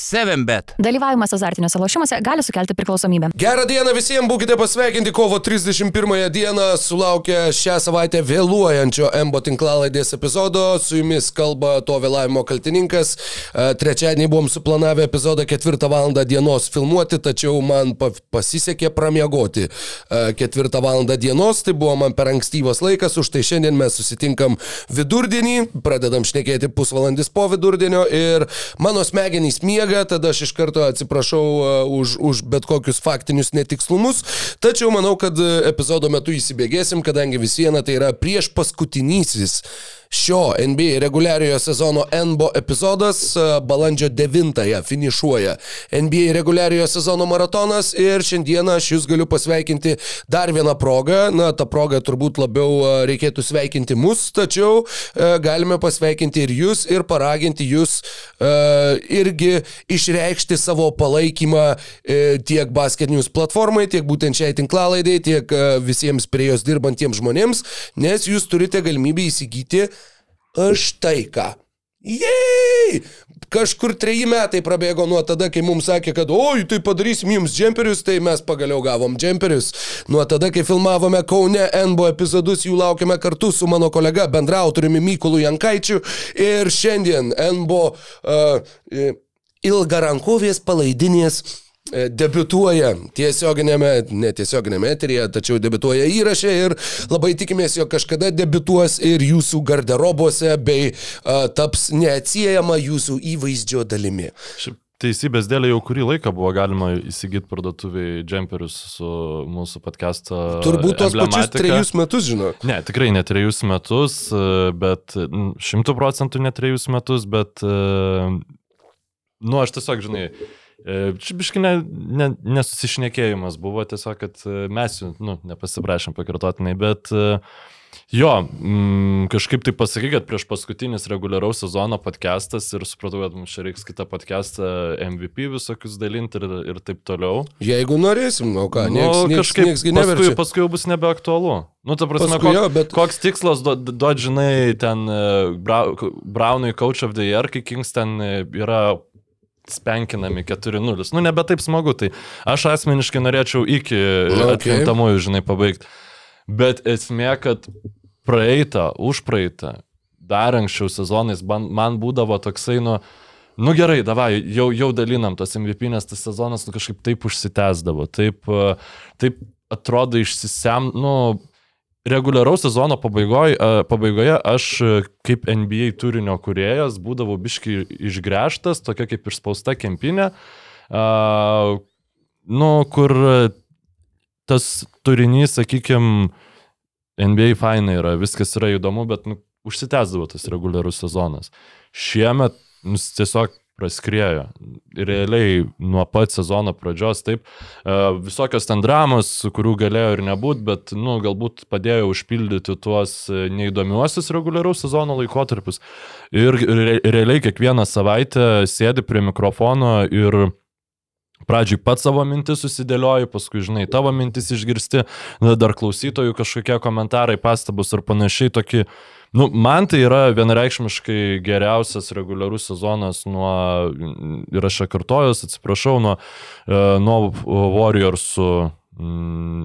7bet. Dalyvavimas azartiniuose lošimuose gali sukelti priklausomybę. Gerą dieną visiems, būkite pasveikinti kovo 31 dieną, sulaukę šią savaitę vėluojančio Embo tinklalaidės epizodo, su jumis kalba to vėlavimo kaltininkas. E, trečiadienį buvom suplanavę epizodą 4 val. dienos filmuoti, tačiau man pa pasisekė pramiegoti 4 val. dienos, tai buvo man per ankstyvas laikas, už tai šiandien mes susitinkam vidurdienį, pradedam šnekėti pusvalandis po vidurdienio ir mano smegenys miega miega, tada aš iš karto atsiprašau uh, už, už bet kokius faktinius netikslumus. Tačiau manau, kad uh, epizodo metu įsibėgėsim, kadangi vis viena tai yra prieš paskutinysis šio NBA reguliariojo sezono NBO epizodas balandžio 9-ąją finišuoja NBA reguliariojo sezono maratonas ir šiandieną aš jūs galiu pasveikinti dar vieną progą. Na, ta proga turbūt labiau reikėtų sveikinti mus, tačiau galime pasveikinti ir jūs ir paraginti jūs irgi išreikšti savo palaikymą tiek Basket News platformai, tiek būtent šiai tinklalaidai, tiek visiems prie jos dirbantiems žmonėms, nes jūs turite galimybę įsigyti štai ką. Jei! Kažkur treji metai prabėgo nuo tada, kai mums sakė, kad oi, tai padarysim jums džemperius, tai mes pagaliau gavom džemperius. Nuo tada, kai filmavome Kaune NBO epizodus, jų laukiame kartu su mano kolega bendrautoriumi Mykulu Jankaičiu. Ir šiandien NBO uh, ilgarankovės palaidinės E, debituoja tiesioginėme, netiesioginėme eteryje, tačiau debituoja įrašė ir labai tikimės, jog kažkada debituos ir jūsų garderobose bei uh, taps neatsiejama jūsų įvaizdžio dalimi. Šiaip teisybės dėlė jau kurį laiką buvo galima įsigyti parduotuviai džemperius su mūsų podcast'o. Turbūt tos pačius trejus metus, žinau. Ne, tikrai ne trejus metus, bet šimtų procentų ne trejus metus, bet, nu, aš tiesiog, žinai, E, čia biškai ne, ne, nesusišnekėjimas buvo tiesiog, kad e, mes jų, nu, nepasiprašėm pakartotinai, bet e, jo, m, kažkaip tai pasakai, kad prieš paskutinis reguliaraus sezono podcastas ir supratau, kad mums čia reiks kitą podcastą MVP visokius dalinti ir, ir taip toliau. Jeigu norėsim, o ką, nu, nieks, nieks, kažkaip nieks paskui, paskui jau bus nebeaktualu. Nu, ta prasme, Paskui kok, jo, bet- koks tikslas duot, duot, žinai, ten Brownui Coach of the Year, kai Kings ten yra spenkinami 4-0. Nu, nebe taip smagu, tai aš asmeniškai norėčiau iki okay. atkrintamųjų, žinai, pabaigti. Bet esmė, kad praeitą, užpraeitą, dar anksčiau sezonais man, būdavo toksai, nu, nu gerai, davai, jau, jau dalinam tas MVP, nes tas sezonas nu, kažkaip taip užsitęsdavo, taip, taip atrodo išsisem, nu, reguliaraus sezono pabaigoje, pabaigoje aš e, kaip NBA turinio kuriejas būdavau biški išgręžtas, tokia kaip išspausta kempinė, nu, kur tas turinys, sakykime, NBA fainai yra, viskas yra įdomu, bet nu, užsitęsdavo tas reguliarus sezonas. Šiemet nu, tiesiog praskriejo. Realiai nuo pat sezono pradžios, taip, e, visokios ten dramos, kurių galėjo ir nebūti, bet, nu, galbūt padėjo užpildyti tuos e, neįdomiuosius reguliaraus sezono laikotarpius. Ir re realiai kiekvieną savaitę sėdi prie mikrofono ir Pradžiui pats savo mintis susidėlioji, paskui, žinai, tavo mintis išgirsti, dar klausytojų kažkokie komentarai, pastabus ar panašiai, tokį, nu, man tai yra vienareikšmiškai geriausias reguliarus sezonas nuo, ir aš kartojus, atsiprašau, nuo, e, nuo Warriorsų mm,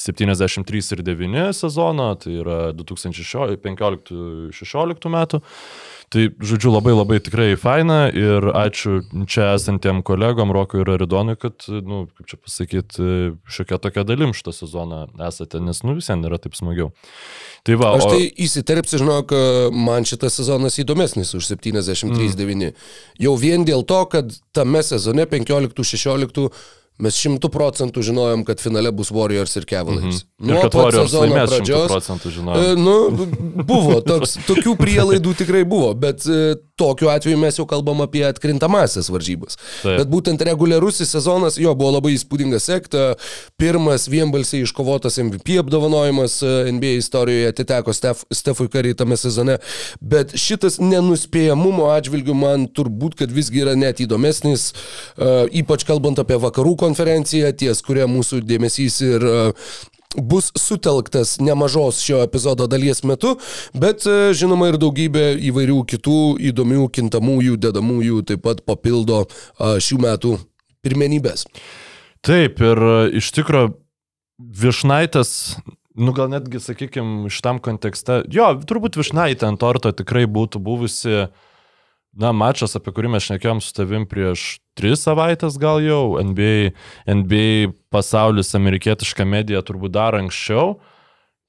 73 ir 9 sezono, tai yra 2015-2016 metų. Tai, žodžiu, labai labai tikrai faina ir ačiū čia esantiem kolegom, Rokui ir Aridonui, kad, nu, kaip čia pasakyti, šiokia tokia dalim šitą sezoną esate, nes, nu, visiems yra taip smagiau. Tai va, Aš o- tai įsiterpsiu, žinok, man šitas sezonas įdomesnis už 73-9. Mm. Jau vien dėl to, kad tame sezone 15-16 mes šimtų procentų žinojom, kad finale bus Warriors ir Cavaliers. Mhm. Ir kad Warriors laimės 100 pradžios. procentų E, žinojom. Nu, buvo, toks, tokių prielaidų tikrai buvo, bet e, tokiu atveju mes jau kalbam apie atkrintamasias varžybas. Taip. Bet būtent reguliarusis sezonas jo buvo labai įspūdingas sekta. Pirmas vienbalsiai iškovotas MVP apdovanojimas e, NBA istorijoje atiteko Stef, Stefui Kariai tame sezone. Bet šitas nenuspėjamumo atžvilgių man turbūt, kad visgi yra net įdomesnis, e, ypač kalbant apie vakarų konferenciją, ties kuria mūsų dėmesys ir e, bus sutelktas nemažos šio epizodo dalies metu, bet e, žinoma ir daugybė įvairių kitų įdomių kintamųjų, dedamųjų taip pat papildo a, šių metų pirmenybės. Taip, ir e, iš tikrųjų Višnaitas, nu gal netgi, sakykime, šitam kontekste, jo, turbūt Višnaitė ant torto tikrai būtų buvusi, na, mačas, apie kurį mes šnekėjom su tavim prieš tris savaitės gal jau, NBA, NBA pasaulis, amerikietiška medija turbūt dar anksčiau.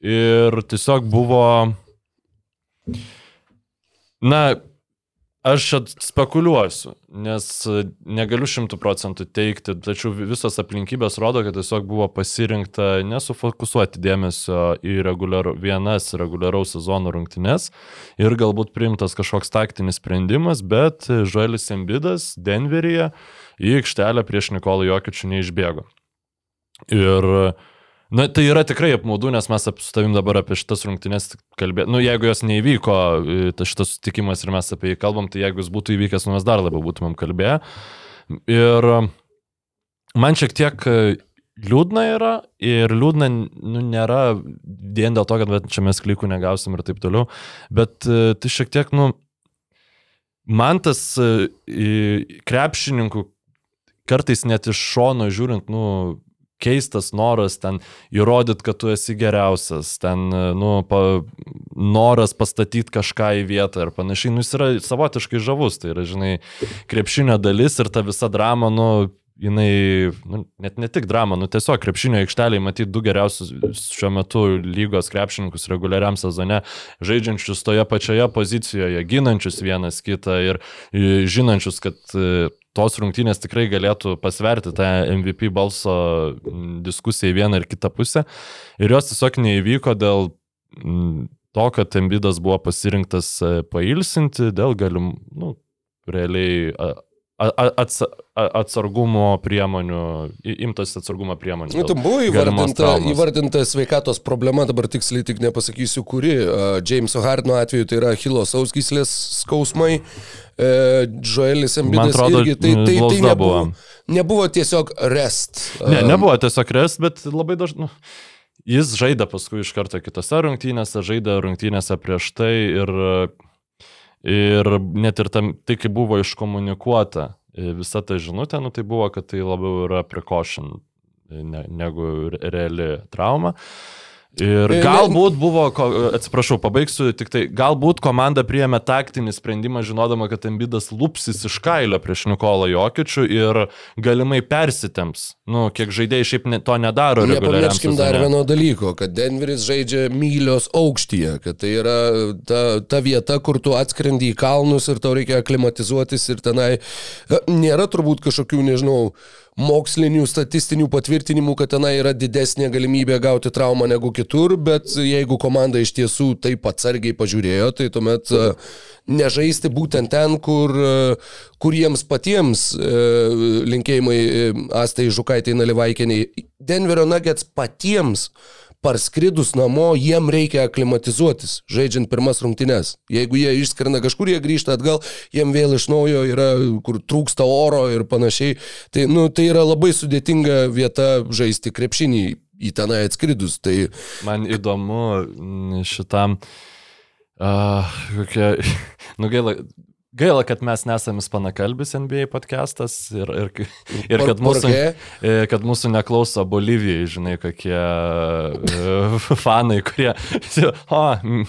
Ir tiesiog buvo, na, Aš spekuliuosiu, nes negaliu šimtų procentų teikti, tačiau visos aplinkybės rodo, kad tiesiog buvo pasirinkta nesufokusuoti dėmesio į reguliar, vienas reguliaraus sezono rungtynes ir galbūt priimtas kažkoks taktinis sprendimas, bet Žuelis Embidas Denveryje į aikštelę prieš Nikolą Jokičių neišbėgo. Ir uh, Na, tai yra tikrai apmaudu, nes mes su tavim dabar apie šitas rungtynės kalbėjome. Nu, jeigu jos neįvyko, e, tas šitas sutikimas ir mes apie jį kalbam, tai jeigu jis būtų įvykęs, nu, mes dar labiau būtumėm kalbėję. Ir e, man šiek tiek e, liūdna yra ir liūdna nu, nėra vien dėl to, kad čia mes klikų negausim ir taip toliau, bet tai šiek tiek, nu, man tas krepšininkų kartais net iš šono žiūrint, nu, keistas noras ten įrodyti, kad tu esi geriausias, ten, nu, pa, noras pastatyti kažką į vietą ir panašiai, nu, jis yra savotiškai žavus, tai yra, žinai, krepšinio dalis ir ta visa drama, nu, jinai, nu, net ne tik drama, nu tiesiog krepšinio aikšteliai matyti du geriausius šiuo metu lygos krepšininkus reguliariam sezone, žaidžiančius toje pačioje pozicijoje, ginančius vienas kitą ir žinančius, kad tos rungtynės tikrai galėtų pasverti tą MVP balso diskusiją į vieną ir kitą pusę. Ir jos tiesiog neįvyko dėl to, kad Embidas buvo pasirinktas e, pailsinti, dėl galim, nu, realiai ats, atsargumo priemonių, imtas atsargumo priemonių. Nu, tai buvo įvardinta, įvardinta sveikatos problema, dabar tiksliai tik nepasakysiu, kuri. Jameso Hardino atveju tai yra Hilo sausgyslės skausmai, Joelis Embidas irgi. Tai, tai, tai nebuvo, nebuvo tiesiog rest. Ne, nebuvo tiesiog rest, bet labai dažnai. Nu, jis žaidė paskui iš karto kitose rungtynėse, žaidė rungtynėse prieš tai ir Ir net ir tam, tai kaip buvo iškomunikuota e, visa ta žinutė, nu, tai buvo, kad tai labiau yra precaution e, ne, negu reali trauma. Uh, Ir galbūt buvo, atsiprašau, pabaigsiu, tik tai galbūt komanda priėmė taktinį sprendimą, žinodama, kad Embidas lupsis iš kailio prieš Nikolą Jokičių ir galimai persitems. Nu, kiek žaidėjai šiaip ne, to nedaro. Nepamirškim dar vieno dalyko, kad Denveris žaidžia mylios aukštyje, kad tai yra ta, ta vieta, kur tu atskrendi į kalnus ir tau reikia aklimatizuotis ir tenai e, nėra turbūt kažkokių, nežinau, mokslinių, statistinių patvirtinimų, kad tenai yra didesnė galimybė gauti traumą negu kitur, bet jeigu komanda iš tiesų taip atsargiai pažiūrėjo, tai tuomet e, nežaisti būtent ten, kur, e, kur jiems patiems e, linkėjimai Astai Žukaitai Nalivaikiniai. Denverio Nuggets patiems parskridus namo, jiem reikia aklimatizuotis, žaidžiant pirmas rungtynes. Jeigu jie išskrenda kažkur, jie grįžta atgal, jiem vėl iš naujo yra, kur trūksta oro ir panašiai. Tai, nu, tai yra labai sudėtinga vieta žaisti krepšinį į tenai atskridus. Tai... Man įdomu šitam, uh, kokia, nu gaila, Gaila, kad mes nesame ispanakalbis NBA podcastas ir, ir, ir kad, mūsų, e, kad mūsų neklauso Bolivijai, žinai, kokie uh, fanai, kurie, o,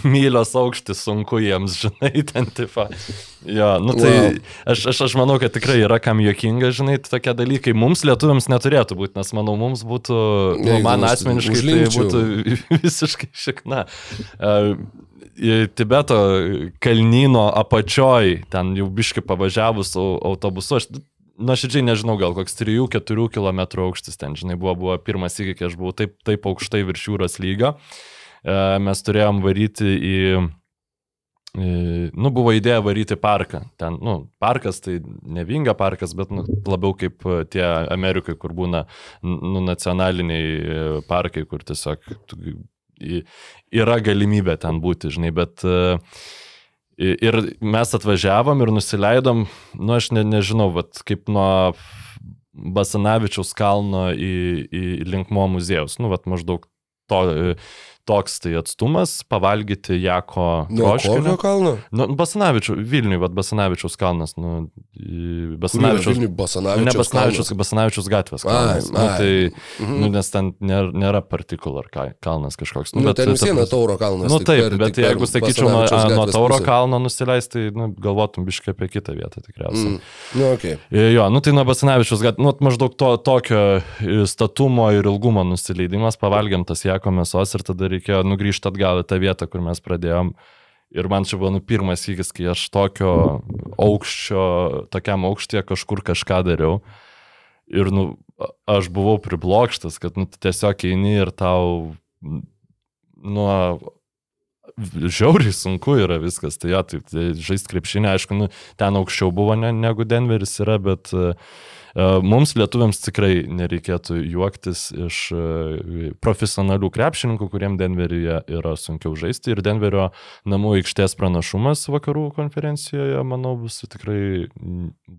mylios aukštis sunku jiems, žinai, ten tipo. Jo, nu tai wow. aš, aš, aš manau, kad tikrai yra kam jokinga, žinai, tokie dalykai. Mums lietuviams neturėtų būti, nes manau, mums būtų, nu, man asmeniškai tai būtų visiškai šikna. Uh, Tibeto kalnyno apačioj, ten jau biški pavažiavus autobusu, aš nuoširdžiai nežinau, gal koks 3-4 km aukštis ten, žinai, buvo, buvo pirmas įvykis, kai aš buvau taip, taip aukštai virš jūros lygio. E, mes turėjom varyti į, nu, buvo idėja varyti parką. Ten, nu, parkas tai nevinga parkas, bet nu, labiau kaip tie Amerikai, kur būna nu, nacionaliniai parkai, kur tiesiog yra galimybė ten būti, žinai, bet e, ir mes atvažiavom ir nusileidom, nu aš ne, nežinau, vat, kaip nuo Basanavičiaus kalno į, į Linkmo muziejus, nu, vat maždaug to, e, toks tai atstumas, pavalgyti Jako troškinio. kalno? Nu, Basanavičių, Vilniui, bet Basanavičiaus kalnas, nu, Basanavičiaus. Vilnių Nu, Basanavičius. ne Basanavičius, Basanavičius gatvės kalnas. Ai, nu, ai. tai, Mhm. nu, nes ten nėra, nėra partikular ka- kalnas kažkoks. Nu, bet ten vis viena Tauro kalnas. Nu taip, per- bet jeigu sakyčiau nuo, Basanavičiaus nuo gatvės Tauro pusę. kalno nusileisti, tai nu, galvotum biškai apie kitą vietą tikriausiai. Mm. Nu, okay. Mm. Jo, nu tai nuo Basanavičius, gat- nu, maždaug to, tokio e, statumo ir ilgumo nusileidimas, pavalgiam tas jako mėsos ir tada reikėjo nugrįžti atgal į tą vietą, kur mes pradėjom. Ir man čia buvo nu, pirmas įgis, kai aš tokio aukščio, tokiam aukštyje kažkur kažką dariau. Ir nu, aš buvau priblokštas, kad nu, tiesiog eini ir tau n- nuo žiauriai sunku yra viskas. Tai, ja, tai, tai žaisti krepšinį, aišku, nu, ten aukščiau buvo ne, negu Denveris yra, bet uh, mums lietuviams tikrai nereikėtų juoktis iš uh, profesionalių krepšininkų, kuriem Denveryje yra sunkiau žaisti. Ir Denverio namų aikštės pranašumas vakarų konferencijoje, manau, bus tikrai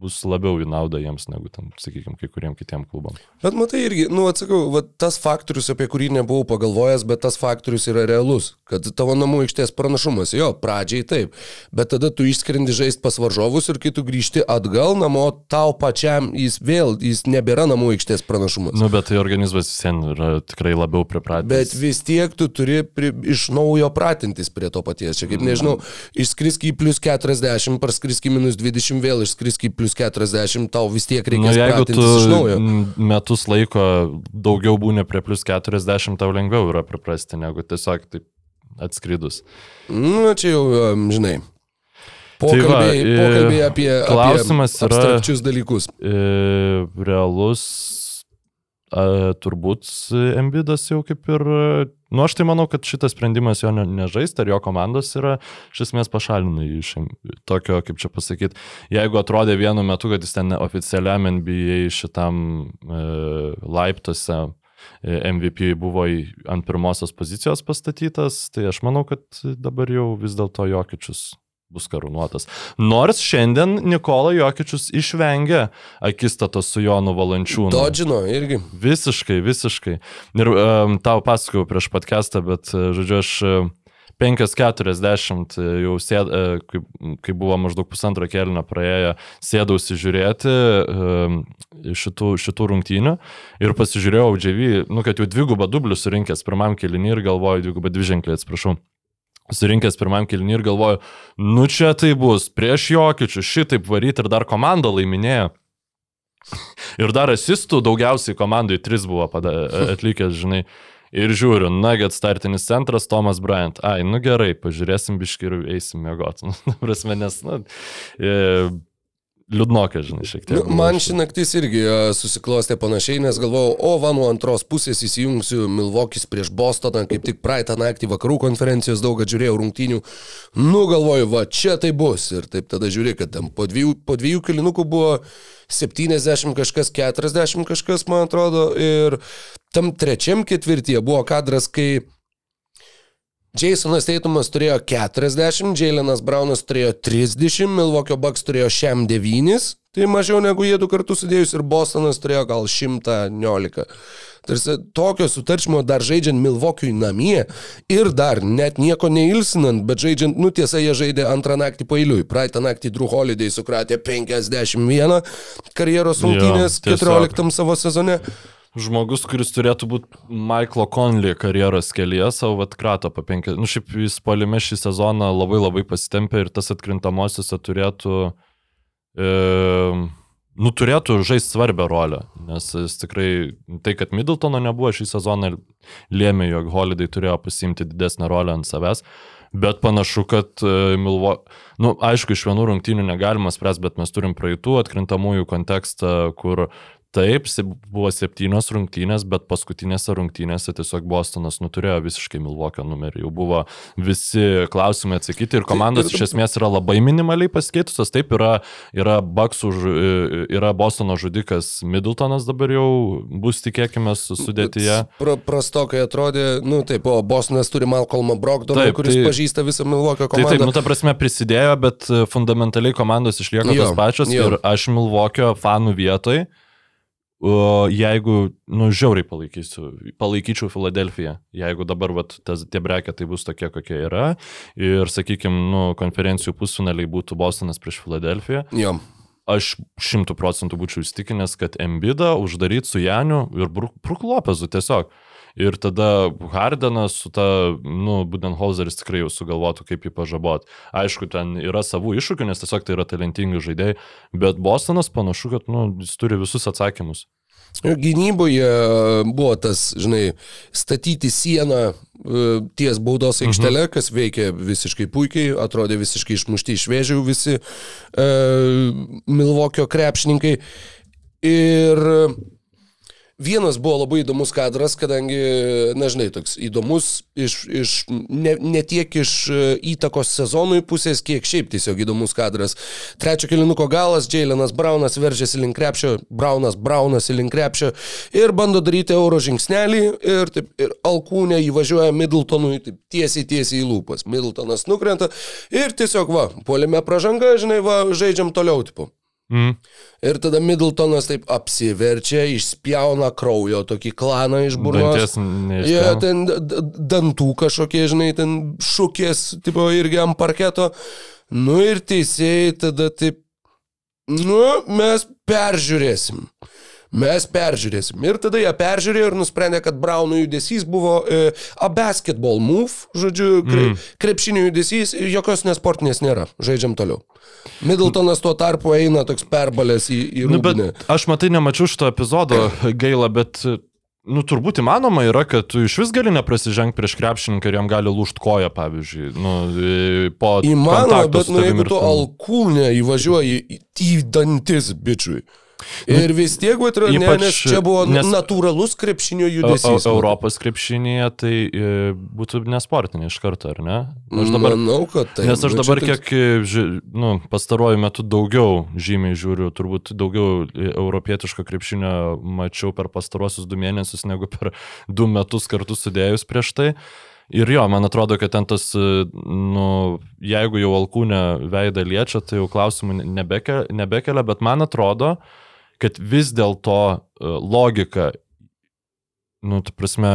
bus labiau į naudą jiems negu, ten, sakykime, kai kuriem kitiem klubam. Bet matai irgi, nu atsakau, va, tas faktorius, apie kurį nebuvau pagalvojęs, bet tas faktorius yra realus, kad tavo namų aikštės pranašumas, jo, pradžiai taip, bet tada tu išskrendi žaisti pas varžovus ir kai tu grįžti atgal namo, tau pačiam jis vėl, jis nebėra namų aikštės pranašumas. Nu, bet tai organizmas vis vien yra tikrai labiau pripratęs. Bet vis tiek tu turi pri, iš naujo pratintis prie to paties. Čia kaip nežinau, išskrisk į plus 40, parskrisk į minus 20, vėl išskrisk į plus 40, tau vis tiek Nu, jeigu tu pratintis iš naujo. metus laiko daugiau būni prie plus 40, tau lengviau yra priprasti negu tiesiog taip atskridus. Nu, čia jau, um, žinai. Tai va, Pokalbiai, pokalbiai apie, klausimas apie yra- abstrakčius dalykus. E, realus a, turbūt Embidas jau kaip ir... Nu, aš tai manau, kad šitas sprendimas jo ne, nežaisti, ar jo komandos yra, iš esmės pašalina iš tokio, kaip čia pasakyti, jeigu atrodė vienu metu, kad jis ten oficialiam NBA šitam e, laiptuose e, MVP buvo į, ant pirmosios pozicijos pastatytas, tai aš manau, kad dabar jau vis dėlto Jokičius bus karūnuotas. Nors šiandien Nikola Jokičius išvengė akistatos su Jonu Valančiūnu. Dodžino irgi. Visiškai, visiškai. Ir um, tau pasakojau prieš podcastą, bet, e, žodžiu, aš e, 5.40 jau sėd, e, kai, kai buvo maždaug pusantro kelio praėję, sėdausi žiūrėti šitų, šitų rungtynių ir pasižiūrėjau džiavį, nu, kad jau dvigubą dublių surinkęs pirmam kelinį ir galvoju, dvigubą dviženklį, atsiprašau. Surinkęs pirmam kilnį ir galvoju, nu čia tai bus, prieš jokičių, šitaip varyti ir dar komanda laiminėjo. Ir dar asistų daugiausiai komandai tris buvo atlikęs, žinai. Ir žiūriu, Nugget startinis centras, Tomas Bryant. Ai, nu gerai, pažiūrėsim biški ir eisim mėgoti. Nu, prasme, nes, nu, e, liūdnokai, žinai, šiek tiek. Nu, man ši naktis irgi e, susiklostė panašiai, nes galvojau, o va nuo antros pusės įsijungsiu Milvokis prieš Bostoną, kaip tik praeitą naktį vakarų konferencijos daug žiūrėjau rungtynių. Nu galvoju, va čia tai bus. Ir taip tada žiūrėk, kad ten po dviejų, po dviejų kilinukų buvo 70 kažkas, 40 kažkas, man atrodo. Ir tam trečiam ketvirtyje buvo kadras, kai Jasonas Teitumas turėjo 40, Jailenas Braunas turėjo 30, Milvokio Bucks turėjo šiam 9, tai mažiau negu jie du kartus sudėjus ir Bostonas turėjo gal 119. Tarsi tokio sutarčimo dar žaidžiant Milvokiui namie ir dar net nieko neilsinant, bet žaidžiant, nu tiesa, jie žaidė antrą naktį pailiui. Praeitą naktį Drew Holiday sukratė 51 karjeros rungtynės tiesiog. 14 savo sezone. Žmogus, kuris turėtų būti Michaelo Conley karjeros kelyje, savo atkrato po penkias. Nu, šiaip jis polime šį sezoną labai labai pasitempė ir tas atkrintamosiose turėtų, e, nu, turėtų žaisti svarbią rolę. Nes jis tikrai, tai kad Middletono nebuvo šį sezoną, lėmė, jog Holiday turėjo pasimti didesnę rolę ant savęs. Bet panašu, kad e, Milvo... Nu, aišku, iš vienų rungtynių negalima spręsti, bet mes turim praeitų atkrintamųjų kontekstą, kur Taip, buvo septynios rungtynės, bet paskutinėse rungtynėse tiesiog Bostonas nuturėjo visiškai Milvokio numerį. Jau buvo visi klausimai atsakyti ir komandos ir- iš esmės yra labai minimaliai pasikeitusios. Taip, yra, yra Bucksų, yra Bostono žudikas Middletonas dabar jau bus, tikėkime, sudėtyje. Pra, prastokai atrodė, nu taip, o Bostonas turi Malcolmą Brogdoną, Taip, kuris tai- pažįsta visą Milvokio Tai komandą. taip, nu ta prasme prisidėjo, bet fundamentaliai komandos išlieka Jo, tos pačios jo. ir aš Milvokio fanų vietoj o, jeigu, nu, žiauriai palaikysiu, palaikyčiau Filadelfiją, jeigu dabar vat, tas, tie breketai bus tokie, kokie yra ir, sakykime, nu, konferencijų pusfinaliai būtų Bostonas prieš Filadelfiją, Jo. aš šimtų procentų būčiau įstikinęs, kad Embidą uždaryti su Janiu ir Bruklopezu tiesiog. Ir tada Hardenas su ta, nu, Budenholzeris tikrai jau sugalvotų, kaip jį pažabot. Aišku, ten yra savų iššūkių, nes tiesiog tai yra talentingi žaidėjai, bet Bostonas panašu, kad, nu, jis turi visus atsakymus. Gynyboje buvo tas, žinai, statyti sieną e, ties baudos aikštelė, kas veikia visiškai puikiai, atrodė visiškai išmušti iš vėžių visi e, Milvokio krepšininkai. Ir Vienas buvo labai įdomus kadras, kadangi, nežinai, toks įdomus iš, iš ne, ne tiek iš e, įtakos sezonui pusės, kiek šiaip tiesiog įdomus kadras. Trečio kilinuko galas, Jailenas Braunas veržiasi link krepšio, Braunas Braunasi link krepšio ir bando daryti euro žingsnelį ir, taip, ir alkūnė įvažiuoja Middletonui taip, tiesiai tiesiai į lūpas. Middletonas nukrenta ir tiesiog va, puolime pražanga, žinai, va, žaidžiam toliau, tipo. Mm. Ir tada Middletonas taip apsiverčia, išspjauna kraujo tokį klaną iš burnos. Jie ten d- d- dantų kažkokie, žinai, ten šukės, tipo, irgi ant parketo. Nu ir teisėjai tada taip, nu, mes peržiūrėsim. Mes peržiūrėsim. Ir tada jie peržiūrėjo ir nusprendė, kad Brauno judesys buvo e, a basketball move, žodžiu, kre, mm. krepšinio judesys, jokios nesportinės nėra. Žaidžiam toliau. Middletonas tuo tarpu eina toks perbalės į, į Nu, rūbinę. bet aš matai nemačiau šito epizodo gaila, bet, nu, turbūt įmanoma yra, kad tu iš vis gali neprasižengti prieš krepšininką ir jam gali lūžti koja, pavyzdžiui, nu, po... Įmanoma, bet nu, jeigu tu alkūnę įvažiuoji į dantis, bičiui. Ir vis tiek, atrodo, ne, Nu, nes čia buvo nes- natūralus krepšinio judesys. Eu- Europos krepšinėje tai e, būtų nesportinė iš karto, ar ne? Aš dabar, Manau, kad tai. nes aš Nu, dabar kiek, e, ži, nu, pastaruoju metu daugiau žymiai žiūriu, turbūt daugiau e, europietiško krepšinio mačiau per pastaruosius du mėnesius negu per du metus kartu sudėjus prieš tai. Ir jo, man atrodo, kad ten tas, e, nu, jeigu jau alkūnė veidą liečia, tai jau klausimų nebekelia, nebekelia bet man atrodo, kad vis dėlto e, logika Nu, tu prasme,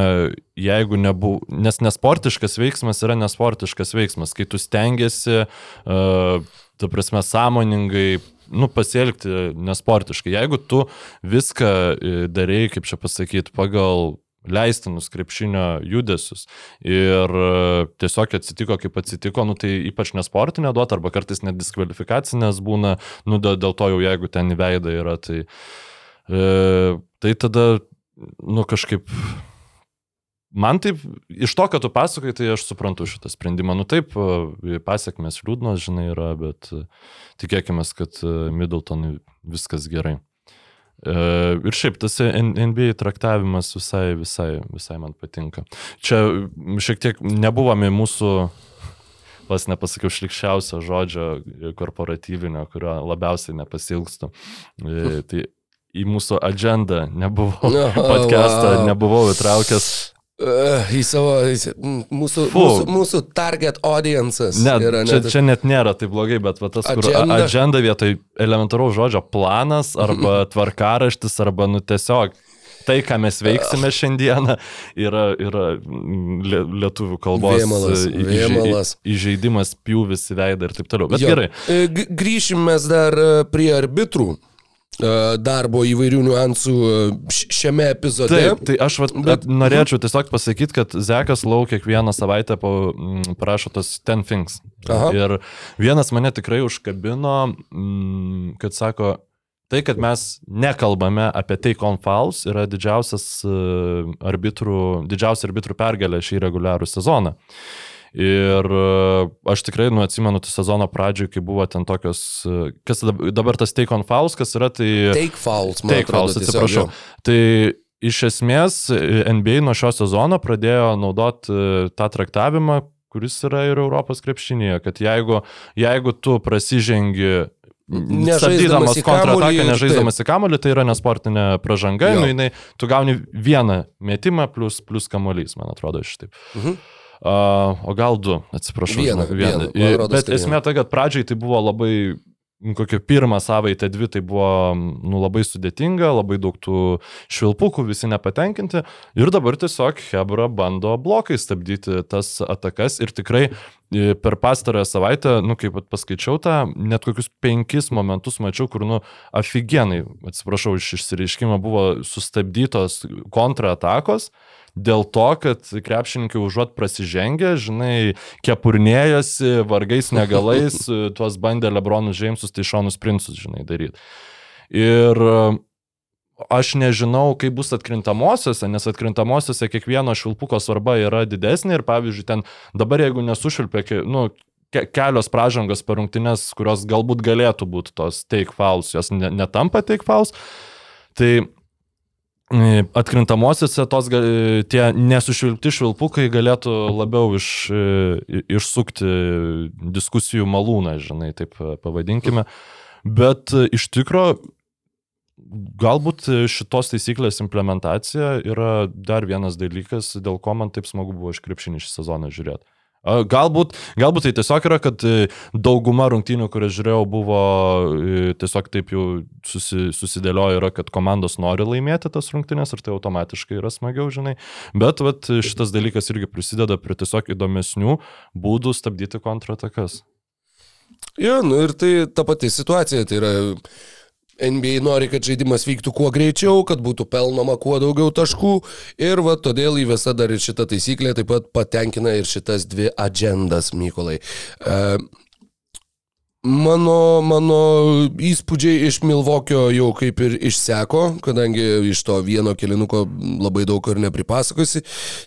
jeigu nebuvo, nes nesportiškas veiksmas yra nesportiškas veiksmas, kai tu stengiasi, uh, tu prasme, sąmoningai, nu, pasielgti nesportiškai. Jeigu tu viską e, darai, kaip čia pasakyti, pagal leistinus krepšinio judesius ir e, tiesiog atsitiko, kaip atsitiko, nu, tai ypač nesportinė duota, arba kartais net diskvalifikacinės būna, nu, dėl, to jau jeigu ten į veidą yra, tai, e, tai tada nu kažkaip. Man taip, iš to, kad tu pasakai, tai aš suprantu šitą sprendimą. Nu taip, e, pasiekmes liūdnos, žinai, yra, bet e, tikėkime, kad Middletonui viskas gerai. Ir šiaip tas NBA traktavimas visai, visai, visai man patinka. Čia šiek tiek nebuvome mūsų, vas nepasakiau, šlikščiausio žodžio korporatyvinio, kurio labiausiai nepasilgstu. Tai į mūsų agendą nebuvau, No, podcastą wow. nebuvau įtraukęs. Uh, į savo, mūsų, Fu. mūsų, mūsų target audiences. Ne, yra čia, net- čia net nėra tai blogai, bet va, tas, kur Agenda. a- agenda vietoj elementaraus žodžio planas arba tvarkaraštis arba nu tiesiog tai, ką mes veiksime šiandieną, yra, yra lie- lietuvių kalbos Vėmalas, e, vėmalas. įžeidimas, pjūvis į veidą ir taip toliau. Bet Jo. gerai. E, Grįšim mes dar e, prie arbitrų darbo įvairių niuansų e, šiame epizode. Taip, tai aš vat, Bet- norėčiau tiesiog pasakyti, kad Zekas lau kiekvieną savaitę po, mm, parašo tos 10 things. Aha. Ir vienas mane tikrai užkabino, mm, kad sako, tai, kad mes nekalbame apie tai konfals, yra didžiausias e, arbitrų, didžiausia arbitrų pergalė šį reguliarų sezoną. Ir e, aš tikrai, nu, atsimenu, tą sezono pradžioj, kai buvo ten tokios, e, kas dab- dabar tas take on fouls, kas yra, tai... Take fouls, man Take atrodo. fouls, tiesiog, atsiprašau. jo. Tai iš esmės e, NBA nuo šio sezono pradėjo naudoti tą traktavimą, kuris yra ir Europos krepšinėje, kad jeigu, jeigu tu prasižengi kamuolį kontrataką, ir nežaisdamas į kamuolį, tai yra nesportinė pražanga, Jo. nu, jinai, tu gauni vieną metimą plus, plus kamuolys, man atrodo, šitaip. Mhm. Uh, o gal du, atsiprašau. Vieną, vieną, man rodos, Bet esmė ta, kad pradžiai tai buvo labai kokią pirmą savaitę, dvi tai buvo nu, labai sudėtinga, labai daug tų švilpukų, visi nepatenkinti. Ir dabar tiesiog Hebra bando blokai stabdyti tas atakas ir tikrai per pastarąją savaitę, nu kaip paskaičiau tą, net kokius penkis momentus mačiau, kur, nu, aфиgenai, atsiprašau iš išsireiškimo, buvo sustabdytos kontratakos dėl to, kad krepšininkai užuot prasižengę, žinai, kepurnėjosi, vargais negalais, tuos bandė Lebronus Džeimsus, tai šonus princus, žinai, daryti. Ir e, aš nežinau, kaip bus atkrintamosiose, nes atkrintamosiose kiekvieno švilpuko svarba yra didesnė ir pavyzdžiui, ten dabar jeigu nesušilpė, nu, ke kelios pražangos per rungtynes, kurios galbūt galėtų būti tos take fouls, jos ne, netampa take fouls, tai atkrintamosiose tos tie nesušvilpti švilpukai galėtų labiau iš, išsukti diskusijų malūną, žinai, taip pavadinkime. Bet iš tikro, galbūt šitos taisyklės implementacija yra dar vienas dalykas, dėl ko man taip smagu buvo iš krepšinį šį sezoną žiūrėti. Galbūt, galbūt tai tiesiog yra, kad e, dauguma rungtynių, kurias žiūrėjau, buvo e, tiesiog taip jau susi, susidėliojo, yra, kad komandos nori laimėti tas rungtynės ir tai automatiškai yra smagiau, žinai. Bet vat, šitas dalykas irgi prisideda prie tiesiog įdomesnių būdų stabdyti kontratakas. Jo, nu ir tai ta pati situacija, tai yra NBA nori, kad žaidimas vyktų kuo greičiau, kad būtų pelnoma kuo daugiau taškų ir va todėl įvesta dar ir šita taisyklė taip pat patenkina ir šitas dvi agendas, Mykolai. Uh, Mano, mano įspūdžiai iš Milvokio jau kaip ir išseko, kadangi iš to vieno kilinuko labai daug ir nepripasakosi.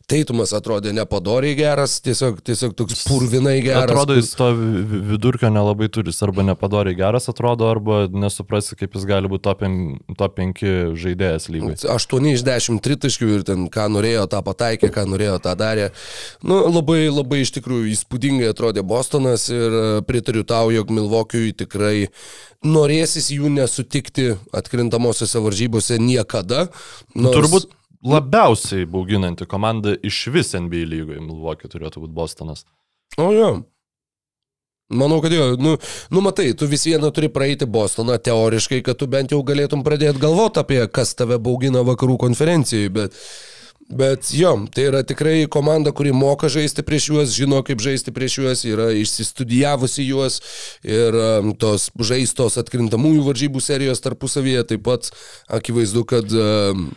Teitumas atrodė nepadoriai geras, tiesiog, tiesiog toks purvinai geras. Atrodo, jis to vidurkio nelabai turi, arba nepadoriai geras atrodo, arba nesuprasi, kaip jis gali būti top, top 5 žaidėjas lygiai. 8 iš 10 tritaškių ir ten ką norėjo, tą pataikė, ką norėjo, tą darė. Nu, labai, labai iš tikrųjų įspūdingai atrodė Bostonas ir pritariu tau, jog Milvokio Milvokiui tikrai norėsis jų nesutikti atkrintamosiose varžybose niekada. Nors... Turbūt labiausiai bauginanti komanda iš vis NBA lygoje Milvokiui turėtų būti Bostonas. O jo. Manau, kad jo, nu, nu matai, tu vis viena turi praeiti Bostoną teoriškai, kad tu bent jau galėtum pradėti galvoti apie, kas tave baugina vakarų konferencijai, bet Bet jo, tai yra tikrai komanda, kuri moka žaisti prieš juos, žino kaip žaisti prieš juos, yra išsistudijavusi juos ir um, tos žaistos atkrintamųjų varžybų serijos tarpusavyje taip pat akivaizdu, kad um,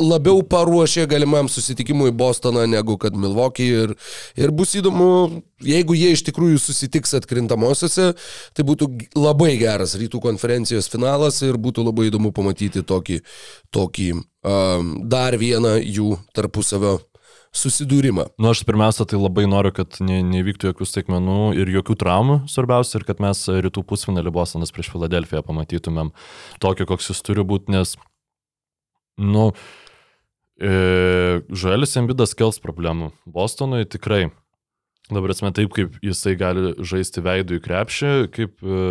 labiau paruošė galimam susitikimui Bostoną negu kad Milwaukee ir, ir bus įdomu, jeigu jie iš tikrųjų susitiks atkrintamosiose, tai būtų labai geras rytų konferencijos finalas ir būtų labai įdomu pamatyti tokį, tokį dar vieną jų tarpusavio susidūrimą. Na, nu, aš pirmiausia, tai labai noriu, kad ne, nevyktų jokių staigmenų ir jokių traumų, svarbiausia, ir kad mes rytų pusfinalį Bostonas prieš Filadelfiją pamatytumėm tokį, koks jis turi būti, nes, nu, e, Žuelis Embidas kels problemų. Bostonui tikrai. Dabar esame taip, kaip jisai gali žaisti veidų į krepšį, kaip e,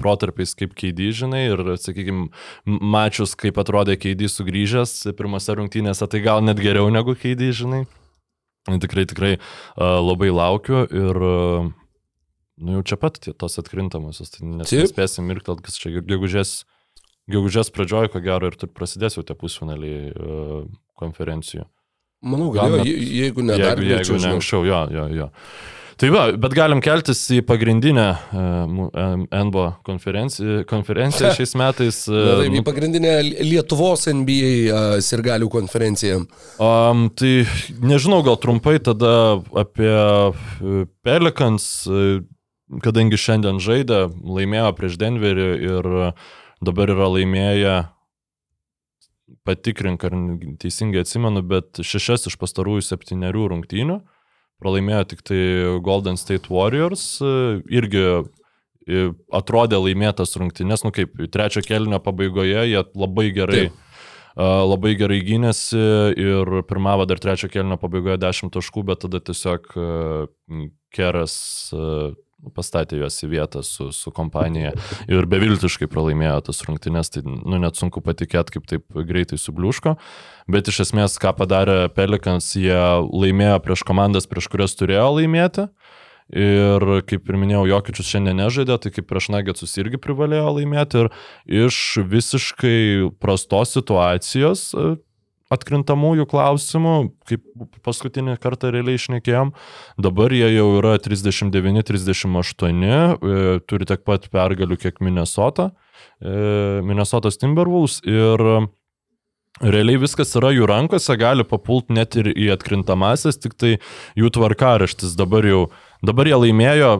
protarpiais kaip keidį, žinai, ir, sakykime, mačius, kaip atrodė keidį sugrįžęs pirmose rungtynėse, tai gal net geriau negu keidį, žinai. Tikrai, tikrai uh, labai laukiu ir, uh, nu jau čia pat tos atkrintamosios, tai nespėsim ir kad kas čia gegužės, gegužės pradžioje, ko gero, ir tur prasidės jau tie pusfinaliai uh, konferencijų. Manau, gal, gal net, jeigu ne dar, jeigu, jeigu ne anksčiau, jo, jo, jo. Tai va, bet galim keltis į pagrindinę uh, NBO konferenciją, konferenciją šiais metais. Uh, Na, taip, į pagrindinę Lietuvos NBA uh, sirgalių konferenciją. Um, tai nežinau, gal trumpai tada apie Pelikans, kadangi šiandien žaidė, laimėjo prieš Denverį ir dabar yra laimėję patikrink, ar teisingai atsimenu, bet šešias iš pastarųjų septyniarių rungtynių. Pralaimėjo tik tai Golden State Warriors, irgi atrodė laimėtas rungtynės, nu kaip trečio kelnio pabaigoje jie labai gerai, Taip. labai gerai gynėsi ir pirmavo dar trečio kelnio pabaigoje 10 taškų, bet tada tiesiog Keras pastatė juos į vietą su, su kompanija ir beviltiškai pralaimėjo tas rungtynės, tai nu, net sunku patikėti, kaip taip greitai subliuško. Bet iš esmės, ką padarė Pelikans, jie laimėjo prieš komandas, prieš kurias turėjo laimėti. Ir kaip ir minėjau, Jokičius šiandien nežaidė, tai kaip prieš Nagetsus irgi privalėjo laimėti. Ir iš visiškai prastos situacijos atkrintamųjų klausimų, kaip paskutinį kartą realiai išnekėjom, dabar jie jau yra 39-38, e, turi tiek pat pergalių kiek Minnesota, e, Minnesotas Timberwolves ir Realiai viskas yra jų rankose, gali papult net ir į atkrintamasis, tik tai jų tvarkaraštis dabar jau, dabar jie laimėjo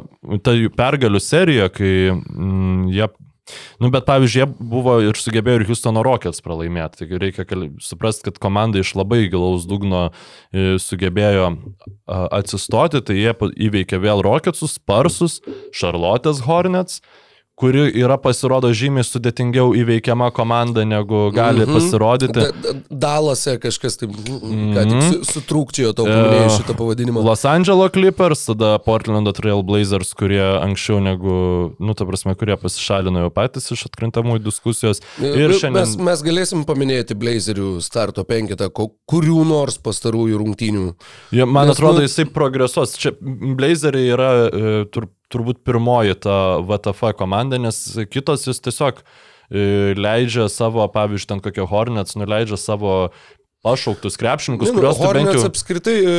tą jų pergalių seriją, kai mm, jie, nu bet pavyzdžiui, jie buvo ir sugebėjo ir Houstono Rockets pralaimėti, taigi reikia suprasti, kad komanda iš labai gilaus dugno e, sugebėjo atsistoti, tai jie įveikė vėl Rocketsus, Sparsus, Charlotte's Hornets, kuri yra pasirodo žymiai sudėtingiau įveikiama komanda, negu gali mm -hmm. pasirodyti. Da, Dalase kažkas taip, mm -hmm. su, sutrūkčiojo tau paminėjai šitą pavadinimą. Los Angeles Clippers, tada Portlando Trail Blazers, kurie anksčiau negu, nu, ta prasme, kurie pasišalino jau patys iš atkrintamųjų diskusijos. Ir šiandien... Mes, mes galėsim paminėti Blazerių starto penketą, kurių nors pastarųjų rungtynių. Ja, man Nes, atrodo, nu... jisai progresuos. Čia Blazeriai yra e, turbūt turbūt pirmoji ta VTF komanda, nes kitos jis tiesiog e, leidžia savo, pavyzdžiui, ten kokie Hornets, nuleidžia savo pašauktus krepšininkus, nu, kuriuos tu bent jau... apskritai e,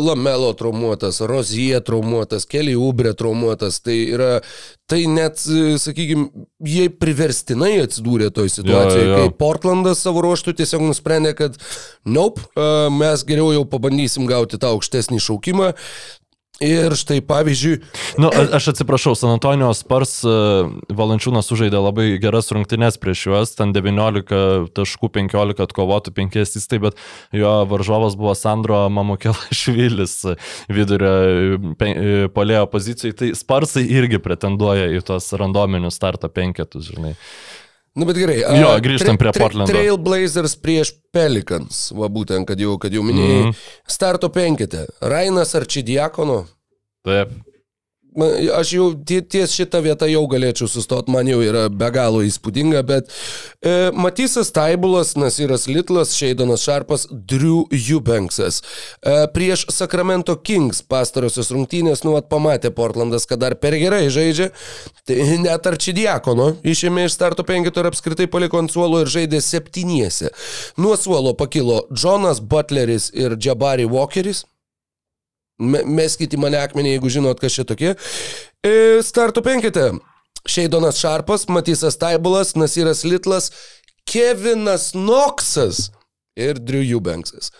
Lamelo traumuotas, Rozie traumuotas, Kelly Ubre traumuotas, tai yra, tai net, e, sakykime, jie priverstinai atsidūrė toj situacijoje, jo, jo, jo. kai Portlandas savo ruoštų tiesiog nusprendė, kad nope, mes geriau jau pabandysim gauti tą aukštesnį šaukimą, Ir štai pavyzdžiui. Nu, aš atsiprašau, San Antonijos Spars e, Valančiūnas sužaidė labai geras rungtynes prieš juos, ten 19 taškų 15 atkovotų 5 įstai, bet jo varžovas buvo Sandro Mamukelašvilis vidurio e, polėjo pozicijai, tai Sparsai irgi pretenduoja į tos randominius starto penketus, žinai. Na nu, bet gerai. Jo, grįžtam prie Portlando. Trailblazers prieš Pelicans, va būtent, kad jau, kad jau minėjai. Mm -hmm. Starto penkite. Rainas Arčidiakono. Taip. Aš jau ties šitą vietą jau galėčiau sustoti, man jau yra be galo įspūdinga, bet e, Matysas Taibulas, Nasiras Litlas, Šeidonas Šarpas, Drew Eubanksas. E, prieš Sacramento Kings pastarosios rungtynės, nu, at pamatė Portlandas, kad dar per gerai žaidžia, tai net Arčidiakono išėmė iš starto penkito ir apskritai paliko ant suolo ir žaidė septyniese. Nuo suolo pakilo Jonas Butleris ir Jabari Walkeris. Meskite į mane akmenį, jeigu žinot, kas čia tokie. E, starto penkite. Šeidonas Šarpas, Matysas Taibulas, Nasiras Litlas, Kevinas Noksas ir Drew Eubanksas.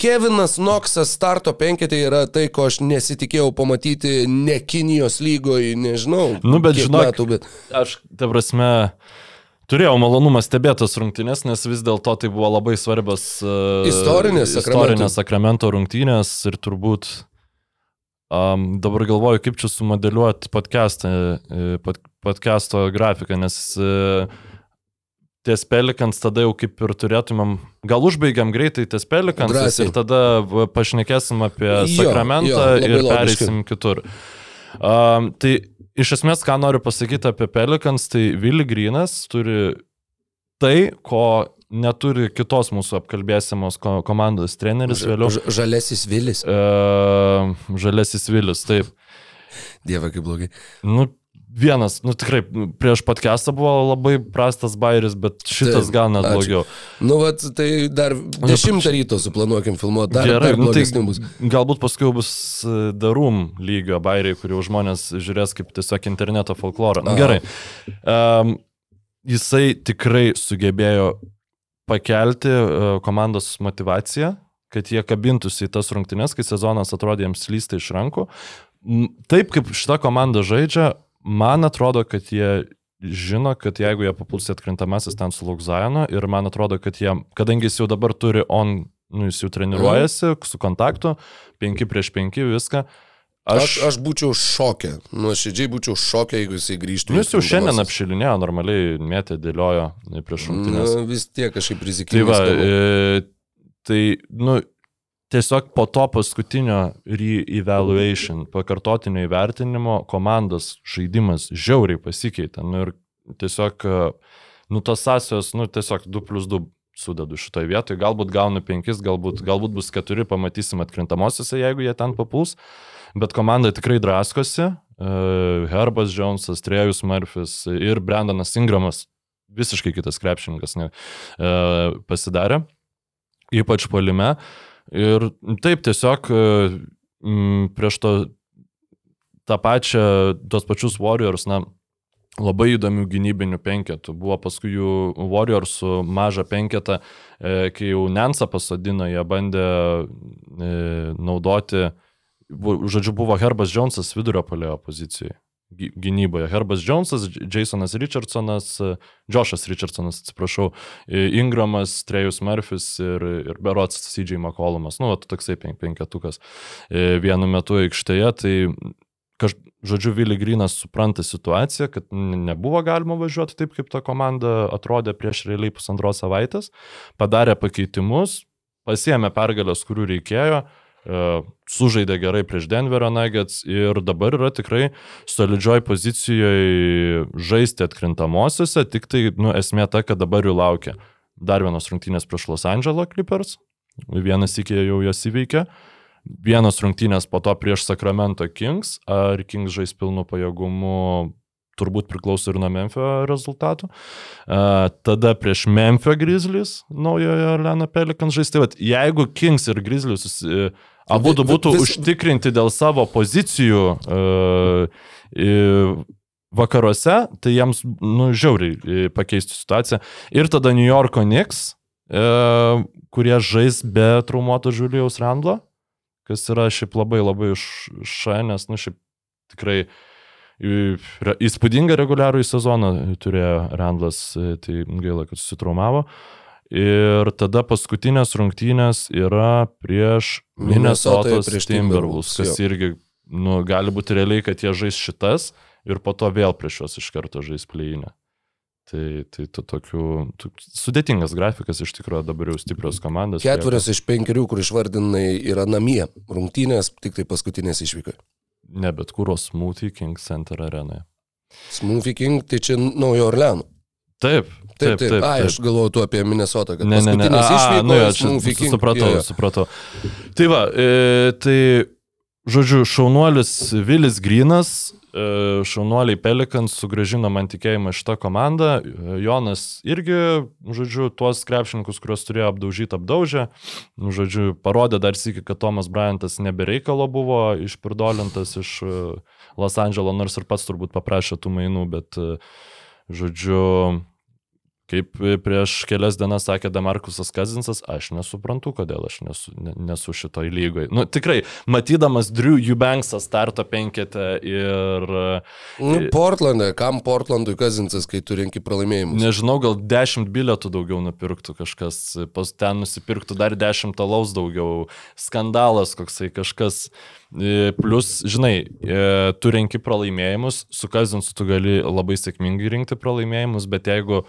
Kevinas Noksas starto penketė yra tai, ko aš nesitikėjau pamatyti ne Kinijos lygoje, nežinau. Nu, bet metų, bet... aš, ta prasme, Turėjau malonumą stebėtas rungtynės, nes vis dėlto tai buvo labai svarbios uh, istorinės, istorinės Sakramento rungtynės ir turbūt Um, dabar galvoju, kaip čia sumodeliuoti podcastą, e, pod, podcasto grafiką, nes uh, ties Pelikans tada jau kaip ir turėtumėm, gal užbaigiam greitai ties Pelikans ir tada pašnekėsim apie jo, Sakramentą jo, ir pereisim logiškai. kitur. Um, tai iš esmės, ką noriu pasakyti apie Pelikans, tai Vili Grinas turi tai, ko neturi kitos mūsų apkalbėsimos komandos treneris vėliau. Žalesis Vilis. E, žalesis Vilis, taip. Dieve, kaip blogai. Nu, vienas, nu tikrai, prieš podcastą buvo labai prastas bairis, bet šitas tai, gal net ačiū. blogiau. Nu, vat, tai dar dešimtą ryto suplanuokim filmuoti, dar, Gerai, dar nu, tai bus. Galbūt paskui bus darum lygio bairiai, kurių žmonės žiūrės kaip tiesiog interneto folklorą. Nu, gerai. Um, jisai tikrai sugebėjo pakelti e, komandos motivaciją, kad jie kabintųsi į tas rungtynes, kai sezonas atrodė jiems slysta iš rankų. Taip kaip šita komanda žaidžia, man atrodo, kad jie žino, kad jeigu jie papuls į atkrintamasis, ten sulauks Zajono ir man atrodo, kad jie, kadangi jis jau dabar turi on, nu, jis jau treniruojasi mhm. su kontaktu, 5 prieš 5 viską, Aš, aš, aš būčiau šokė, nuoširdžiai būčiau šokė, jeigu jisai grįžtų. Nu, jis jau šiandien apšilinėjo, normaliai mėtė, dėliojo prieš rungtynės. Nu, vis tiek kažkaip rizikingai. Tai, va, e, tai, nu, tiesiog po to paskutinio re-evaluation, pakartotinio įvertinimo, komandos žaidimas žiauriai pasikeitė. Nu, ir tiesiog, e, nu, tos sąsijos, nu, tiesiog 2 plus 2 sudedu šitoje vietoje. Galbūt gaunu 5, galbūt, galbūt bus 4, pamatysim atkrintamosiose, jeigu jie ten papuls. Bet komanda tikrai draskosi. E, Herbas Jonesas, Trejus Murphys ir Brendanas Ingramas, visiškai kitas krepšininkas, ne, e, pasidarė, ypač palime. Ir taip tiesiog e, prieš to tą pačią, tos pačius Warriors, na, labai įdomių gynybinių penketų. Buvo paskui jų Warriorsų mažą penketą, e, kai jau Nensa pasodino, jie bandė naudoti, žodžiu, buvo Herbas Jonesas vidurio palėjo pozicijoje. gy- Gynyboje. Herbas Jonesas, J- Jasonas Richardsonas, Joshas Richardsonas, atsiprašau, Ingramas, Trejus Murphys ir, ir Berots CJ McCollumas. Nu, va, toksai pen- penketukas vienu metu aikštėje. Tai kaž, žodžiu, Vili Grinas supranta situaciją, kad nebuvo galima važiuoti taip, kaip ta komanda atrodė prieš realiai pusantros savaitės, padarė pakeitimus, pasiemė pergalės, kurių reikėjo, sužaidė gerai prieš Denverio Nuggets ir dabar yra tikrai solidžioj pozicijoje žaisti atkrintamosiose, tik tai nu, esmė ta, kad dabar jų laukia dar vienos rungtynės prieš Los Angeles Clippers, vienas iki jau jos įveikė, vienos rungtynės po to prieš Sacramento Kings, ar Kings žais pilnu pajėgumu turbūt priklauso ir nuo Memphio rezultatų. Uh, tada prieš Memphio Grizzlies, naujojo Orleano Pelicans žais. Tai vat, jeigu Kings ir Grizzlies susi, abu būtų vis- užtikrinti dėl savo pozicijų uh, vakaruose, tai jiems, nu, žiauriai i, pakeistų situaciją. Ir tada New Yorko Knicks, uh, kurie žais be traumuoto Julijaus Randlo, kas yra šiaip labai labai ša, nes, nu, šiaip tikrai įspūdingą reguliarų į sezoną turėjo Randlas, e, tai gaila, kad susitraumavo. Ir tada paskutinės rungtynės yra prieš Minnesotos prieš Timberwolves, kas jo. irgi nu, gali būti realiai, kad jie žais šitas ir po to vėl prieš juos iš karto žais pleinę. Tai, tai tu tokių, tu, sudėtingas grafikas iš tikrųjų dabar jau stiprios komandos. Ketverios iš penkerių, kur išvardinai, yra namie. Rungtynės, tik tai paskutinės išvykai. Ne, bet kuros Smoothie King Center arenoje. Smoothie King, tai čia Naujo Orleano. Taip, Taip, taip. taip. A, aš galvoju tu apie Minnesotą, kad Ne, ne, ne. A, nu jo, čia Smoothie King. supratau, Jo, jo. supratau. Tai va, e, tai, žodžiu, šaunuolis Vilis Grinas, e, šaunuoliai Pelikans sugražino man tikėjimą šitą komandą. E, Jonas irgi, žodžiu, tuos krepšininkus, kuriuos turėjo apdaužyti, apdaužė. Nu, Žodžiu, parodė dar sėki, kad Tomas Bryantas nebereikalo buvo išpirdolintas iš e, Los Andželo, nors ir pats turbūt paprašė tų mainų, bet, e, žodžiu, Kaip prieš kelias dienas sakė Damarkusas Kazinsas, aš nesuprantu, kodėl aš nesu, ne, nesu šitoj lygoje. Nu, tikrai, matydamas Drew Eubanksą starto penketę ir Nu, Portlandė, kam Portlandui Kazinsas, kai tu renki pralaimėjimus? nežinau, gal 10 bilietų daugiau nupirktų kažkas, pas ten nusipirktų dar 10 talaus daugiau, skandalas koksai kažkas. E, Plus, žinai, e, tu renki pralaimėjimus, su Kazinsu tu gali labai sėkmingai rinkti pralaimėjimus, bet jeigu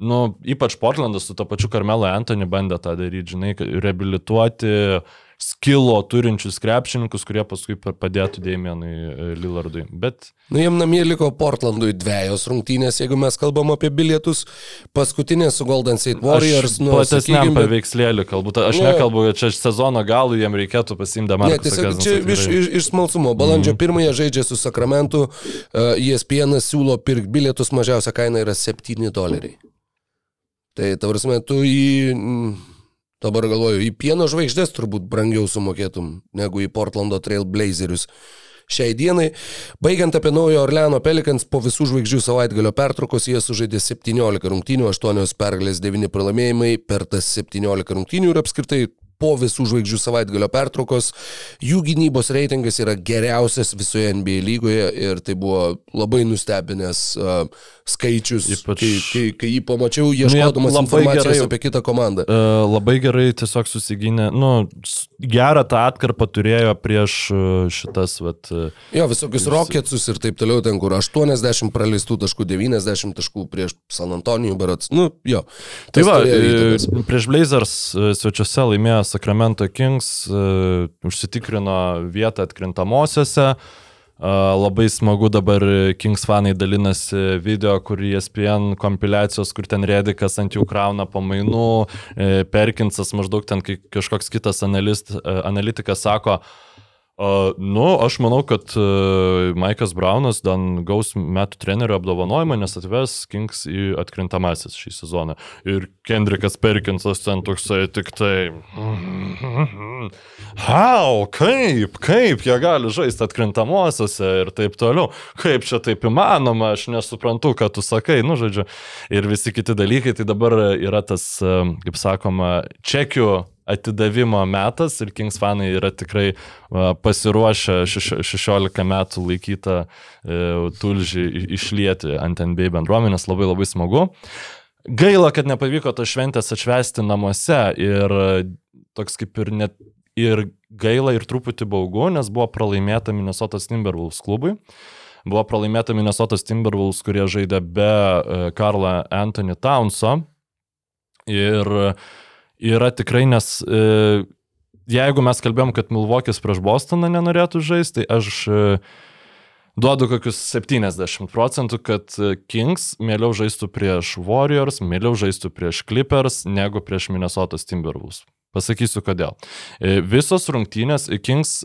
Nu, ypač Portlandas su to pačiu Karmelo Antony bandė tą daryti, žinai, reabilituoti skilo turinčius krepšininkus, kurie paskui pa- padėtų Damienui Lillardui. Bet Nu, jiem namie liko Portlandui dviejos rungtynės, jeigu mes kalbam apie bilietus. Paskutinė su Golden State Warriors. aš Nu, platesniam sakykime, paveikslėlį kalbu. Ta- Aš Ne. nekalbu, kad čia sezono galų jiem reikėtų pasimti Ne, Damarką. tiesiog čia iš, iš, iš smalsumo. Balandžio pirmąją žaidžia su Sakramentu, uh, ESPN siūlo pirkti bilietus, mažiausia kaina yra 7 doleriai. Tai tavarsime, tu į, dabar galvoju, į pieno žvaigždės turbūt brangiau sumokėtum negu į Portlando Trail Blazerius. Šiai dienai, baigiant apie naujo Orleano Pelikans, po visų žvaigždžių savaitgalio pertraukos jie sužaidė 17 rungtynių, 8 pergalės, 9 pralaimėjimai per tas 17 rungtynių ir apskritai po visų žvaigždžių savaitgalio pertraukos jų gynybos reitingas yra geriausias visoje NBA lygoje ir tai buvo labai nustebinęs uh, skaičius, Ypač- kai, kai, kai jį pamačiau, ieškodamas labai informacijos gerai- apie kitą komandą. Uh, labai gerai tiesiog susigynė, nu, gerą tą atkarpą turėjo prieš šitas, vat, Jo, visokius Rocketsus ir taip toliau, ten kur 80 praleistų taškų, 90 taškų prieš San Antonijų berots. Nu, jo. Tai va, e, prieš Blazers e, svečiuose laimėjo Sacramento Kings, e, užsitikrino vietą atkrintamosiose. E, Labai smagu dabar Kings fanai dalinasi video, kur ESPN kompiliacijos, kur ten Redikas ant jų krauna pamainų, e, Perkinsas maždaug ten kažkoks kitas analist, analitikas sako, Uh, nu, aš manau, kad uh, Maikas Braunas dan gaus metų trenerio apdovanojimą, nes atves Kings į atkrintamasis šį sezoną. Ir Kendrikas Perkinsas ten toksai tik tai. How, kaip, kaip jie gali žaisti atkrintamosiose ir taip toliau. Kaip čia taip įmanoma, aš nesuprantu, ką tu sakai, nu, žodžiu. Ir visi kiti dalykai, tai dabar yra tas, uh, kaip sakoma, čekių atidavimo metas ir Kings fanai yra tikrai pasiruošę šeš, 16 metų laikytą e, tulžį išlieti ant NBA bendruomenės, labai labai smagu. Gaila, kad nepavyko tos šventės atšvesti namuose ir e, toks kaip ir net ir gaila ir truputį baugu, nes buvo pralaimėta Minnesotos Timberwolves klubui. Buvo pralaimėta Minnesotos Timberwolves, kurie žaidė be e, Karla Anthony Townso. Ir e, yra tikrai, nes e, jeigu mes kalbėjom, kad Milvokis prieš Bostoną nenorėtų žaisti, tai aš e, duodu kokius 70 procentų, kad e, Kings mieliau žaistų prieš Warriors, mieliau žaistų prieš Clippers negu prieš Minnesotos Timberwolves. Pasakysiu kodėl. E, Visos rungtynės e, Kings,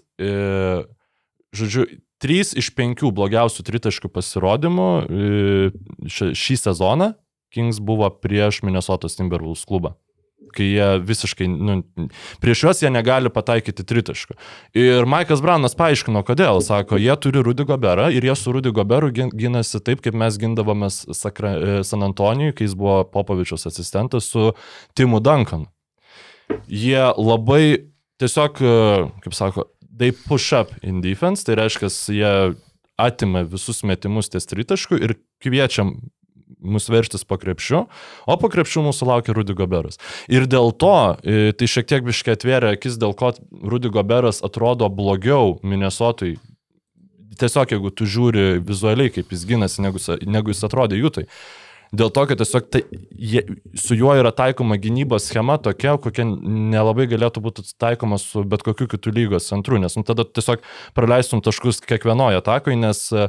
žodžiu, 3 iš 5 blogiausių tritaškių pasirodymų šį sezoną Kings buvo prieš Minnesotos Timberwolves klubą kai jie visiškai, nu, prieš juos jie negali pataikyti tritaškų. Ir Maikas Braunas paaiškino, kodėl. Sako, jie turi Rudy Goberą ir jie su Rudy Goberu ginasi taip, kaip mes gindavomės Sakra, e, San Antonijui, kai jis buvo Popovičius asistentas su Timu Duncanu. Jie labai tiesiog, e, kaip sako, they push up in defense, tai reiškia, jie atima visus metimus ties tritaškų ir kviečiam mus verštis po krepšiu, o po krepšiu mūsų laukia Rudy Goberas. Ir dėl to e, tai šiek tiek biškai atvėrė akis, dėl ko Rudy Goberas atrodo blogiau Minnesotui. Tiesiog jeigu tu žiūri vizualiai, kaip jis gynasi, negu, negu jis atrodė jūtai. Dėl to, kad tiesiog tai, jie, su juo yra taikoma gynybos schema tokia, kokia nelabai galėtų būti taikoma su bet kokiu kitų lygos centru, nes nu, tada tiesiog praleistum taškus kiekvienoje atakoje, nes e,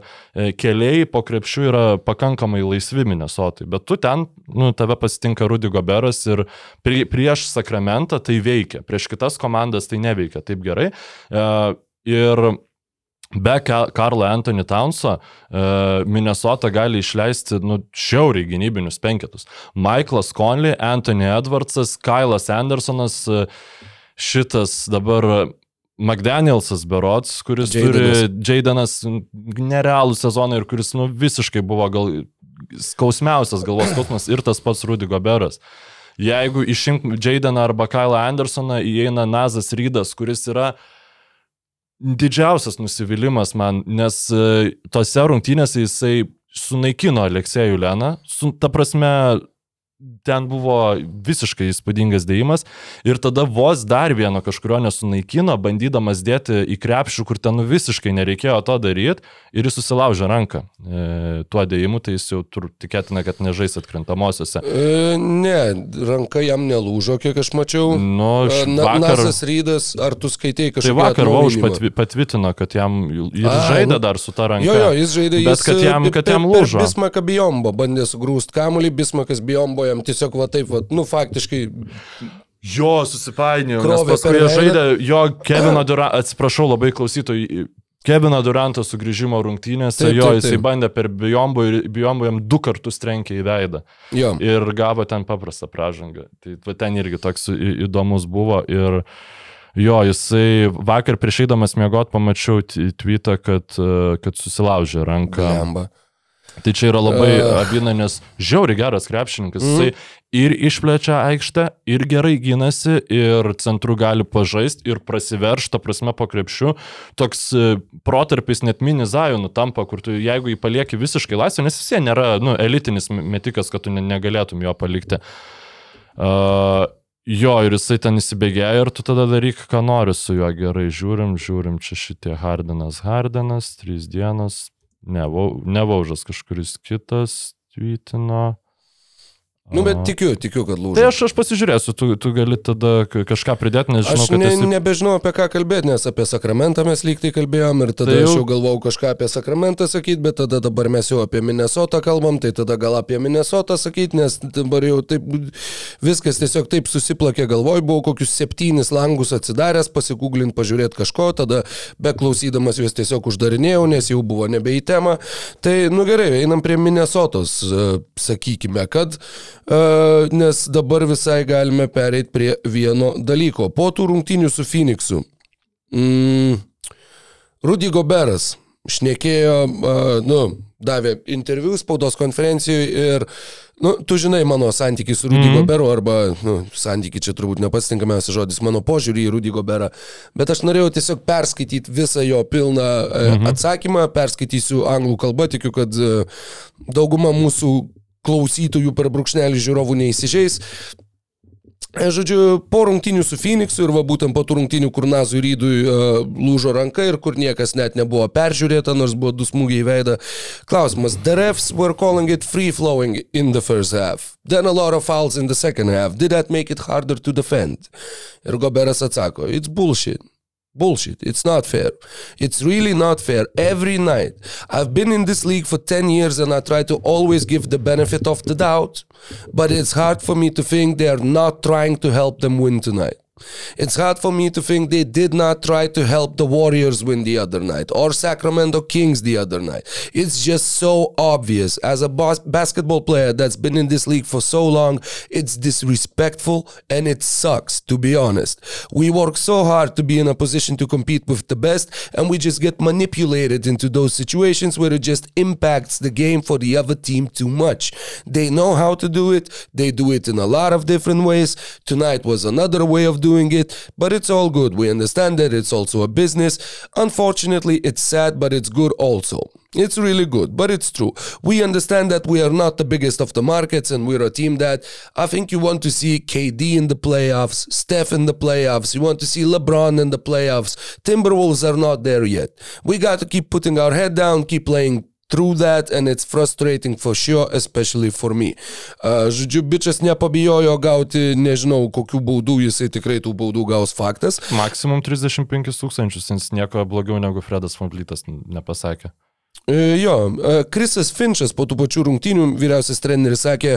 keliai po krepšių yra pakankamai laisvi Minnesotai, bet tu ten, nu, tave pasitinka Rudy Goberas ir prie, prieš Sakramentą tai veikia, prieš kitas komandas tai neveikia taip gerai. E, ir Be Ka- Karlo Anthony Townso, uh, Minnesota gali išleisti nu, šiauriai gynybinius penketus. Michaelas Conley, Anthony Edwardsas, Kailas Andersonas, uh, šitas dabar uh, McDanielsas Berots, kuris Jaydenas. turi Jaydenas nerealų sezoną ir kuris nu, visiškai buvo gal skausmiausias galvos skausmas ir tas pats Rudy Goberas. Jeigu išimk Jaydeną arba Kailą Andersoną, įeina Nazas Rydas, kuris yra didžiausias nusivylimas man, nes e, tose rungtynėse jisai sunaikino Aleksėjų Leną, su, ta prasme, ten buvo visiškai įspūdingas dėjimas ir tada vos dar vieno kažkurio nesunaikino, bandydamas dėti į krepšių, kur ten nu, visiškai nereikėjo to daryti ir jis susilaužė ranką e, tuo dėjimu, tai jis jau tur, tikėtina, kad nežais atkrintamosiose. E, ne, ranka jam nelūžo, kiek aš mačiau. Nu, E, š- Na, vakar, Nasas Rydas, ar tu skaitėjai tai kažką? vakar Vauž patvi, patvitino, kad jam ir Ai, žaidė nu. dar su ta ranka. Jo, jo, jis žaidė, Bet jis kad jam- e, kad jam lūžo. Bismaką Bijombo bandė sugrūst kamuolį, Bismakas Bijombo jam tiesiog va taip, va, nu faktiškai, Jo, susipainioju. Nes paskui jie žaidė jo Kevino Durantą, atsiprašau labai klausytojai, Kevino Duranto sugrįžimo rungtynėse, Taip, jo taip, jisai taip. bandė per Bijombų ir Bijombų jam du kartus trenkė į veidą jo. ir gavo ten paprastą pražangą. Tai ten irgi toks įdomus buvo ir jo, jisai vakar prieš eidamas miegot pamačiau tweetą, kad, kad susilaužė ranką. Lemba. Tai čia yra labai Ugh. abina, nes žiauri geras krepšininkas. Mhm. Jisai ir išplečia aikštę, ir gerai gynasi, ir centru gali pažaisti, ir prasiverš, ta prasme, po krepšiu. Toks e, protarpis net mini zajonų tampa, kur tu, jeigu jį palieki visiškai laisvę, nes vien nėra nu, elitinis metikas, kad tu ne, negalėtum jo palikti. Uh, Jo, ir jisai ten įsibėgėja ir tu tada daryk, ką nori su juo gerai. Žiūrim, žiūrim, čia šitie Hardinas, Hardinas, trys dienos, ne, Vau- ne Vaužas kažkuris kitas tweetino. Nu, bet tikiu, tikiu, kad lūžo. Tai aš, aš pasižiūrėsiu, tu, tu gali tada kažką pridėti, nes žinau, Aš ne, esi... nebežinau apie ką kalbėti, nes apie sakramentą mes lyg tai kalbėjom ir tada Tai jau- aš jau galvojau kažką apie sakramentą sakyti, bet tada dabar mes jau apie Minnesotą kalbam, tai tada gal apie Minnesotą sakyti, nes dabar jau taip viskas tiesiog taip susiplakė galvoj, buvau kokius septynis langus atsidaręs, pasigūglint, pažiūrėti kažko, tada beklausydamas juos tiesiog uždarinėjau, nes jau buvo nebe į temą. Tai, nu gerai, einam prie Minnesotos, e, sakykime, kad, nes dabar visai galime pereiti prie vieno dalyko. Po tų rungtynių su Phoenixu. Mm, Rudy Goberas šnekėjo, uh, nu, davė interviu spaudos konferencijoje ir, nu, tu žinai mano santykiai su Rudy mm -hmm. Goberu arba, nu, santykiai čia turbūt ne pats tinkamiausias žodis, mano požiūrį į Rudy Goberą, bet aš norėjau tiesiog perskaityti visą jo pilną mm -hmm. atsakymą, perskaitysiu anglų kalbą, tikiu, kad dauguma mūsų klausytojų per brūkšnelį žiūrovų neįsižeis. E, Žodžiu, po rungtynių su Phoenixu ir va būtent po tų rungtynių, kur Nazui Rydui uh, lūžo ranka ir kur niekas net nebuvo peržiūrėta, nors buvo du smūgiai į veidą. Klausimas, the refs were calling it free flowing in the first half. Then a lot of fouls in the second half. Did that make it harder to defend? Ir Goberas atsako, it's bullshit. Bullshit. It's not fair. It's really not fair. Every night. I've been in this league for 10 years and I try to always give the benefit of the doubt. But it's hard for me to think they're not trying to help them win tonight. It's hard for me to think they did not try to help the Warriors win the other night or Sacramento Kings the other night. It's just so obvious. As a bas- basketball player that's been in this league for so long, it's disrespectful and it sucks, to be honest. We work so hard to be in a position to compete with the best, and we just get manipulated into those situations where it just impacts the game for the other team too much. They know how to do it, they do it in a lot of different ways. Tonight was another way of doing it, but it's all good. We understand that it's also a business. Unfortunately, it's sad, but it's good also. It's really good, but it's true. We understand that we are not the biggest of the markets and we're a team that I think you want to see KD in the playoffs, Steph in the playoffs, you want to see LeBron in the playoffs. Timberwolves are not there yet. We got to keep putting our head down, keep playing through that and it's frustrating for sure, especially for me. Uh, žodžiu, bičias nepabijojo gauti, nežinau, kokių baudų jisai tikrai tų baudų gaus faktas. Maksimum 35 tūkstančius, nes nieko blogiau negu Fredas Fonflytas nepasakė. E, Jo, e, Krisas Finčas po tų pačių rungtynių vyriausias treneris sakė,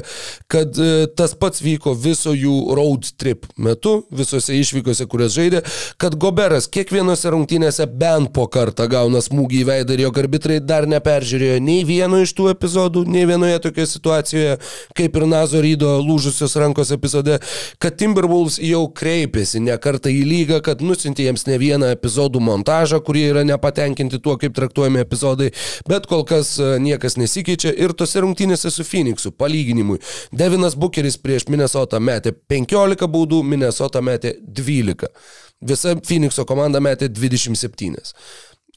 kad e, tas pats vyko viso jų road trip metu, visose išvykose, kurias žaidė, kad Goberas kiekvienose rungtynėse bent po kartą gauna smūgį į veidą ir jo arbitrai dar neperžiūrėjo nei vieno iš tų epizodų, nei vienoje tokioje situacijoje, kaip ir Nazo Rydo lūžusios rankos epizode, kad Timberwolves jau kreipėsi ne kartą į lygą, kad nusintė jiems ne vieną epizodų montažą, kurie yra nepatenkinti tuo, kaip traktuojami epizodai, bet kol kas e, niekas nesikeičia ir tose rungtynėse su Phoenixu, palyginimui, Devinas Bucheris prieš Minnesotą metė 15 baudų, Minnesota metė 12. Visa Phoenixo komanda metė 27.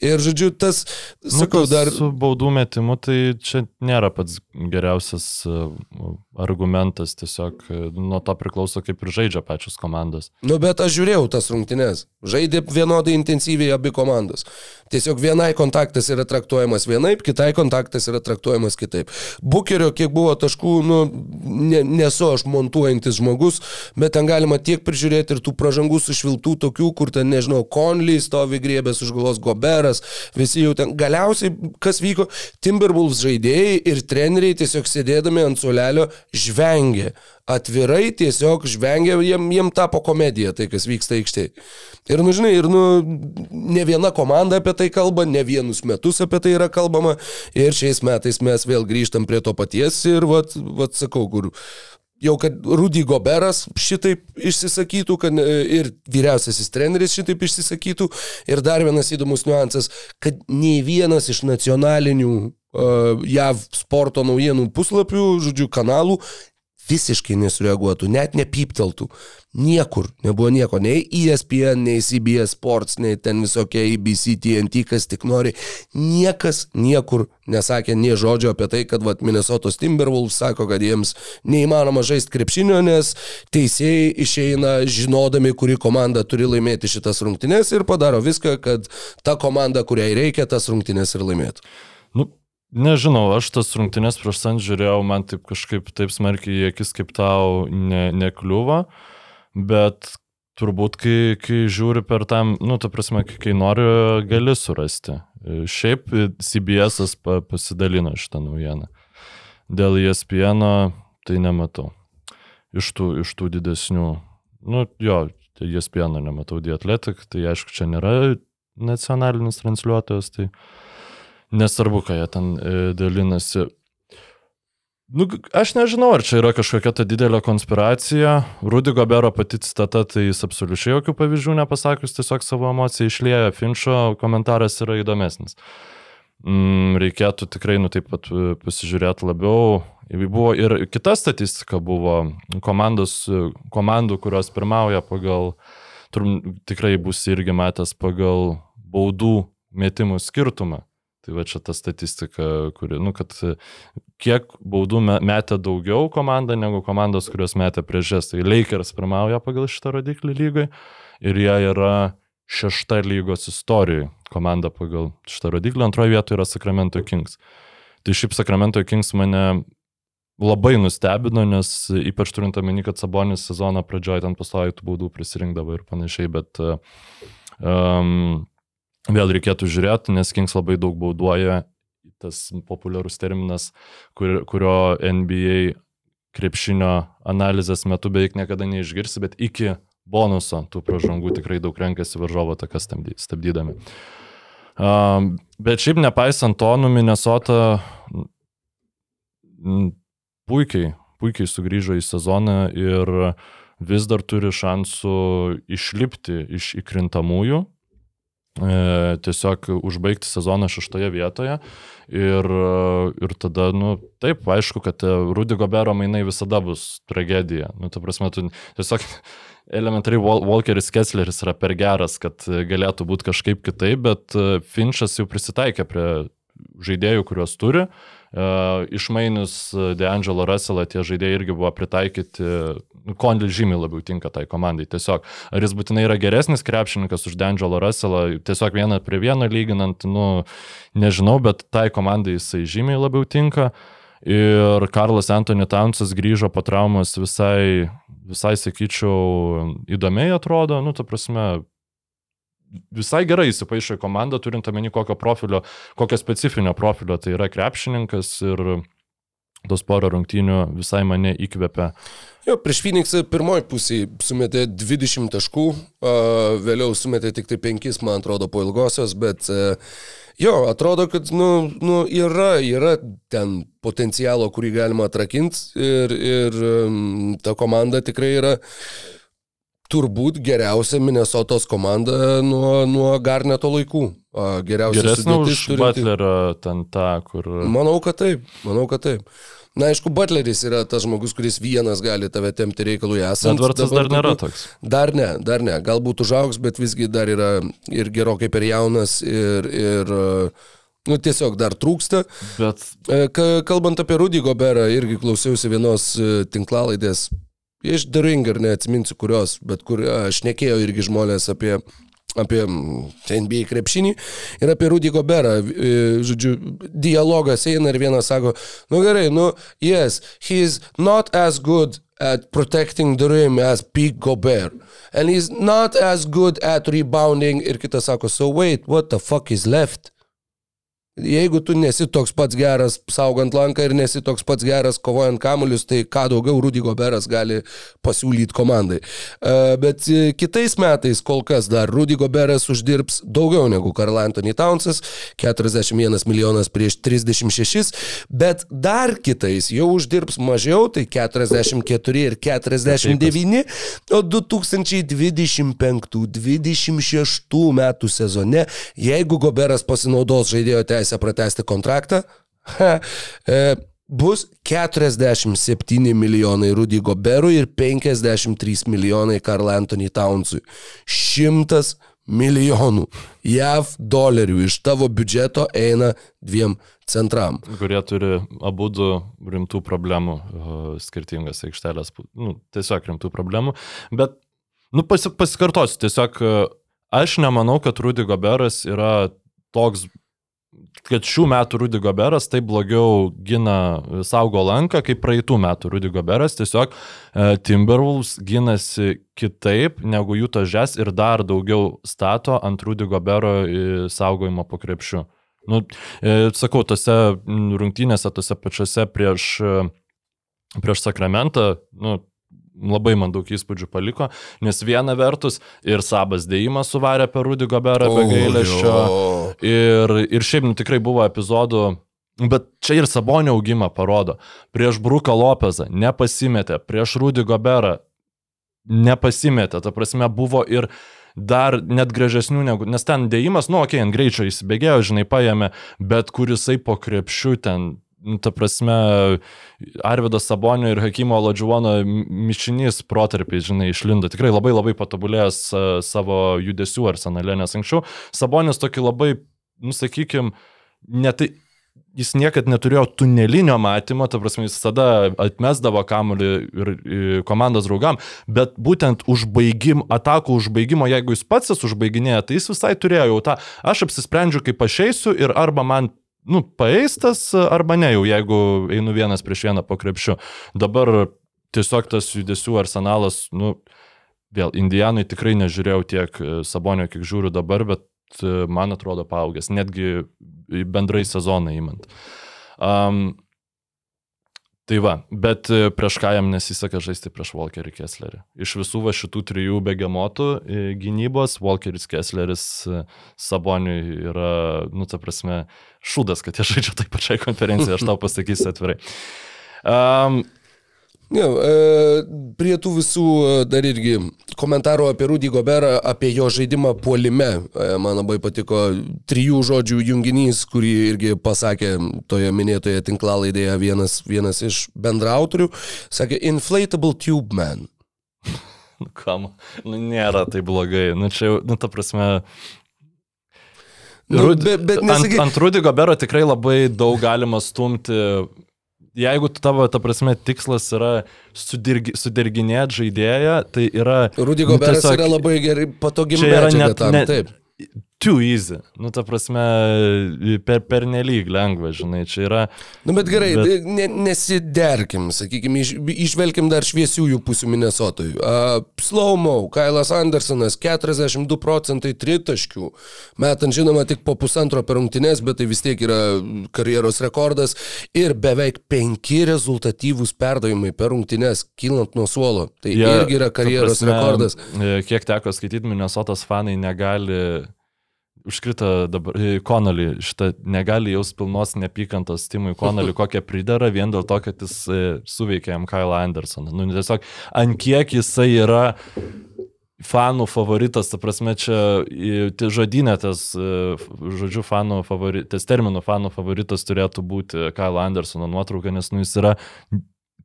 Ir žodžiu, tas, sakau, nu, dar... Su baudų metimu tai čia nėra pats geriausias uh, argumentas, tiesiog uh, nuo to priklauso, kaip ir žaidžia pačios komandos. Nu, bet aš žiūrėjau tas rungtynes. Žaidė vienodai intensyviai abi komandos. Tiesiog vienai kontaktas yra traktuojamas vienaip, kitai kontaktas yra traktuojamas kitaip. Bukerio, kiek buvo taškų, nu, ne, nesu aš montuojantis žmogus, bet ten galima tiek prižiūrėti ir tų pražangų sušviltų tokių, kur ten, nežinau, Conley stovi griebęs už galvos Goberas, visi jau ten. Galiausiai, kas vyko, Timberwolves žaidėjai ir treneriai tiesiog sėdėdami ant suolelio žvengė atvirai tiesiog žvengia, jiem, jiem tapo komedija tai, kas vyksta aikštėje. Ir, nu, žinai, ir, nu, ne viena komanda apie tai kalba, ne vienus metus apie tai yra kalbama. Ir šiais metais mes vėl grįžtam prie to paties ir, vat, vat sakau, kur jau kad Rudy Goberas šitaip išsisakytų, kad ir vyriausiasis treneris šitaip išsisakytų. Ir dar vienas įdomus niuansas, kad nei vienas iš nacionalinių JAV sporto naujienų puslapių, žodžiu, kanalų visiškai nesureaguotų, net nepypteltų. Niekur nebuvo nieko, nei ESPN, nei CBS Sports, nei ten visokie ABC, TNT, kas tik nori. Niekas niekur nesakė nie žodžio apie tai, kad vat, Minnesotos Timberwolves sako, kad jiems neįmanoma žaisti krepšinio, nes teisėjai išeina žinodami, kuri komanda turi laimėti šitas rungtynes ir padaro viską, kad ta komanda, kuriai reikia, tas rungtynes ir laimėtų. Nu, nežinau, aš tas rungtynės prieš Sant žiūrėjau, man taip kažkaip taip smarkiai į akis kaip tau ne, nekliuvo, bet turbūt, kai, kai žiūri per tam, nu, ta prasme, kai, kai nori, gali surasti. Šiaip CBS pa, pasidalino šitą naujieną. Dėl ESPN tai nematau. Iš tų, iš tų didesnių, nu, jo, ESPN nematau, The Athletic, tai aišku, čia nėra nacionalinis transliuotojas, tai nesvarbu, ką jie ten e, dalinasi. Nu, aš nežinau, ar čia yra kažkokia ta didelė konspiracija. Rudy Gobero pati citata, tai jis absoliučiai jokių pavyzdžių nepasakius, tiesiog savo emociją išlieja. Finčio komentaras yra įdomesnis. Mm, reikėtų tikrai, nu taip pat e, pasižiūrėti labiau. Buvo ir kita statistika buvo komandos, e, komandų, kurios pirmauja pagal, turim, tikrai bus irgi matęs pagal baudų metimų skirtumą. Tai va čia ta statistika, kuri, nu, kad e, kiek baudų me- metė daugiau komanda negu komandos, kurios metė prieš jas. Tai Lakers pirmauja pagal šitą rodiklį lygai ir jie yra šešta lygos istorijoje komanda pagal šitą rodiklį, antroje vietoje yra Sacramento Kings. Tai šiaip Sacramento Kings mane labai nustebino, nes ypač turint omeny, kad Sabonis sezono pradžioje ten pastoviai tų baudų prisirinkdavo ir panašiai, bet um, vėl reikėtų žiūrėti, nes Kings labai daug bauduoja, tas populiarus terminas, kur, kurio NBA krepšinio analizės metu beveik niekada neišgirsi, bet iki bonuso tų pražangų tikrai daug renkasi varžovo stabdy- stabdydami. Um, bet šiaip nepaisant to, nu Minnesota puikiai, puikiai sugrįžo į sezoną ir vis dar turi šansų išlipti iš įkrintamųjų, tiesiog užbaigti sezoną šeštoje vietoje ir, ir tada, nu, taip, aišku, kad e, Rudy Gobero mainai visada bus tragedija. Nu, ta prasme, tu tiesiog elementariai Wal- Walkeris Kessleris yra per geras, kad e, galėtų būti kažkaip kitaip, bet e, Finčas jau prisitaikė prie žaidėjų, kuriuos turi. Uh, išmainius e, DeAngelo Russellą tie žaidėjai irgi buvo pritaikyti, nu, Kondil žymiai labiau tinka tai komandai. Tiesiog, ar jis būtinai yra geresnis krepšininkas už DeAngelo Russellą, tiesiog vieną prie vieno lyginant, nu, nežinau, bet tai komandai jisai žymiai labiau tinka. Ir Karlas Anthony Townsas grįžo po traumos visai, visai sakyčiau, įdomiai atrodo, nu, ta prasme, visai gerai įsipaišo į komandą, turint omeny kokio profilio, kokio specifinio profilio tai yra krepšininkas ir tos porą rungtynių visai mane įkvepia. Jo, prieš Phoenixą pirmoji pusė sumetė 20 taškų, vėliau sumetė tik tai 5, man atrodo, po ilgosios, bet a, jo, atrodo, kad nu, nu, yra, yra ten potencialo, kurį galima atrakinti ir, ir ta komanda tikrai yra turbūt geriausia Minnesotos komanda nuo, nuo Garneto laikų. Geriausia Geresnė už turinti- Butlerio ten tą, kur... Manau, kad taip, manau, kad taip. Na, aišku, Butleris yra tas žmogus, kuris vienas gali tave temti reikalui esant. Edvardsas Dabar dar nėra toks. Dar ne, dar ne. Galbūt užaugs, bet visgi dar yra ir gerokai per jaunas ir, ir nu, tiesiog dar trūksta. Bet E, ka- Kalbant apie Rudy Goberą, irgi klausiausi vienos e, tinklalaidės iš The Ringer, neatsiminsiu kurios, bet kur e, šnekėjo irgi žmonės apie apie NBA krepšinį ir apie Rudy Goberą. E, Žodžiu, dialogas eina ir vienas sako, nu gerai, nu, yes, he is not as good at protecting the rim as Pete Gobert. And he's not as good at rebounding. Ir kitas sako, so wait, what the fuck is left? Jeigu tu nesi toks pats geras saugant lanką ir nesi toks pats geras kovojant kamuolius, tai ką daugiau Rudy Goberas gali pasiūlyti komandai. E, Bet e, kitais metais kol kas dar Rudy Goberas uždirbs daugiau negu Karl Anthony Townsas - 41 milijonas prieš 36, bet dar kitais jau uždirbs mažiau, tai 44 ir 49, o 2025-2026 metų sezone, jeigu Goberas pasinaudos žaidėjo teisę pratesti kontraktą, e, bus 47 milijonai Rudy Goberui ir 53 milijonai Karl Anthony Townsui. 100 milijonų JAV dolerių iš tavo biudžeto eina dviem centram. kurie turi abu du rimtų problemų, o, skirtingas aikštelės, nu, tiesiog rimtų problemų. Bet, nu, pasi, pasikartosiu, tiesiog e, aš nemanau, kad Rudy Goberas yra toks kad šių metų Rudy Goberas taip blogiau gina saugo lanką, kaip praeitų metų Rudy Goberas. Tiesiog e, Timberwolves ginasi kitaip negu jų tažes ir dar daugiau stato ant Rudy Gobero e, saugojimo po krepšiu. Nu, e, sakau, tose rungtynėse, tose pačiose prieš, e, prieš Sakramentą, nu, labai man daug įspūdžių paliko, nes viena vertus ir Sabas dėjimas suvarė per Rudy Goberą be gailesčio. jo. Ir, ir šiaip nu, tikrai buvo epizodų, bet čia ir Sabonio augimą parodo. Prieš Bruką Lopezą nepasimetė, prieš Rudy Goberą nepasimetė. Ta prasme, buvo ir dar net gražesnių negu, nes ten dėjimas, nu, okei, okay, ant greičio įsibėgėjo, žinai, paėmė, bet kur jisai po krepšiu ten, ta prasme, Arvidas Sabonio ir Hakimo Ladžiuono mišinys protarpiai, žinai, išlindo. Tikrai labai labai patobulėjęs a, savo judesių arsenale, nes anksčiau Sabonis tokį labai, nusakykim, netai jis niekad neturėjo tunelinio matymo, ta prasme, jis tada atmesdavo kamuolį ir, ir komandos draugam, bet būtent užbaigim, atakų užbaigimo, jeigu jis pats jas užbaiginėja, tai jis visai turėjo jau tą, aš apsisprendžiu, kaip aš eisiu ir arba man nu, paeistas, arba ne jau, jeigu einu vienas prieš vieną po krepšiu. Dabar tiesiog tas judesių arsenalas, nu, vėl, Indijanai tikrai nežiūrėjau tiek e, Sabonio, kiek žiūriu dabar, bet e, man atrodo paaugęs, netgi bendrai sezoną įmant. Um, tai va, bet e, prieš ką jam nesiseka žaisti prieš Walkerį Kesslerį. Iš visų va šitų trijų begemotų e, gynybos, Walkeris Kessleris e, Saboniui yra, nu, ta prasme, šūdas, kad jie žaidžia taip pačiai konferencijai, aš tau pasakysiu atvirai. Um, Ne, e, prie tų visų e, dar irgi komentarų apie Rudy Goberą, apie jo žaidimą puolime. E, man labai patiko trijų žodžių junginys, kurį irgi pasakė toje minėtoje tinklalaidėje vienas, vienas iš bendrautorių. Sakė, inflatable tube man. nu, kam, nu, nėra tai blogai. Nu, čia nu, ta prasme, Nu, Rud- bet, bet ant, nesakyk, ant Rudy Gobero tikrai labai daug galima stumti. Jeigu tavo, ta prasme, tikslas yra sudirgi, sudirginėti žaidėją, tai yra... Rudy nu, Goberas tiesiog- yra labai gerai patogi medžiaga net tam. ne- Taip. Too easy. Nu, ta prasme, per, per nelyg lengva, žinai, čia yra... Nu, bet gerai, Bet-. Ne, nesiderkim, sakykime, iš, išvelkim dar šviesiųjų pusių Minnesotui. Uh, Slowmo, Kailas Andersonas, 42 procentai tritaškių, metant žinoma tik po pusantro per rungtynes, bet tai vis tiek yra karjeros rekordas ir beveik penki rezultatyvūs perdavimai per rungtynes, kylant nuo suolo. Tai Jie, irgi yra karjeros prasme, rekordas. e, Kiek teko skaityti, Minnesotos fanai negali, užkrito dabar, Konolį, šitą negali jaus pilnos neapykantos Timui Konolį, kokią pridara, vien dėl to, kad jis e, suveikė jam Kyle Andersoną. Nu, tiesiog, ant kiek jisai yra fanų favoritas, ta prasme, čia tai žodinė tas, e, žodžiu, fanų favoritas, tas terminų fanų favoritas turėtų būti Kyle Andersono nuotrauka, nes nu, jis yra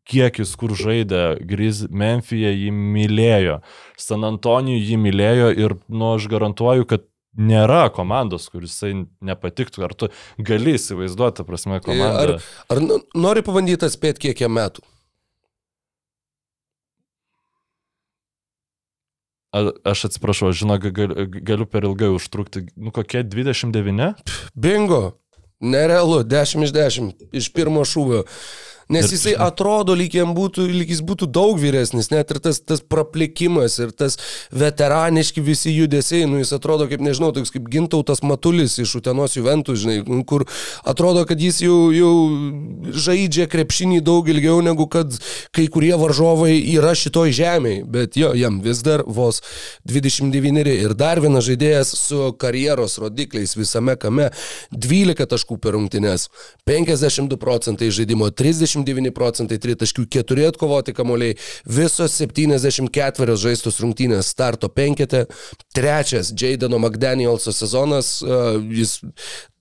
kiek jis kur žaidė, Griz Memphije jį mylėjo, San Antonijų jį mylėjo ir, nu, aš garantuoju, kad nėra komandos, kur jisai nepatiktų, ar tu gali įsivaizduoti, prasme, Ar, komandą. ar n- nori pabandyti atspėti, kiek jam metų? A, aš atsiprašau, galiu, galiu per ilgai užtrukti, nu kokie 29? Bingo. Nerealu, 10 iš 10 iš pirmo šūvio. Nes jisai atrodo, lyg, būtų, lyg jis būtų daug vyresnis, net ir tas, tas praplikimas ir tas veteraniški visi judesiai, nu jis atrodo kaip, nežinau, toks kaip gintautas matulis iš Utenos Juventus, žinai, kur atrodo, kad jis jau, jau žaidžia krepšinį daug ilgiau negu kad kai kurie varžovai yra šitoj žemėje, bet jo, jam vis dar vos 29 ir dar vienas žaidėjas su karjeros rodikliais visame kame 12 taškų per rungtynes, 52 procentai žaidimo, 39 procentai tritaškių, 4 atkovoti kamuoliai, visos 74 žaistos rungtynės starto penkete, trečias Jadeno McDanielso sezonas, uh, jis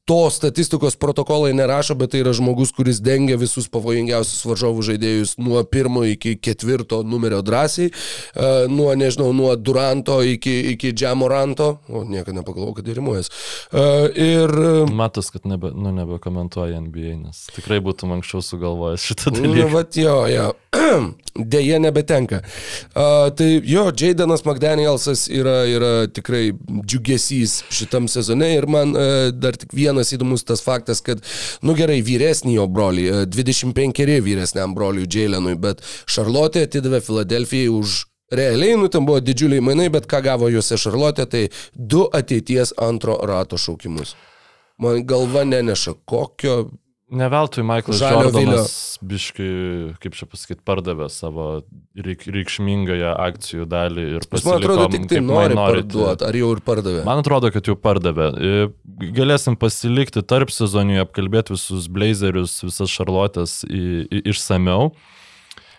to statistikos protokolai nerašo, bet tai yra žmogus, kuris dengia visus pavojingiausius varžovų žaidėjus nuo pirmo iki ketvirto numerio drąsiai, uh, nuo, nežinau, nuo Duranto iki, iki Džamoranto, o niekada nepagalvojau, kad rimuojas. Uh, ir uh, Matas, kad nebe, nu, nebekomentuoja NBA, nes tikrai būtum anksčiau sugalvojęs šitą Nu, dalyką. vat jo, jo. dėje nebetenka. Uh, tai jo, Jaydanas McDanielsas yra, yra tikrai džiugesys šitam sezone ir man uh, dar tik vienas įdomus tas faktas, kad, nu gerai, vyresnį jo brolį, uh, 25 vyresniam broliui Jaylenui, bet Šarlotė atidavė Filadelfijai už Realiai, nu, ten buvo didžiuliai mainai, bet ką gavo juose Šarlotė, tai du ateities antro rato šaukimus. Man galva neneša, kokio Ne veltui Michaelas Žalio Jordanas biškai, kaip čia pasakyti, pardavė savo reik, reikšmingąją akcijų dalį ir Jis man atrodo tik tai nori parduoti, ar jau ir pardavė. Man atrodo, kad jau pardavė. E, Galėsim pasilikti tarp sezonijų, apkalbėti visus blazerius, visas šarlotės išsameu.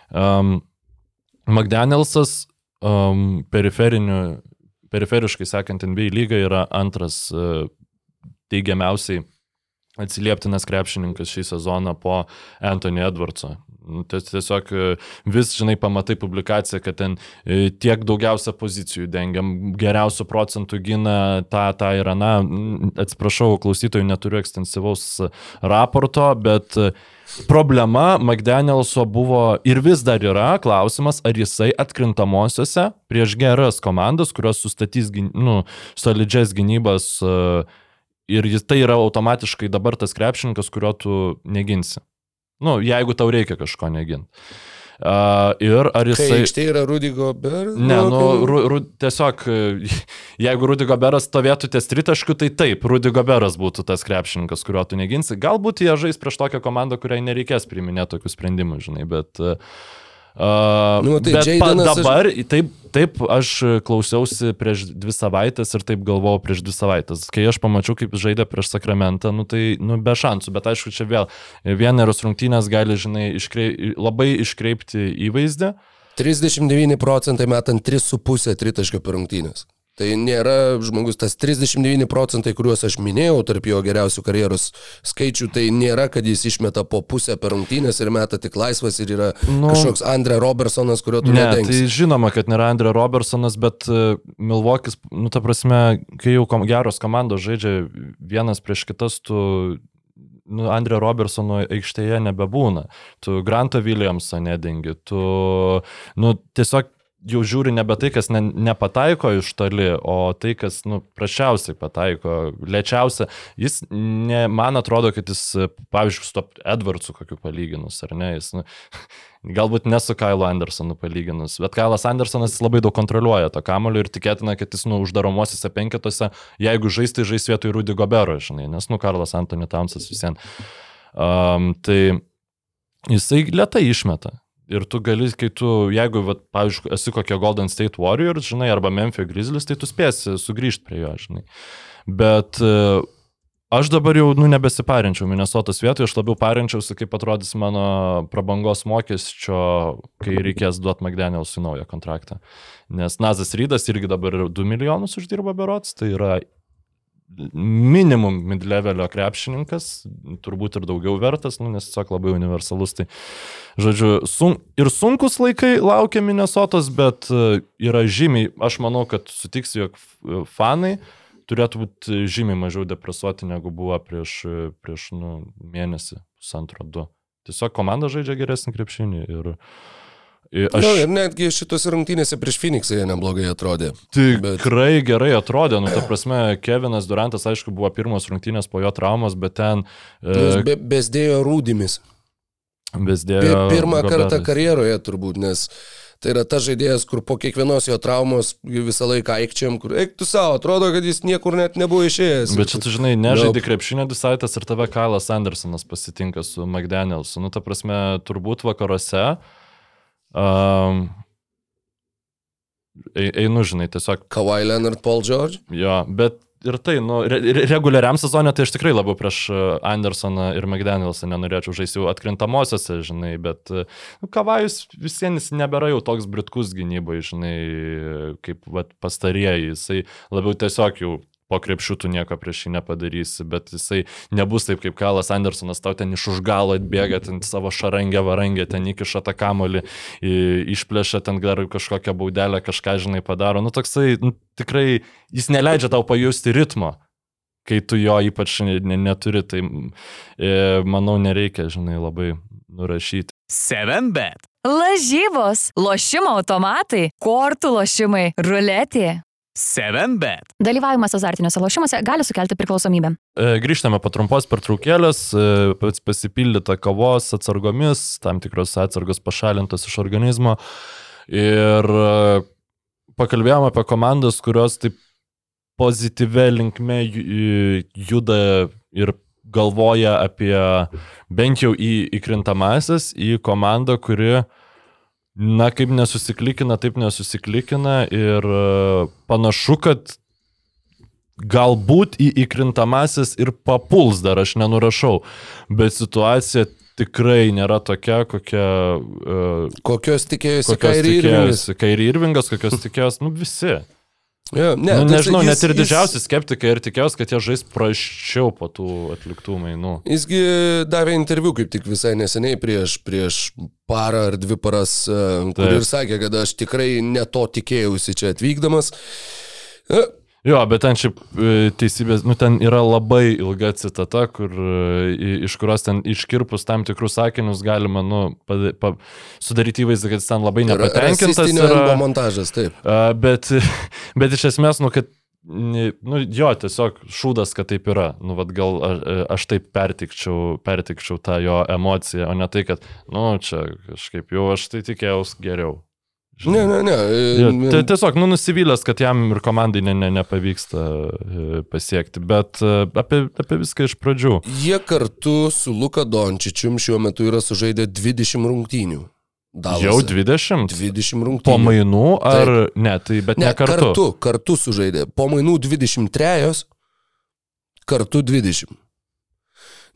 Um, McDanielsas um, periferiškai sekant NBA lygą yra antras uh, teigiamiausiai atsilieptinas krepšininkas šį sezoną po Anthony Edwardso. Nu, Tiesiog e, vis, žinai, pamatai publikaciją, kad ten e, tiek daugiausia pozicijų dengiam, geriausių procentų gina tą, tą ir aną. Atsiprašau, klausytojų neturiu ekstensyvaus raporto, bet e, problema McDanielso buvo ir vis dar yra klausimas, ar jisai atkrintamosiose prieš geras komandas, kurios sustatys nu, solidžias gynybas e, ir jis tai yra automatiškai dabar tas krepšininkas, kurio tu neginsi. Nu, jeigu tau reikia kažko neginti. Uh, ir ar Kai jisai... aikštėje yra Rudigo Ber. Ne, nu, ru, ru, tiesiog, jeigu Rudy Goberas stovėtų ties tritaškiu, tai taip, Rudy Goberas būtų tas krepšininkas, kurio tu neginsi. Galbūt jie žais prieš tokią komandą, kuriai nereikės priiminėti tokių sprendimų, žinai, bet... Uh, Nu, tai bet pa, dabar, aš... taip, taip, aš klausiausi prieš dvi savaitės ir taip galvojau prieš dvi savaitės. Kai aš pamačiau, kaip žaidė prieš Sakramentą, nu tai, nu, be šansų, bet aišku, čia vėl vieneros rungtynės gali, žinai, iškrei, labai iškreipti įvaizdį. 39 procentai metant 3,5 tritaškio per rungtynės. Tai nėra žmogus, tas 39 procentai, kuriuos aš minėjau, tarp jo geriausių karjeros skaičių, tai nėra, kad jis išmeta po pusę per rungtynės ir meta tik laisvas ir yra Nu, kažkoks Andre Robertsonas, kurio tu Ne, nedengsi. tai žinoma, kad nėra Andre Robertsonas, bet uh, Milvokis, nu, ta prasme, kai jau kom, geros komandos žaidžia vienas prieš kitas, tu, nu, Andre Robertsono aikštėje nebebūna. Tu Grantą Williamsą nedengi, tu, nu, tiesiog jau žiūri nebe tai, kas ne, nepataiko iš toli, o tai, kas, nu, prašiausiai pataiko, lėčiausia. Jis, ne, man atrodo, kad jis, pavyzdžiui, su to Edwardsu kokiu palyginus, ar ne, jis, nu, galbūt ne su Kailu Andersonu palyginus, bet Kailas Andersonas labai daug kontroliuoja to kamulio ir tikėtina, kad jis, nu, uždaromosiuose penketuose, jeigu žais, tai žais vietoj Rudy Gobero, žinai, nes, nu, Karlas Antony Tamsas visiems. Um, tai jisai lietai išmeta. Ir tu gali, kai tu, jeigu, vat, pavyzdžiui, esi kokia Golden State Warriors, žinai, arba Memphis Grizzlies, tai tu spėsi sugrįžti prie jo, žinai. Bet e, aš dabar jau, nu, nebesiparinčiau Minnesotos vietoje, aš labiau parinčiausi, kaip atrodys mano prabangos mokesčio, kai reikės duoti McDanielsui naują kontraktą. Nes Nazas Rydas irgi dabar 2 milijonus uždirba berots, tai yra minimum mid-levelio krepšininkas, turbūt ir daugiau vertas, nu, nes tiesiog labai universalus. Tai, žodžiu, sun, ir sunkus laikai laukia Minnesotos, bet e, yra žymiai, aš manau, kad sutiks, jog f- fanai turėtų būti žymiai mažiau depresuoti, negu buvo prieš, e, prieš nu, mėnesį, pusantro, du. Tiesiog komanda žaidžia geresnį krepšinį ir, ir Aš... aš... Nu, ir netgi šitose rungtynėse prieš Phoenixą jie neblogai atrodė. Bet- Tikrai gerai atrodė, nu, ta prasme, Kevinas Durantas, aišku, buvo pirmos rungtynės po jo traumos, bet ten e, be, bezdėjo rūdimis. bezdėjo. Pi- Pirmą Goberas. kartą karjeroje turbūt, nes tai yra tas žaidėjas, kur po kiekvienos jo traumos visą laiką aikčiam, kur eik tu savo, atrodo, kad jis niekur net nebuvo išėjęs. Bet čia tu žinai, nežaidži Nope. krepšinio disaitas ir tave Kailas Andersonas pasitinka su McDanielsu. Nu, ta prasme, turbūt vakaruose. Um, ei- einu, žinai, tiesiog Kawhi Leonard, Paul George. Jo, bet ir tai, nu, re re reguliariam sezonė tai aš tikrai labiau prieš e, Andersoną ir McDanielsą nenorėčiau žaisti jau atkrintamosiose, žinai, bet e, nu, Kavajus visiems nebėra jau toks britkus gynybai, žinai, kaip vat, pastarieji, jisai labiau tiesiog jau po krepšių tu nieko prieš jį nepadarysi, bet jisai nebus taip kaip Kalas Andersonas, tau ten iš už galo atbėga, ten savo šarangę varangę, ten įkiša tą kamolį, išplėšia ten dar kažkokią baudelę, kažką, žinai, padaro. Nu, toksai, nu, tikrai, jis neleidžia tau pajusti ritmo, kai tu jo ypač ne, ne, neturi, tai e, manau, nereikia, žinai, labai nurašyti. 7bet. Lažybos, lošimo automatai, kortų lošimai, ruletė. 7bet. Dalyvavimas azartiniuose lošimuose gali sukelti priklausomybę. E, Grįžtame po trumpos pertraukėlės, e, pasipildyta kavos atsargomis, tam tikros atsargos pašalintos iš organizmo. Ir e, pakalbėjome apie komandas, kurios taip pozityvę linkme ju- juda ir galvoja apie bent jau į įkrintamasis, į komandą, kuri Na, kaip nesusiklikina, taip nesusiklikina ir e, panašu, kad galbūt į įkrintamasis ir papuls dar, aš nenurašau, bet situacija tikrai nėra tokia, kokia... Uh, Kokios tikėjosi Kairi Irvingas? Kairi Irvingas, kokios tikėjosi, nu visi. Ja, ne, nu, tai nežinau, jis- net ir jis- didžiausi skeptikai ir tikėjosi, kad jie žais praščiau po tų atliktų mainų. Jisgi davė interviu kaip tik visai neseniai prieš, prieš parą ar dvi paras, e, kur ir sakė, kad aš tikrai ne to tikėjausi čia atvykdamas. E, Jo, bet ten šiaip e, teisybės, nu ten yra labai ilga citata, kur, e, iš kurios ten iškirpus tam tikrus sakinius galima, nu, pada- pa, sudaryti įvaizdį, kad jis ten labai nepatenkintas rasistinio yra. montažas, taip. Bet, bet iš esmės, nu, kad, nu, jo, tiesiog šūdas, kad taip yra. Nu, vad gal aš, aš taip pertikčiau, pertikčiau tą jo emociją, o ne tai, kad, nu, čia kažkaip jau aš tai tikėjausi geriau. Ne, ne, ne. e, Jo, e, tai tiesiog, nu, nusivylęs, kad jam ir komandai ne, ne, nepavyksta e, pasiekti, bet e, apie, apie viską iš pradžių. Jie kartu su Luka Dončičium šiuo metu yra sužaidę 20 rungtynių. Dallase. Jau 20? 20 rungtynių. Po mainų ar ne, tai bet ne, Ne, kartu. kartu, kartu sužaidė. Po mainų 23, kartu 20.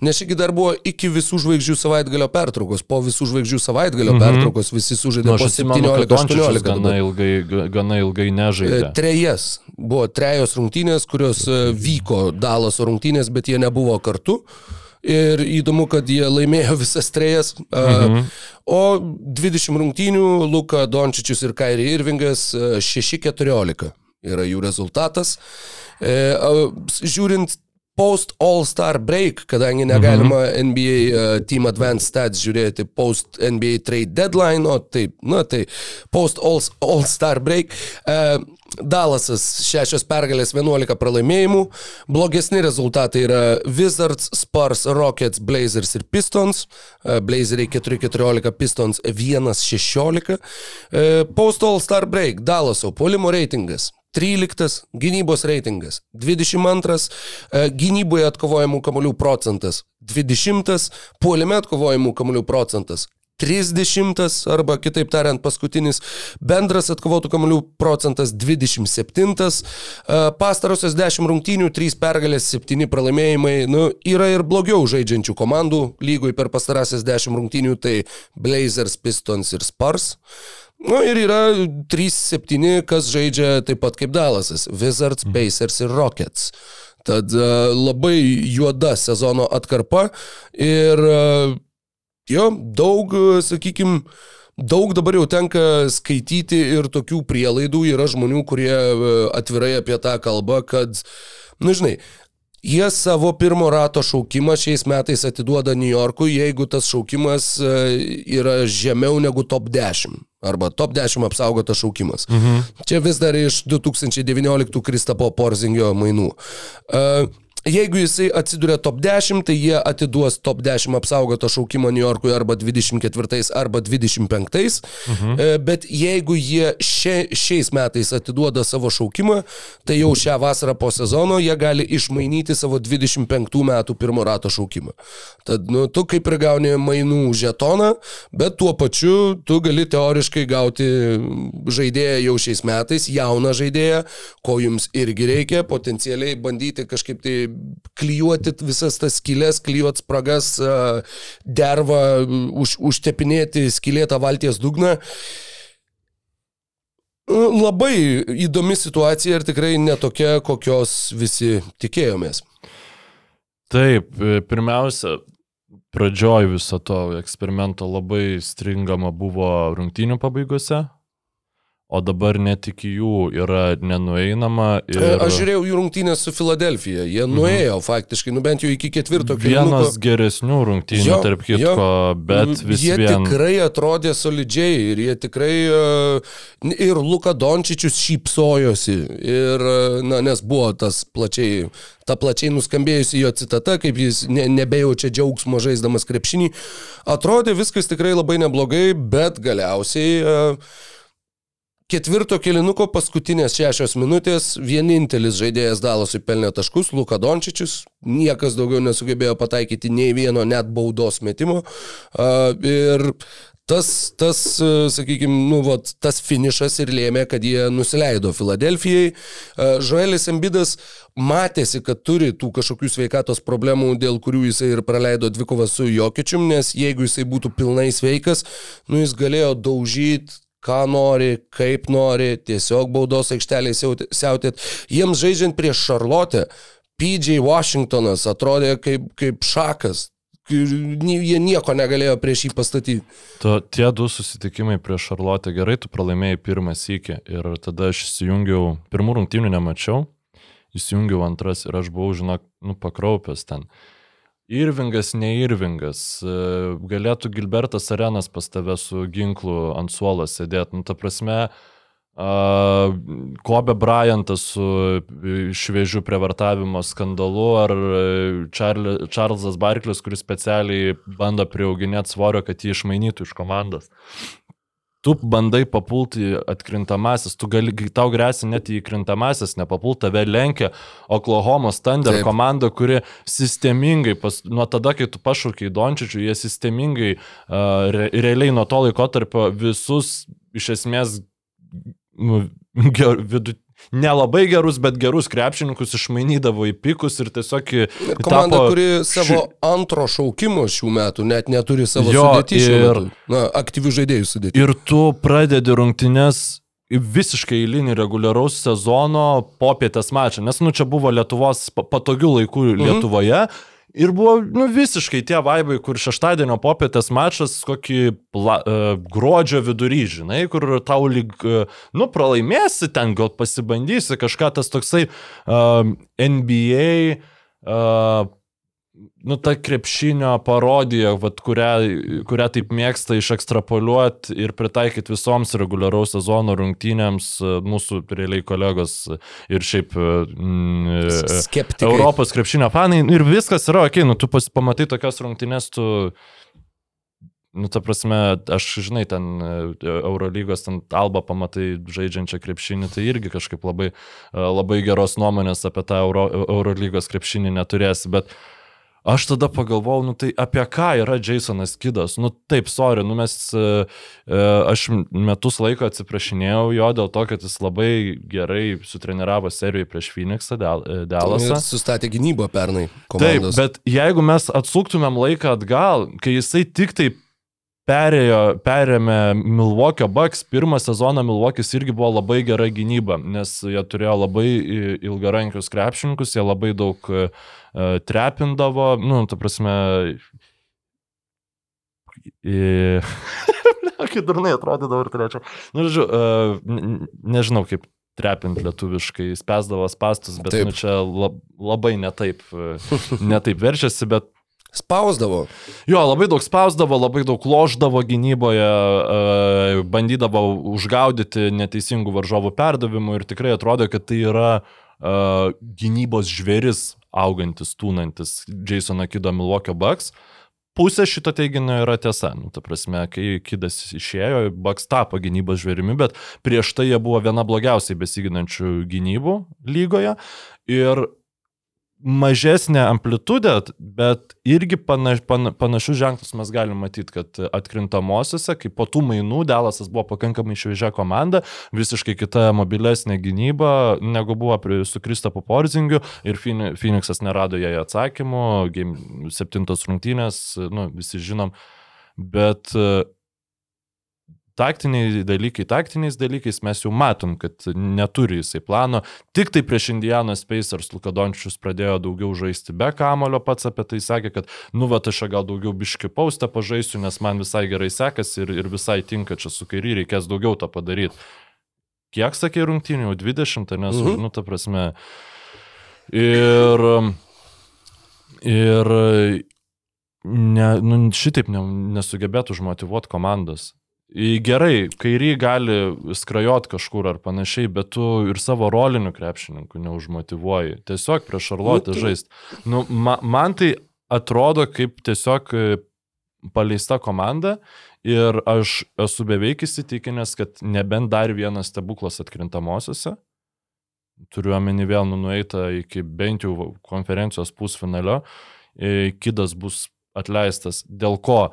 Nes šįgi dar buvo iki visų žvaigždžių savaitgalio pertraukos. Po visų žvaigždžių savaitgalio Mhm. mhm. pertraukos visi sužaidė Nu, po aš atsimenu, kad Dončičius 17-18. gana ilgai, ga- gana ilgai nežaidė. E, Trejas. Buvo trejos rungtynės, kurios e, vyko Dalaso rungtynės, bet jie nebuvo kartu. Ir įdomu, kad jie laimėjo visas trejas. Mhm. O 20 rungtynių Luka Dončičius ir Kairi Irvingas e, 6-14 yra jų rezultatas. E, Žiūrint post All-Star break, kadangi negalima mhm. NBA uh, Team Advanced Stats žiūrėti post NBA trade deadline, o taip, na tai post All- All-Star break. Uh, Dalasas 6 pergalės, 11 pralaimėjimų. Blogesni rezultatai yra Wizards, Spurs, Rockets, Blazers ir Pistons. Uh, Blazeriai 4-14, Pistons 1-16. Uh, Post All-Star break, Dalaso puolimo reitingas 13 gynybos reitingas, 22 e, gynyboje atkovojamų kamolių procentas, 20 puolime atkovojamų kamolių procentas. 30 arba kitaip tariant paskutinis bendras atkovotų kamolių procentas 27, e, pastarosios 10 rungtynių, 3 pergalės, 7 pralaimėjimai, nu, yra ir blogiau žaidžiančių komandų lygoj per pastarąsias 10 rungtynių, tai Blazers, Pistons ir Spurs. Nu ir yra 3-7, kas žaidžia taip pat kaip Dalasas - Wizards, Pacers ir Rockets. Tad uh, labai juoda sezono atkarpa ir uh, jo, daug, sakykime, daug dabar jau tenka skaityti ir tokių prielaidų yra žmonių, kurie e, atvirai apie tą kalbą, kad, na žinai, Jie savo pirmo rato šaukimą šiais metais atiduoda New Yorkui, jeigu tas šaukimas e, yra žemiau negu top 10 arba top 10 apsaugotas šaukimas. Mhm. Čia vis dar iš 2019 Kristapo Porzingio mainų. Jeigu jisai atsiduria top 10, tai jie atiduos top 10 apsaugotą šaukimą New Yorkui arba 24 arba 25. Mhm. Bet jeigu jie šia, šiais metais atiduoda savo šaukimą, tai jau šią vasarą po sezono jie gali išmainyti savo 25 metų pirmo rato šaukimą. Tad nu, tu kaip ir gauni mainų žetoną, bet tuo pačiu tu gali teoriškai gauti žaidėją jau šiais metais, jauną žaidėją, ko jums irgi reikia, potencialiai bandyti kažkaip tai klyjuoti visas tas skylės, klyjuoti spragas, a, dervą, už, užtepinėti skylėtą valties dugną. Labai įdomi situacija ir tikrai netokia, kokios visi tikėjomės. Taip, e, pirmiausia, pradžioj viso to eksperimento labai stringama buvo rungtynių pabaigose, o dabar net iki jų yra nenueinama. Ir... Ir Aš žiūrėjau jų rungtynės su Filadelfija. Jie nuėjo mhm. faktiškai, nu bent jau iki ketvirto kėlinuko. vienas geresnių rungtynių, Jo, tarp kitko, jo. bet vis jie vien. tikrai atrodė solidžiai ir jie tikrai uh, ir Luka Dončičius šypsojosi ir, uh, na, nes buvo tas plačiai, ta plačiai nuskambėjusi jo citata, kaip jis ne, nebejaučia džiaugsmo žaisdamas krepšinį. Atrodė viskas tikrai labai neblogai, bet galiausiai uh, Ketvirto kilinuko paskutinės šešios minutės vienintelis žaidėjas Dalasui pelnė taškus, Luka Dončičius, niekas daugiau nesugebėjo pataikyti nei vieno net baudos metimo. Ir tas, tas sakykime, nu, vat, tas finišas ir lėmė, kad jie nusileido Filadelfijai. Žoelis Embidas matėsi, kad turi tų kažkokių sveikatos problemų, dėl kurių jisai ir praleido dvikovą su Jokičium, nes jeigu jisai būtų pilnai sveikas, nu, jis galėjo daužyti ką nori, kaip nori, tiesiog baudos aikšteliai siautėt. Jiems žaidžiant prieš Šarlotę, PJ Washingtonas atrodė kaip, kaip šakas. Jie nieko negalėjo prieš jį pastatyti. To, tie du susitikimai prieš Šarlotę gerai, tu pralaimėjai pirmą sykį ir tada aš įsijungiau, pirmų rungtynių nemačiau, įsijungiau antras ir aš buvau, žinok, nu, pakraupęs ten. Irvingas, ne Irvingas. Galėtų Gilbertas Arenas pas tave su ginklu ant suolo sėdėti. Nu, ta prasme, uh, Kobe Bryantas su šviežiu prievartavimo skandalu ar Charlie, Charlesas Barklis, kuris specialiai bando priauginėti svorio, kad jį išmainytų iš komandos tu bandai papulti atkrintamasis, tu gali, tau grėsia net į krintamasis, nepapult, tave lenkia Oklahoma Thunder Taip. komanda, kuri sistemingai, pas, nuo tada, kai tu pašaukiai Dončičių, jie sistemingai, uh, re, realiai nuo to laiko tarp visus iš esmės nu, vidu, nelabai gerus, bet gerus krepšininkus išmainydavo į pikus ir tiesiog... Komanda, tapo... kuri savo antro šaukimo šių metų net neturi savo jo, sudėtį ir Na, aktyvių žaidėjų sudėtį. Ir tu pradedi rungtynes visiškai eilinį reguliaraus sezono popietės mačą, nes nu čia buvo Lietuvos patogių laikų Lietuvoje. Mhm. Ir buvo nu, visiškai tie vaibai, kur šeštadienio popietės mačas, kokį pla, uh, gruodžio vidury, žinai, kur tau lyg, uh, nu, pralaimėsi ten, gal pasibandysi kažką tas toksai uh, NBA uh, nu, ta krepšinio parodija, vat, kurią, kurią taip mėgsta išekstrapoliuoti ir pritaikyti visoms reguliaraus sezono rungtynėms mūsų realiai kolegos ir šiaip mm, Skeptikai. Europos krepšinio fanai. Ir viskas yra, okei, okay, nu, tu pamatai tokias rungtynės, tu... Nu, ta prasme, aš, žinai, ten Eurolygos, ten Alba pamatai žaidžiančią krepšinį, tai irgi kažkaip labai, labai geros nuomonės apie tą Euro, Eurolygos krepšinį neturėsi, bet uh, Aš tada pagalvojau, nu tai apie ką yra Jasonas Kidas. Nu taip, sorry, nu mes, e, e, aš metus laiko atsiprašinėjau jo dėl to, kad jis labai gerai sutreniravo serijoje prieš Phoenixą, Dalasą. Ir sustatė gynybą pernai. Komandos. Taip, bet jeigu mes atsuktumėm laiką atgal, kai jisai tik taip perėjo, perėmė Milwaukee Bucks, pirmą sezoną Milwaukee irgi buvo labai gera gynyba, nes jie turėjo labai ilgarankius krepšininkus, jie labai daug uh, trepindavo, nu, ta prasme, kaip durnai atrodydavo ir trečia. Nu, žodžiu, uh, nežinau kaip trepint lietuviškai, spesdavo spastus, bet nu, čia lab, labai netaip, netaip verčiasi, bet Spausdavo. Jo, labai daug spausdavo, labai daug loždavo gynyboje, e, bandydavo užgaudyti neteisingų varžovų perdavimų ir tikrai atrodo, kad tai yra e, gynybos žvėris augantis, tūnantis Jasono Kido Milwaukee Bucks. Pusė šito teiginio yra tiesa. Nu, ta prasme, kai Kidas išėjo, Bucks tapo gynybos žvėrimi, bet prieš tai jie buvo viena blogiausiai besiginančių gynybų lygoje. Ir mažesnė amplitudė, bet irgi panaš, pana, panašius ženklus mes galim matyti, kad atkrintamosiose, kai po tų mainų Delasas buvo pakankamai šviežia komanda, visiškai kita mobilesnė gynyba, negu buvo su Kristapu Porzingiu ir Phoenixas nerado jai atsakymų, 7 rungtynės, nu, visi žinom, bet taktiniai dalykai, taktiniais dalykais mes jau matom, kad neturi jisai plano. Tik tai prieš Indianos Pacers Lukadončius pradėjo daugiau žaisti be kamulio, pats apie tai sakė, kad nu va, aš gal daugiau biški paustą pažaisiu, nes man visai gerai sekasi ir, ir visai tinka čia su kairį, reikės daugiau to padaryti. kiek sakė rungtynių, jau 20, nes, mhm. nu, ta prasme. Ir, ir ne, nu, šitaip ne, nesugebėtų užmotivuoti komandos. Gerai, kairį gali skrajot kažkur ar panašiai, bet tu ir savo rolinių krepšininkų neužmotivuoji. Tiesiog prieš Šarlotę Nu, tai- žaist. Nu, ma, man tai atrodo kaip tiesiog e, paleista komanda ir aš esu beveik įsitikinęs, kad nebent dar vienas stebuklas atkrintamosiose, turiu omeny vėl nu, nueita iki bent jau konferencijos pusfinalio, e, kidas bus atleistas. Dėl ko?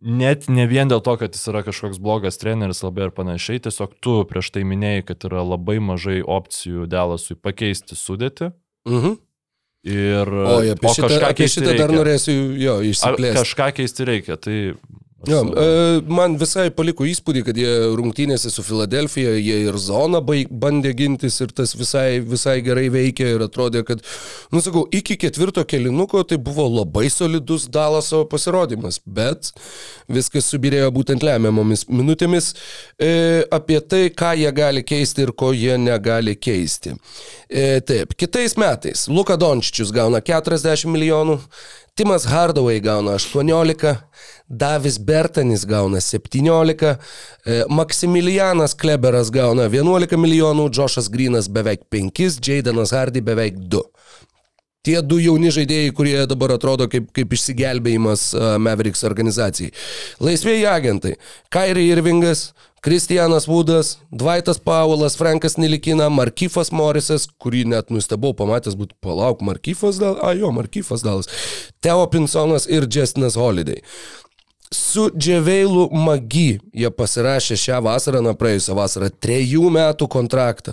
Net ne vien dėl to, kad jis yra kažkoks blogas treneris labai ir panašiai, tiesiog tu prieš tai minėjai, kad yra labai mažai opcijų Delasui pakeisti sudėti. Mhm. Ir, O, apie o šitą, kažką apie šitą dar reikia. norėsiu jo išsiplėsti. Kažką keisti reikia, tai... savo- e, man visai paliko įspūdį, kad jie rungtynėse su Filadelfija, jie ir zoną baig, bandė gintis ir tas visai, visai gerai veikė ir atrodė, kad, nu sakau, iki ketvirto kelinuko tai buvo labai solidus Dalaso pasirodymas, bet viskas subirėjo būtent lemiamomis minutėmis e, apie tai, ką jie gali keisti ir ko jie negali keisti. E, taip, kitais metais Luka Dončičius gauna 40 milijonų, Timas Hardaway gauna 18, Davis Bertanis gauna 17, e, Maksimilianas Kleberas gauna 11 milijonų, Džošas Grinas beveik 5, Jaydanas Hardy beveik 2. Tie du jauni žaidėjai, kurie dabar atrodo kaip, kaip išsigelbėjimas Mavericks organizacijai. Laisvėjai agentai. Kairi Irvingas, Kristijanas Vudas, Dvaitas Paulas, Frankas Nilikina, Markyfas Morisas, kurį net nustebau pamatęs, būtų palauk, Markyfas dal, a jo, Markyfas dalas, Teo Pinsonas ir Justinas Holiday. Su Dževeilu Magi jie pasirašė šią vasarą, na praėjusią vasarą, trejų metų kontraktą.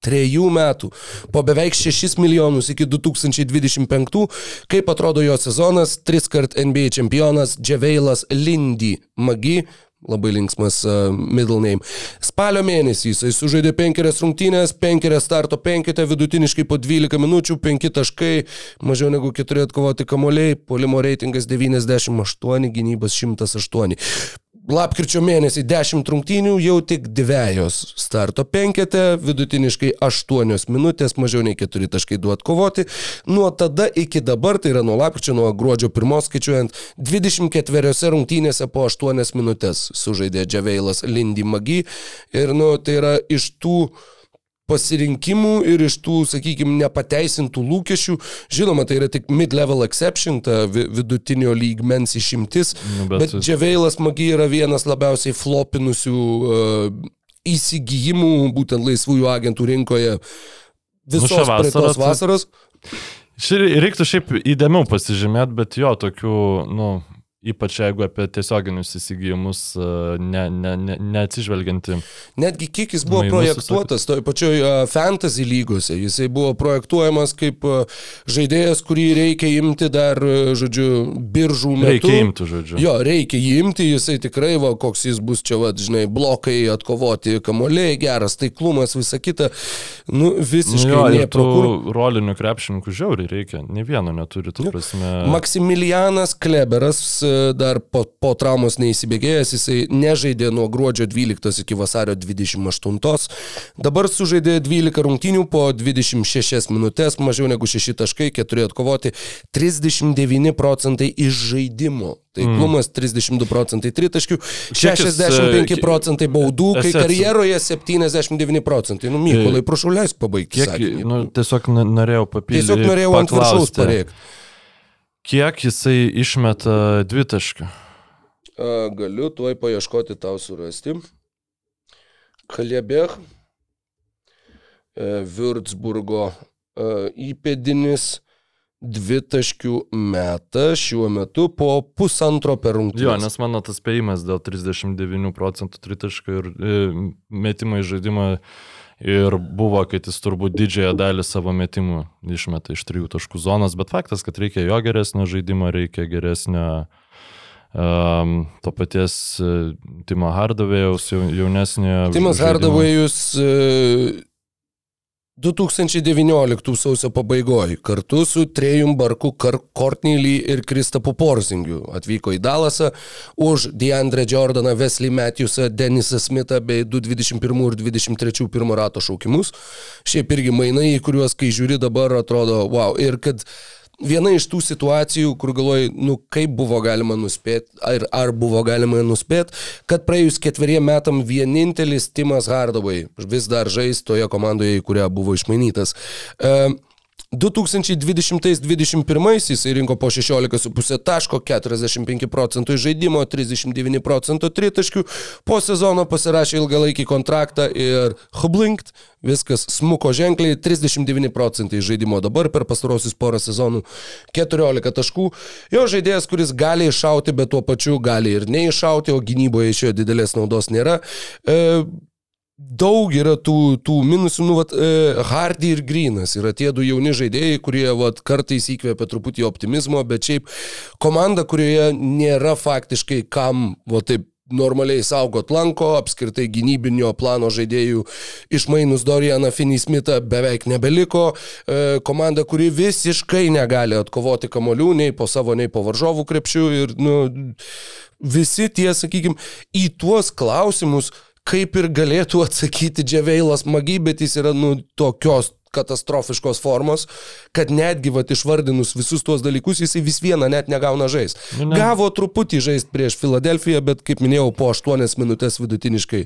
Trejų metų. Po beveik 6 milijonus iki 2025. Kaip atrodo jo sezonas, tris kart NBA čempionas Dževeilas Lindy Magi. Labai linksmas uh, middle name. Spalio mėnesį jisai sužaidė penkerias rungtynės, penkerias starto penkite, vidutiniškai po 12 minučių, 5 taškai, mažiau negu 4 atkovoti kamoliai, polimo reitingas 98, gynybos 108. Lapkričio mėnesį 10 rungtynių, jau tik dviejos starto penkete, vidutiniškai 8 minutės, mažiau nei 4 taškai du atkovoti. Nuo tada iki dabar, tai yra nuo lapkričio, nuo gruodžio 1 skaičiuojant, 24 rungtynėse po 8 minutės sužaidė Džaveilas Lindy Magi. Ir, nu, tai yra iš tų pasirinkimų ir iš tų, sakykime, nepateisintų lūkesčių. Žinoma, tai yra tik mid-level exception, ta vi- vidutinio lygmens išimtis, Nu, bet, bet- Dževeilas Magi yra vienas labiausiai flopinusių uh, įsigijimų būtent laisvųjų agentų rinkoje visos šią nu, vasarą vasaros. Ši reiktų šiaip įdėmiau pasižymėti, bet jo, tokių, nu, ypač jeigu apie tiesioginius įsigijimus, e, ne, ne, ne, neatsižvelgianti. Netgi kiek jis buvo Mainus projektuotas toj pačioj uh, fantasy lygose, jisai buvo projektuojamas kaip uh, žaidėjas, kurį reikia imti dar, uh, žodžiu, biržų metu. Reikia imti, žodžiu. Jo, reikia jį imti, jisai tikrai, va, koks jis bus čia, va, žinai, blokai atkovoti, kamoliai, geras taiklumas, visa kita. Nu, visiškai Jo, nu, ir tų nepro kur. rolinių krepšininkų žiauriai reikia. Ne vieno neturi, tu prasme. Maksimilianas Kleberas e, dar po, po traumos neįsibėgėjęs, jisai nežaidė nuo gruodžio 12 iki vasario 28. Dabar sužaidė 12 rungtynių po 26 minutės, mažiau negu 6 taškai, 4 atkovoti, 39 procentai iš žaidimo. Taiklumas 32 procentai tritaškių, Kiek jis, 65 e, procentai baudų, kai karjeroje 79 procentai. Nu, Mykolai, prašau leisk pabaigti. Kiek, sakinį. nu, tiesiog norėjau papildyti. Tiesiog norėjau ant viršaus pareikti. Kiek jisai išmeta dvitaškių? Galiu tuoj paieškoti tau surasti. Kalėbėch, Würzburgo e, įpėdinis dvitaškių metą šiuo metu po pusantro per rungtynės. Jo, nes mano tas spėjimas dėl 39 procentų tritaškių ir e, metimo į žaidimą ir buvo, kad jis turbūt didžiąją dalį savo metimų išmeta iš trijų taškų zonos, bet faktas, kad reikia jo geresnio žaidimo, reikia geresnio um, to paties uh, Timo Hardavėjaus jau, jaunesnio. Timas. Hardavėjus e, 2019 sausio pabaigoje kartu su Trejum Barku, Courtney Lee ir Kristapu Porzingiu atvyko į Dalasą už DeAndre Jordaną, Wesley Matthewsą, Denisą Smithą bei 221 ir 23 pirmo rato šaukimus. Šiaip irgi mainai, į kuriuos kai žiūri dabar atrodo wow. Ir kad viena iš tų situacijų, kur galvoji, nu kaip buvo galima nuspėti, ar, ar buvo galima nuspėti, kad praėjus ketveriem metam vienintelis Timas Hardaway vis dar žais toje komandoje, į kurią buvo išmainytas. Uh, 2020-2021 jisai rinko po 16,5 taško, 45 procentų žaidimo, 39 procentų tritaškių, po sezono pasirašė ilgalaikį kontraktą ir hublinkt, viskas smuko ženkliai, 39 procentai žaidimo dabar per pastarosius porą sezonų, 14 taškų. Jo žaidėjas, kuris gali iššauti, bet tuo pačiu gali ir neiššauti, o gynyboje iš jo didelės naudos nėra. E, daug yra tų, tų minusų, nu, vat, e, Hardy ir Grinas yra tie du jauni žaidėjai, kurie vat, kartais įkvėpia truputį optimizmo, bet šiaip komanda, kurioje nėra faktiškai kam, va taip, normaliai saugot lanko, apskritai gynybinio plano žaidėjų išmainus Dorianą Finismitą beveik nebeliko. E, komanda, kuri visiškai negali atkovoti kamolių nei po savo, nei po varžovų krepšių. Ir nu, visi tie, sakykime, į tuos klausimus, kaip ir galėtų atsakyti Dževeilas Magi, bet jis yra nu tokios katastrofiškos formos, kad netgi vat, išvardinus visus tuos dalykus, jisai vis vieną net negauna žaisti. Nu, ne. Gavo truputį žaisti prieš Filadelfiją, bet kaip minėjau, po 8 minutės vidutiniškai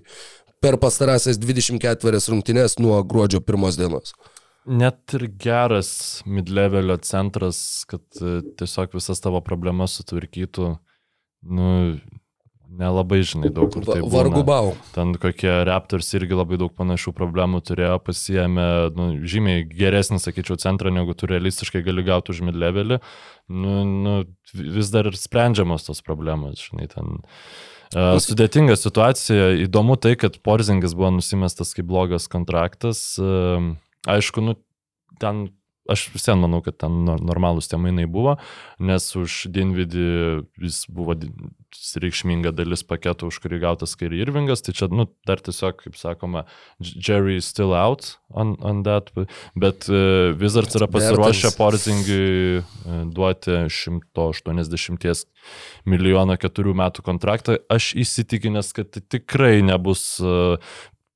per pastarąsias 24 rungtynes nuo gruodžio pirmos dienos. Net ir geras midlevelio centras, kad e, tiesiog visas tavo problemas sutvarkytų, nu, nelabai žinai daug kur tai būna. Vargu bau. Ten kokie Raptors irgi labai daug panašių problemų turėjo, pasijėmė nu, žymiai geresnį, sakyčiau, centrą, negu tu realistiškai gali gauti už midlevelį. Nu, nu, vis dar ir sprendžiamos tos problemos, žinai, ten. Uh, sudėtinga situacija, įdomu tai, kad Porzingas buvo nusimestas kaip blogas kontraktas. Uh, aišku, nu, ten aš vis vien manau, kad ten nor- normalūs tie mainai buvo, nes už Dinvidį jis buvo reikšminga dalis paketo, už kurį gautas Kairi Irvingas, tai čia, nu, dar tiesiog, kaip sakoma, Jerry is still out on, on that, bet uh, Wizards yra pasiruošę. Porzingiui uh, duoti 180 milijono keturių metų kontraktą. Aš įsitikinęs, kad tai tikrai nebus uh,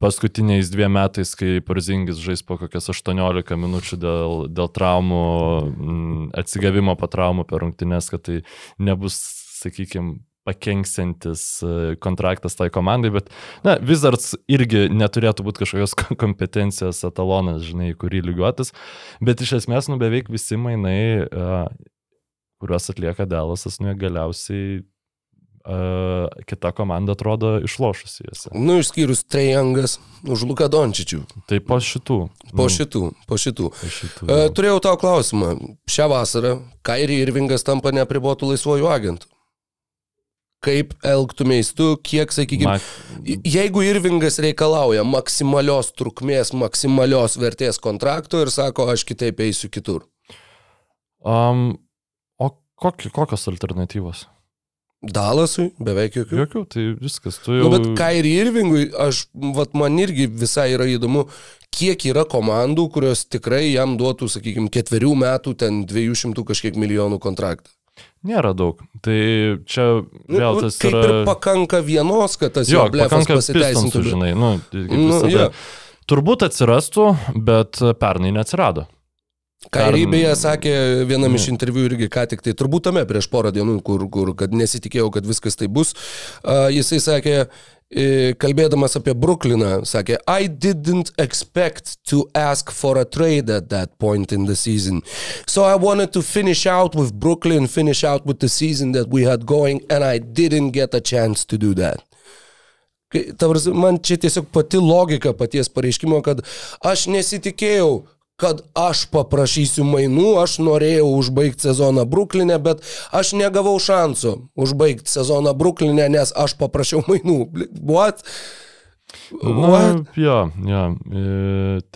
paskutiniais dviem metais, kai Porzingis žais po kokias 18 minučių dėl, dėl traumų, mm, atsigavimo po traumų per rungtynes, kad tai nebus, sakykime, pakenksintis e, kontraktas tai komandai, bet, na, Wizards irgi neturėtų būti kažkokios kompetencijos etalonas, žinai, kurį lygiuotis, bet iš esmės, nu, beveik visi mainai, uh, kuriuos atlieka Delasas, nu, galiausiai kita komanda atrodo išlošusi juose. Nu, išskyrus Trejangas už Luką Dončičių. Tai po šitų. Po nu, šitų, po šitų. Po šitų. E, turėjau tau klausimą. Šią vasarą Kairi Irvingas tampa nepribotų laisvojų agentų. Kaip elgtumės tu, kiek, sakykime, Ma- jeigu Irvingas reikalauja maksimalios trukmės, maksimalios vertės kontrakto ir sako, aš kitaip eisiu kitur. Um, o koki, kokios alternatyvos? Dalasui beveik jokių. Jokių, tai viskas. Tu Nu, jau... bet Kairi Irvingui, aš, vat, man irgi visai yra įdomu, kiek yra komandų, kurios tikrai jam duotų, sakykime, ketverių metų, ten 200 kažkiek milijonų kontraktą. Nėra daug. Tai čia Nu, vėl vat tas kaip yra... ir pakanka vienos, kad tas Jo, jo blefas pasiteisintų. žinai. Nu, kaip Nu, jo. Turbūt atsirastų, bet pernai neatsirado. Pern- beje sakė vienam iš interviu irgi ką tik tai, turbūt tame prieš porą dienų, kur, kur kad nesitikėjau, kad viskas tai bus. Uh, jisai sakė, kalbėdamas apie Brukliną, sakė, I didn't expect to ask for a trade at that point in the season. So I wanted to finish out with Brooklyn, finish out with the season that we had going, and I didn't get a chance to do that. Man čia tiesiog pati logika paties pareiškimo, kad aš nesitikėjau, kad aš paprašysiu mainų, aš norėjau užbaigti sezoną Bruklinė, bet aš negavau šansų užbaigti sezoną Bruklinė, nes aš paprašiau mainų. Bli- What? Na, What? jo, jo,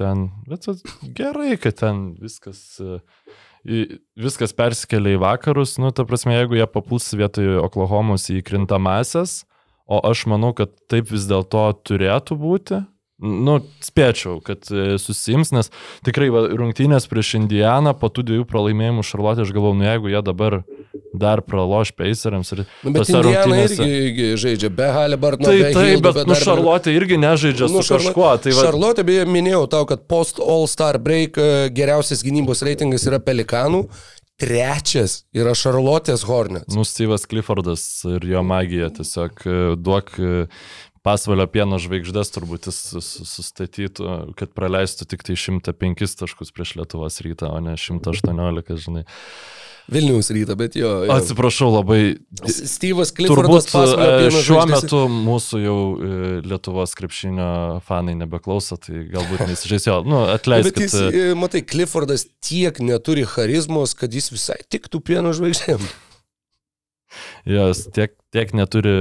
ten, bet gerai, kad ten viskas, e, viskas persikelia į vakarus, nu, ta prasme, jeigu jie papuls vietoj Oklahomos į krintamasias, o aš manau, kad taip vis dėlto turėtų būti, Nu, spėčiau, kad e, susims, nes tikrai va, rungtynės prieš Indianą, po tų dviejų pralaimėjimų Šarlotė, aš galvoju, nu jeigu jie dabar dar praloš Paceriams ir... Nu, bet Indiana rungtynėse- irgi, žaidžia be Halibarno. Tai be taip, Hildo, bet, be nu, dar- Šarlotė irgi nežaidžia su Šarlo- kažkuo. Tai va, Šarlotė, beje, minėjau tau, kad post All-Star break e, geriausias gynybos reitingas yra Pelikanų, trečias yra Šarlotės Hornets. Nu, Steve'as Cliffordas ir jo magija tiesiog e, duok pasvalio pieno žvaigždės, turbūt jis sus- sustatytų, kad praleistų tik tai 105 taškus prieš Lietuvos rytą, o ne 118, žinai. Vilniaus rytą, bet jo. jo. Atsiprašau labai. Steve'as Cliffordas Turbūt e, šiuo metu mūsų jau e, Lietuvos krepšinio fanai nebeklauso, tai galbūt nesižais jo. Nu, Bet atleiskit. jis, e, matai, Cliffordas tiek neturi charizmos, kad jis visai tiktų pieno žvaigždėm. Jos tiek, tiek neturi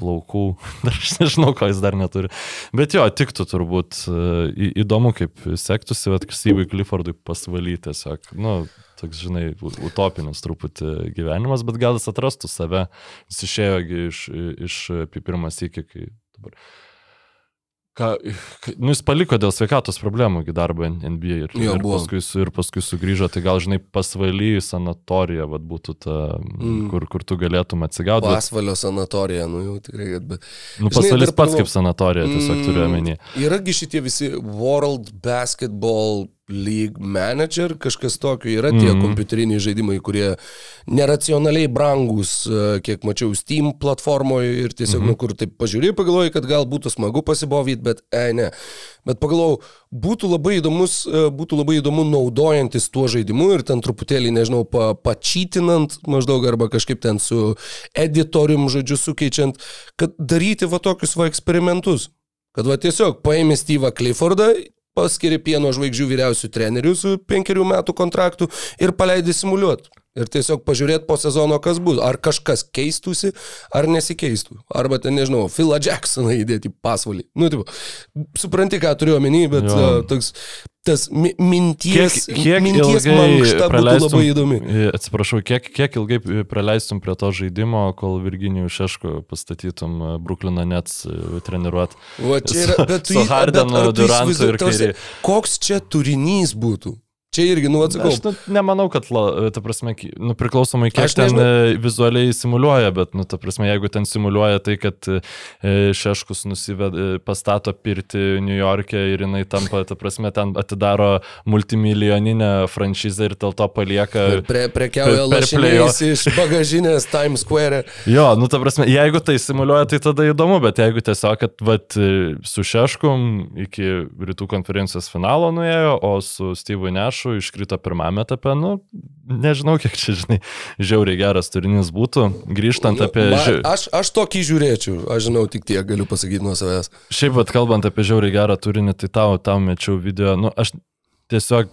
plaukų, dar aš nežinau, ko jis dar neturi. Bet jo, tiktų turbūt e, į- įdomu, kaip sektųsi, kad Stevui Cliffordui pasvalyti tiesiog, nu, toks, žinai, utopinis truputį gyvenimas, bet gal jis atrastų save, jis išėjo iš, iš pirmas iki, kai dabar. Ką, nu, jis paliko dėl sveikatos problemų darbą NBA ir, Jo, ir, paskui, ir paskui sugrįžo, tai gal, žinai, pasvaly sanatorija, vad būtų ta, Mm. kur, kur tu galėtum atsigauti. bet- Pasvalio sanatorija, nu jau tikrai, kad... Bet... Nu, dar pats pagalvo- kaip sanatorija, tiesiog turiu omeny. Yragi šitie visi World Basketball League Manager, kažkas tokio, yra tie Mhm. kompiuteriniai žaidimai, kurie neracionaliai brangus, e, kiek mačiau, Steam platformoje ir tiesiog, Mhm. nu, kur taip pažiūrėjai, pagalvojai, kad gal būtų smagu pasibovyti, bet, e, ne. Bet pagalvojau, būtų labai įdomus, e, būtų labai įdomu naudojantis tuo žaidimu ir ten truputėlį, nežinau, pa, pačytinant maždaug arba kažkaip ten su editorium, žodžiu, sukeičiant, kad daryti va tokius va eksperimentus. Kad va tiesiog paėmė Steve'ą Cliffordą, paskiri pieno žvaigždžių vyriausių trenerių su penkerių metų kontraktu ir paleidė simuliuoti. Ir tiesiog pažiūrėti po sezono, kas bus. Ar kažkas keistųsi, ar nesikeistų. Arba ten, nežinau, Philą Jacksoną įdėti pasvalį. Nu, tipo, supranti, ką turiu omeny, bet Jo. uh, toks, tas mi minties, Kiek, kiek minties mankšta būtų labai įdomi. e, Atsiprašau, kiek, kiek ilgai praleistum prie to žaidimo, kol Virginijų Šeško pastatytum e, Bruklino Nets treniruot. Va čia yra, bet tu su Hardenu, ar tu Durantu ir Kairi. Koks čia turinys būtų? Čia irgi, nu atsakau. Aš nu, nemanau, kad, la, ta prasme, nu, priklausomai kiek Aš ten nežinau. e, vizualiai simuliuoja, bet, nu, ta prasme, jeigu ten simuliuoja tai, kad e, Šeškus nusiveda, pastato pirti New York'e ir jinai tampa, ta prasme, ten atidaro multimilijoninę franšizę ir dėl to palieka... Ir pre, prekiauja lašiniais iš bagažinės Times Square. Jo, nu ta prasme, jeigu tai simuliuoja, tai tada įdomu, bet jeigu tiesiog, kad vat, su Šeškum iki rytų konferencijos finalo nuėjo, o su Steve'u Nešu iškrito pirmame etape, nu, nežinau, kiek čia, žinai, žiauriai geras turinys būtų. Grįžtant apie... Nu, Ma, ži- aš, aš tokį žiūrėčiau, aš žinau tik tiek, galiu pasakyti nuo savęs. Šiaip, vat, kalbant apie žiauriai gerą turinį, tai tau, tau mečiau video, nu, aš tiesiog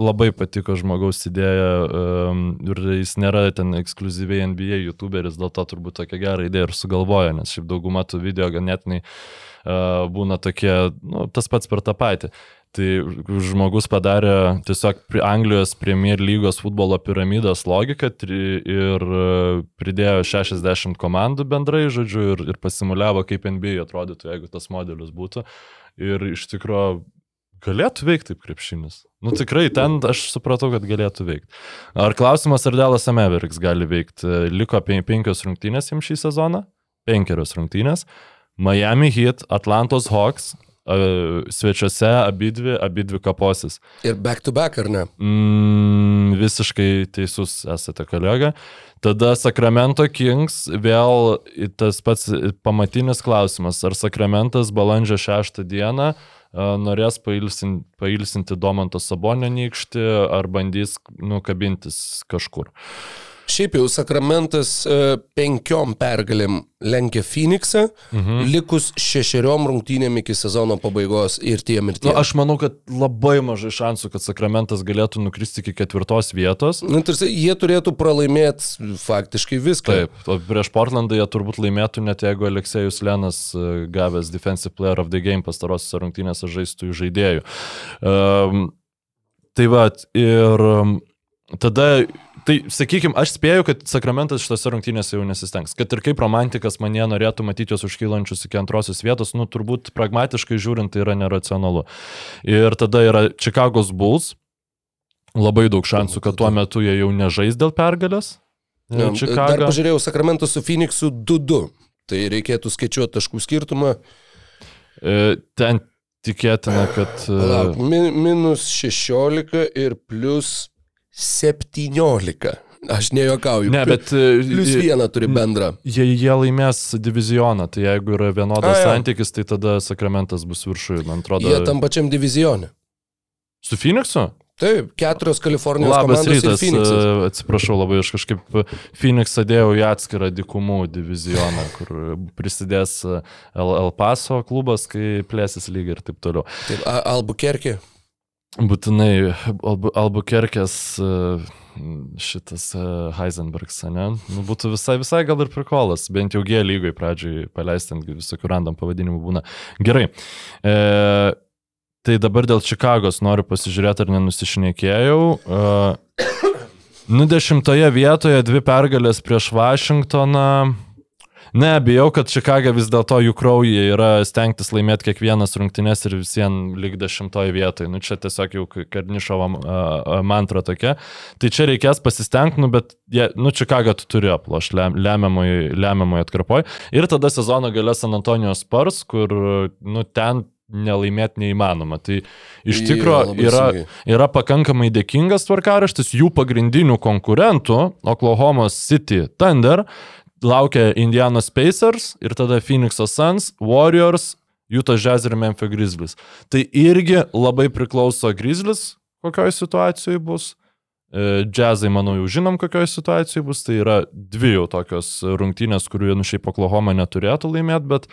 labai patiko žmogaus idėja um, ir jis nėra ten ekskluziviai NBA youtuberis, dėl to turbūt tokia gera idėja ir sugalvojo, nes šiaip dauguma tų video ganėtinai uh, būna tokie, nu, tas pats per tą patį. Tai žmogus padarė tiesiog Anglijos Premier lygos futbolo piramidos logiką ir e, pridėjo 60 komandų bendrai, žodžiu, ir, ir pasimuliavo, kaip NBA atrodytų, jeigu tas modelis būtų. Ir iš tikrųjų galėtų veikti taip krepšinis. Nu tikrai, ten aš supratau, kad galėtų veikti. Ar klausimas, ar Delas Ameveriks gali veikti? Liko pen- penkios rungtynės jiems šį sezoną, penkerios rungtynės. Miami Heat, Atlantos Hawks, e, svečiuose abidvi, abidvi kaposis. Ir back to back, ar ne? Mm, visiškai teisus esate kolega. Tada Sacramento Kings vėl tas pats pamatinis klausimas. Ar Sacramentas balandžio 6 dieną norės pailsinti, pailsinti Domanto Sabonio nykštį ar bandys nukabintis kažkur. Šiaip jau Sakramentas e, penkiom pergalėm lenkia Phoenixą, mhm. likus šešeriom rungtynėm iki sezono pabaigos ir tiem ir Nu, aš manau, kad labai mažai šansų, kad Sakramentas galėtų nukristi iki ketvirtos vietos. Nu, tarsi, jie turėtų pralaimėti faktiškai viską. Taip, o prieš Portlandą jie turbūt laimėtų net jeigu Aleksejus Lenas e, gavęs Defensive Player of the Game pastarosios rungtynėse žaistų žaidėjų. Um, tai va, ir um, tada, tai sakykime, aš spėju, kad Sakramentas šitose rungtynėse jau nesistengs. Kad ir kaip romantikas mane norėtų matyti juos užkylančius iki antrosios vietos, nu turbūt pragmatiškai žiūrint tai yra neracionalu. Ir tada yra Chicago's Bulls. Labai daug šansų, kad tuo metu jie jau nežais dėl pergalės. Ja, Dar Chicago. pažiūrėjau Sakramentas su Phoenixu 2-2. Tai reikėtų skaičiuoti taškų skirtumą. E, Ten tikėtina, kad... e, Palauk, min, minus 16 ir plus 17. Aš nejuokauju. Ne, bet... e, Plus e, vieną turi bendrą. Jie, jie laimės divizioną, tai jeigu yra vienodas A, jo. santykis, tai tada Sakramentas bus viršuje, man atrodo. Jie tam pačiam divizione. Su Phoenixu? Taip, keturios Kalifornijos Labas komandos ir rytas, e, atsiprašau labai, aš kažkaip Phoenixą dėjau į atskirą dikumų divizioną, kur prisidės e, El, El Paso klubas, kai plėsis lygiai ir taip toliau. Taip, Albuquerque. Būtinai Albu, Albuquerkės e, šitas e, Heisenbergs, ne? Nu, būtų visai, visai gal ir prikolas, bent jau G lygoj pradžioj paleisti ant visokių random pavadinimų būna. Gerai. E, tai dabar dėl Čikagos noriu pasižiūrėti, ar nenusišnekėjau. E, nu, dešimtoje vietoje dvi pergalės prieš Vašingtoną. Ne, bijau, kad Čikaga vis dėlto jų kraujyje yra stengtis laimėti kiekvienas rungtynes ir visiems lyg dešimtoje vietoje. Nu, čia tiesiog jau Karnišovo mantra tokia. Tai čia reikės pasistengti, nu, bet jie, nu, Čikaga tu turi aploš lemiamoj, lemiamoj atkarpoj. Ir tada sezono gale San Antonijos Spars, kur, nu, ten nelaimėti neįmanoma. Tai iš tikrųjų yra, yra pakankamai dėkingas tvarkaraštis, jų pagrindinių konkurentų, Oklahoma City Thunder, laukia Indianos Pacers ir tada Phoenix'o Suns, Warriors, Utah Jazz ir Memphis Grizzlies. Tai irgi labai priklauso Grizzlies, kokioje situacijoje bus. E, Jazzai, manau, jau žinom, kokioje situacijoje bus. Tai yra dvi jau tokios rungtynės, kurių nu šiaip Oklahoma neturėtų laimėti, bet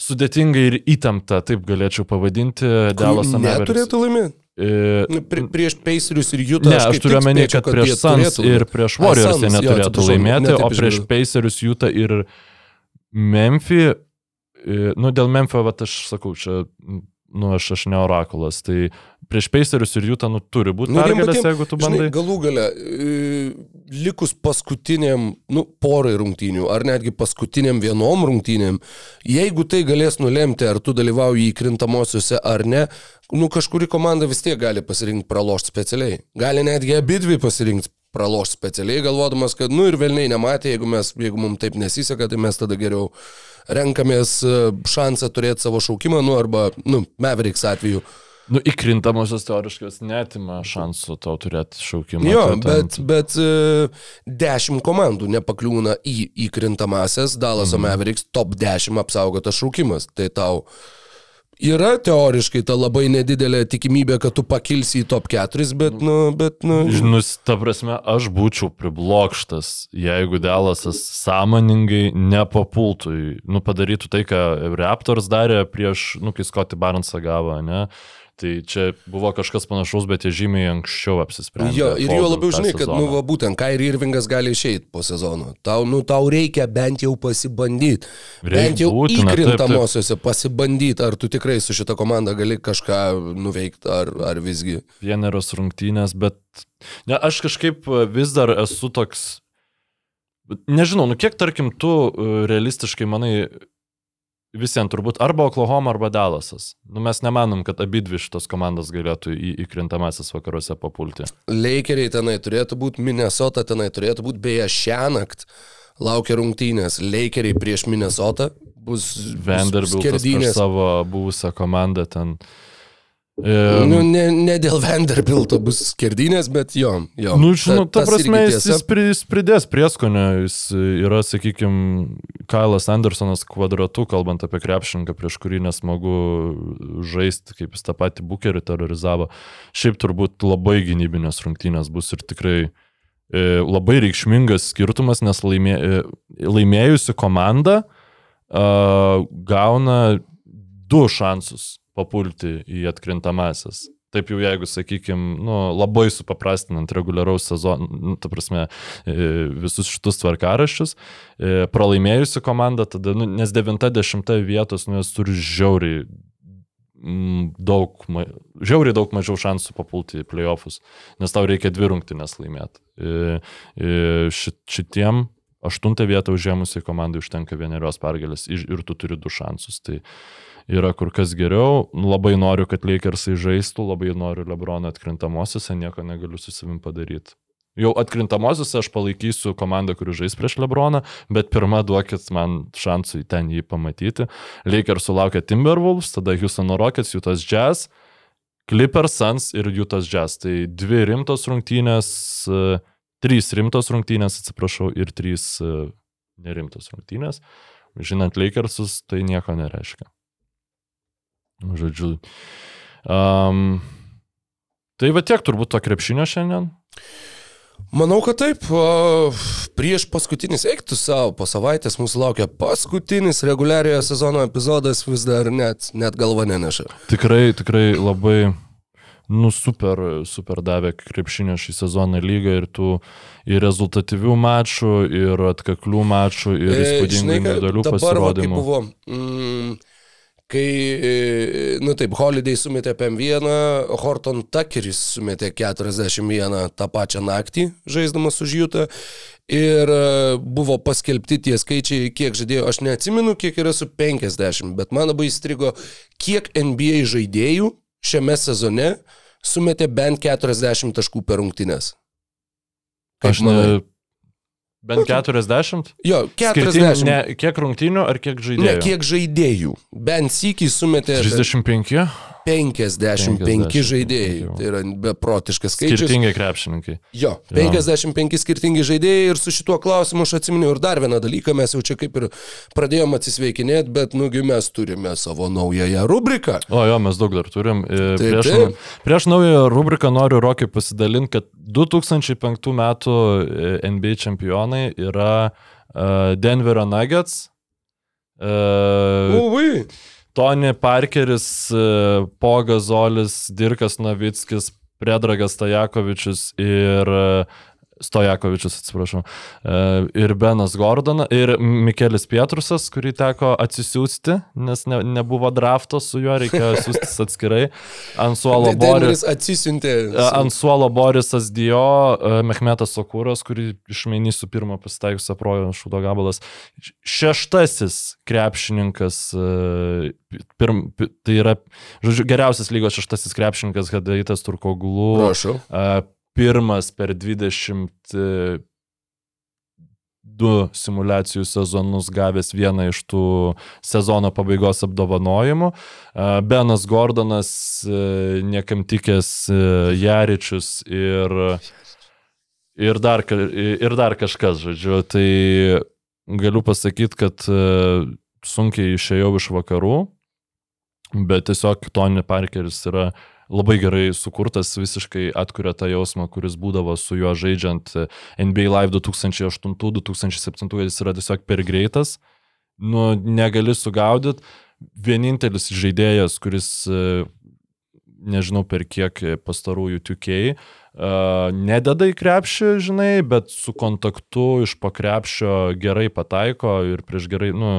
sudėtinga ir įtempta, taip galėčiau pavadinti. Dallas Mavericks. Neturėtų laimėti. E, Nu, Pri, prieš Pacerius ir Utah. Ne, aš aš turiu omeny, spėčiau, kad prieš Suns ir prieš Warriors jie jo, neturėtų atsiprašau, laimėti, ne o prieš. Pacerius, Utah ir Memphis, e, nu dėl Memphis, va aš sakau, čia, nu aš, aš ne orakulas, tai prieš Pacerius ir Utah, nu turi būti Nu, pergalės, patiem, jeigu tu Žinai, bandai. galų gale, e, likus paskutiniam, nu, porai rungtynių, ar netgi paskutiniam vienom rungtynėm, jeigu tai galės nulemti, ar tu dalyvauji įkrintamosiose ar ne, nu, kažkuri komanda vis tiek gali pasirinkti pralošti specialiai. Gali netgi abidvi pasirinkti pralošti specialiai, galvodamas, kad, nu, ir velniai nematė, jeigu, mes, jeigu mums taip nesiseka, tai mes tada geriau renkamės e, šansą turėti savo šaukimą, nu, arba, nu, Mavericks atveju. Nu, įkrintamosios teoriškos netima šansų tau turėti šaukimą. Jo, bet, bet e, dešimt komandų nepakliūna į įkrintamasias Dallaso Mhm. mm. Mavericks top 10 apsaugotas šaukimas. Tai tau yra teoriškai ta labai nedidelė tikimybė, kad tu pakilsi į top 4, bet, nu, bet, nu, Nu, ta prasme, aš būčiau priblokštas, jeigu Delasas sąmoningai nepapultų, nu, padarytų tai, ką Raptors darė prieš, nu, kai Scotty Barnesą gavo, ne? Tai čia buvo kažkas panašaus, bet jie žymiai anksčiau apsisprendė. Jo, ir jo labiau žinai, kad, sezoną. nu, va, būtent, Kairi Irvingas gali išeiti po sezono. Tau, nu, tau reikia bent jau pasibandyti. Bent jau būtina, taip, taip. įkrintamosiose pasibandyti, ar tu tikrai su šita komanda gali kažką nuveikti, ar, ar visgi. vieneros rungtynės, bet ne, aš kažkaip vis dar esu toks, nežinau, nu kiek tarkim tu e, realistiškai manai visiems turbūt arba Oklahoma, arba Dallasas. Nu mes nemanom, kad abi dvi šitos komandos galėtų į įkrintamasis vakaruose papulti. Lakeriai tenai turėtų būti, Minnesota tenai turėtų būti, beje, šią naktį laukia rungtynės. Lakeriai prieš Minnesota bus Vanderbiltas prieš skerdynės. savo buvusią komandą ten. E, Nu, ne, ne dėl Vanderbilto bus skerdynės, bet jo. jo. Nu, žinau, ta, ta prasme, jis, jis, pri, jis pridės prieskonio, jis yra, sakykime, Kailas Andersonas kvadratu, kalbant apie krepšininką, prieš kurį nesmagu žaisti, kaip jis tą patį bukerį terorizavo. Šiaip turbūt labai gynybinės rungtynės bus ir tikrai e, labai reikšmingas skirtumas, nes laimė, e, laimėjusi komanda e, gauna du šansus papulti į atkrintamasis. Taip jau jeigu, sakykime, nu, labai supaprastinant reguliaraus sezono, nu, ta prasme, e, visus šitus tvarkaraščius, e, pralaimėjusi komanda, tada, nu, nes 90 vietos, nu, jos turi žiauriai mm, daug, žiauriai daug mažiau šansų papulti į playoffus, nes tau reikia dvi rungtynės laimėti. Šit- Šitiem aštuntą vietą užėmusiai komandai užtenka vienerios pergalės ir tu turi du šansus. Tai yra kur kas geriau. Labai noriu, kad Lakersai žaistų, labai noriu Lebrono atkrintamosiose, nieko negaliu su savim padaryti. Jau atkrintamosiose aš palaikysiu komandą, kuri žais prieš Lebroną, bet pirmą duokit man šansų į ten jį pamatyti. Lakers sulaukia Timberwolves, tada Houstono Rockets, Utah's Jazz, Clippers, Suns ir Utah's Jazz. Tai dvi rimtos rungtynės, e, trys rimtos rungtynės, atsiprašau, ir trys e, nerimtos rungtynės. Žinant Lakersus, tai nieko nereiškia. Žodžiu. Um, tai va tiek turbūt to krepšinio šiandien. Manau, kad taip. Prieš paskutinis, eiktų savo, po savaitės mūsų laukia paskutinis reguliariojo sezono epizodas, vis dar net, net galva neneša. Tikrai, tikrai labai, nu, super, super davė krepšinio šį sezoną lygą ir tų ir rezultatyvių mačų, ir atkaklių mačų, ir E, įspūdingų individualių dabar va, pasirodymų. buvo, mm, kai, e, nu taip, Holiday sumetė PM1, Horton Tuckeris sumetė 41 tą pačią naktį, žaisdamas už Jutą. Ir e, buvo paskelbti tie skaičiai, kiek žaidėjų, aš neatsimenu, kiek yra su 50, bet man labai įstrigo, kiek NBA žaidėjų šiame sezone sumetė bent 40 taškų per rungtynes. Kaip Aš manai? Ne. Bent 40? Jo, 40. Skirting, ne, kiek rungtynių ar kiek Ne, žaidėjų? kiek žaidėjų. Bent sykį sumetė 35? 55 50, žaidėjai. jau. Tai yra beprotiškas skaičius. Skirtingi krepšininkai. Jo, 55 skirtingi žaidėjai ir su šituo klausimu aš atsiminiau ir dar vieną dalyką, mes jau čia kaip ir pradėjome atsisveikinėti, bet nugi mes turime savo naująją rubriką. O jo, mes daug dar turim. E, Taip, Prieš, taip. prieš naują rubriką noriu Rokiai pasidalinti, kad 2005 metų e, NBA čempionai yra e, Denverio Nuggets. e, Ui, Tony Parkeris, e, Pogas Zolis, Dirkas Novickis, Predragas Stajakovičius ir e, Stojakovičius, atsiprašau, e, ir Benas Gordonas, ir Mikelis Pietrusas, kurį teko atsisiųsti, nes ne, nebuvo drafto su juo, reikėjo siūstis atskirai. Ant suolo Boris. Atsisiuntė. E, Ant suolo Borisas Dio, e, Mehmetas Sokūras, kurį išmainysiu pirmą pasitaikiusią projo šūdo gabalas. Šeštasis krepšininkas, pirm, pi- tai yra, žodžiu, geriausias lygos šeštasis krepšininkas Hadaitas Turkogulų. Prašau. E, Pirmas per 22 simulacijų sezonus gavęs vieną iš tų sezono pabaigos apdovanojimų. E, Benas Gordonas, e, niekam tikęs e, Jaričius ir, ir, dar, ir dar kažkas, žodžiu. Tai galiu pasakyti, kad e, sunkiai išėjau iš vakarų, bet tiesiog Tony Parkeris yra labai gerai sukurtas, visiškai atkuria tą jausmą, kuris būdavo su juo žaidžiant e, NBA Live 2008-2007, jis yra tiesiog per greitas, nu, negali sugaudyti. Vienintelis žaidėjas, kuris, e, nežinau per kiek pastarųjų 2K, Uh, nededa į krepšį, žinai, bet su kontaktu iš pakrepšio gerai pataiko ir prieš gerai, nu,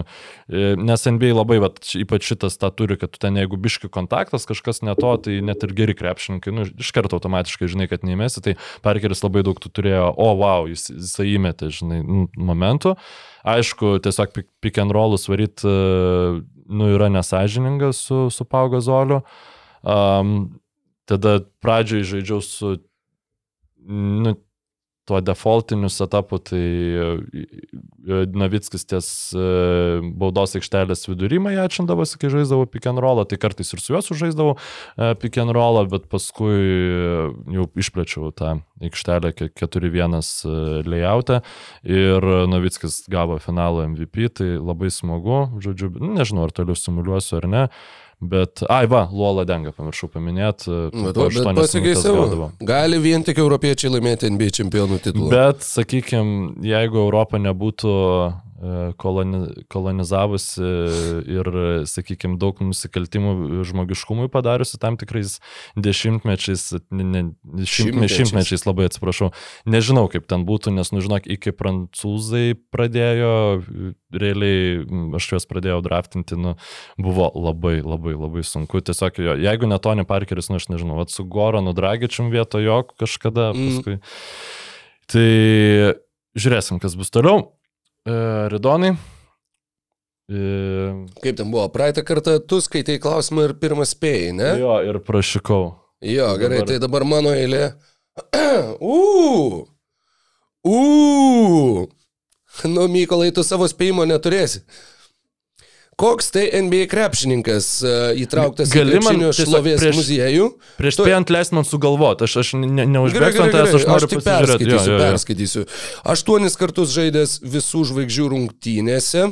e, nes NBA labai, vat, ypač šitas tą turi, kad tu ten jeigu biški kontaktas, kažkas ne to, tai net ir geri krepšininkai, nu, iš karto automatiškai žinai, kad neįmesi, tai Parkeris labai daug tu turėjo, o wow, jis, jis įmetė, žinai, nu, momentų. Aišku, tiesiog pick, and rollus varyt, uh, nu, yra nesažininga su, su Paugo Zoliu. Um, tada pradžioj žaidžiau su nu, tuo defaultiniu setupu, tai e, Navickis ties e, baudos aikštelės vidury majačindavosi, kai žaisdavo pick and rollą, tai kartais ir su juo sužaisdavau e, pick and rollą, bet paskui e, jau išplečiau tą aikštelę ke- 4-1 e, layoutą ir Navickis gavo finalo MVP, tai labai smagu, žodžiu, nežinau, ar toliau simuliuosiu ar ne. Bet, ai va, Luola Denga, pamiršau paminėti. Bet pasakai savo. Gali vien tik europiečiai laimėti NBA čempionų titulą. Bet, sakykime, jeigu Europa nebūtų e, koloni, kolonizavusi ir, sakykime, daug nusikaltimų žmogiškumui padariusi tam tikrais dešimtmečiais, ne, ne, šimtmečiais, labai atsiprašau. Nežinau, kaip ten būtų, nes, nu, žinok, iki prancūzai pradėjo, realiai aš juos pradėjau draftinti, nu, buvo labai, labai, labai sunku. Tiesiog, jo, jeigu ne Tony Parkeris, nu, aš nežinau, vat su Goranu Dragičium vietoj jo kažkada Mm. paskui. Tai žiūrėsim, kas bus toliau. E, Ridonai. E, Kaip ten buvo? Praeitą kartą tu skaitai klausimą ir pirmas spėjai, ne? jo, ir prašykau. Jo, gerai, Dabar- tai dabar mano eilė. Uuu. Uuu. Nu, Mykolai, tu savo spėjimo neturėsi. Koks tai NBA krepšininkas e, įtrauktas Gali į krepšinio šlovės prieš- muziejų? Prieš Tu- spėjant leist man sugalvoti, aš, aš ne, neužbėgsiu ant tavęs, aš noriu aš tik pasižiūrėti. perskaitysiu, perskaitysiu. Aštuonis kartus žaidęs visų žvaigždžių rungtynėse.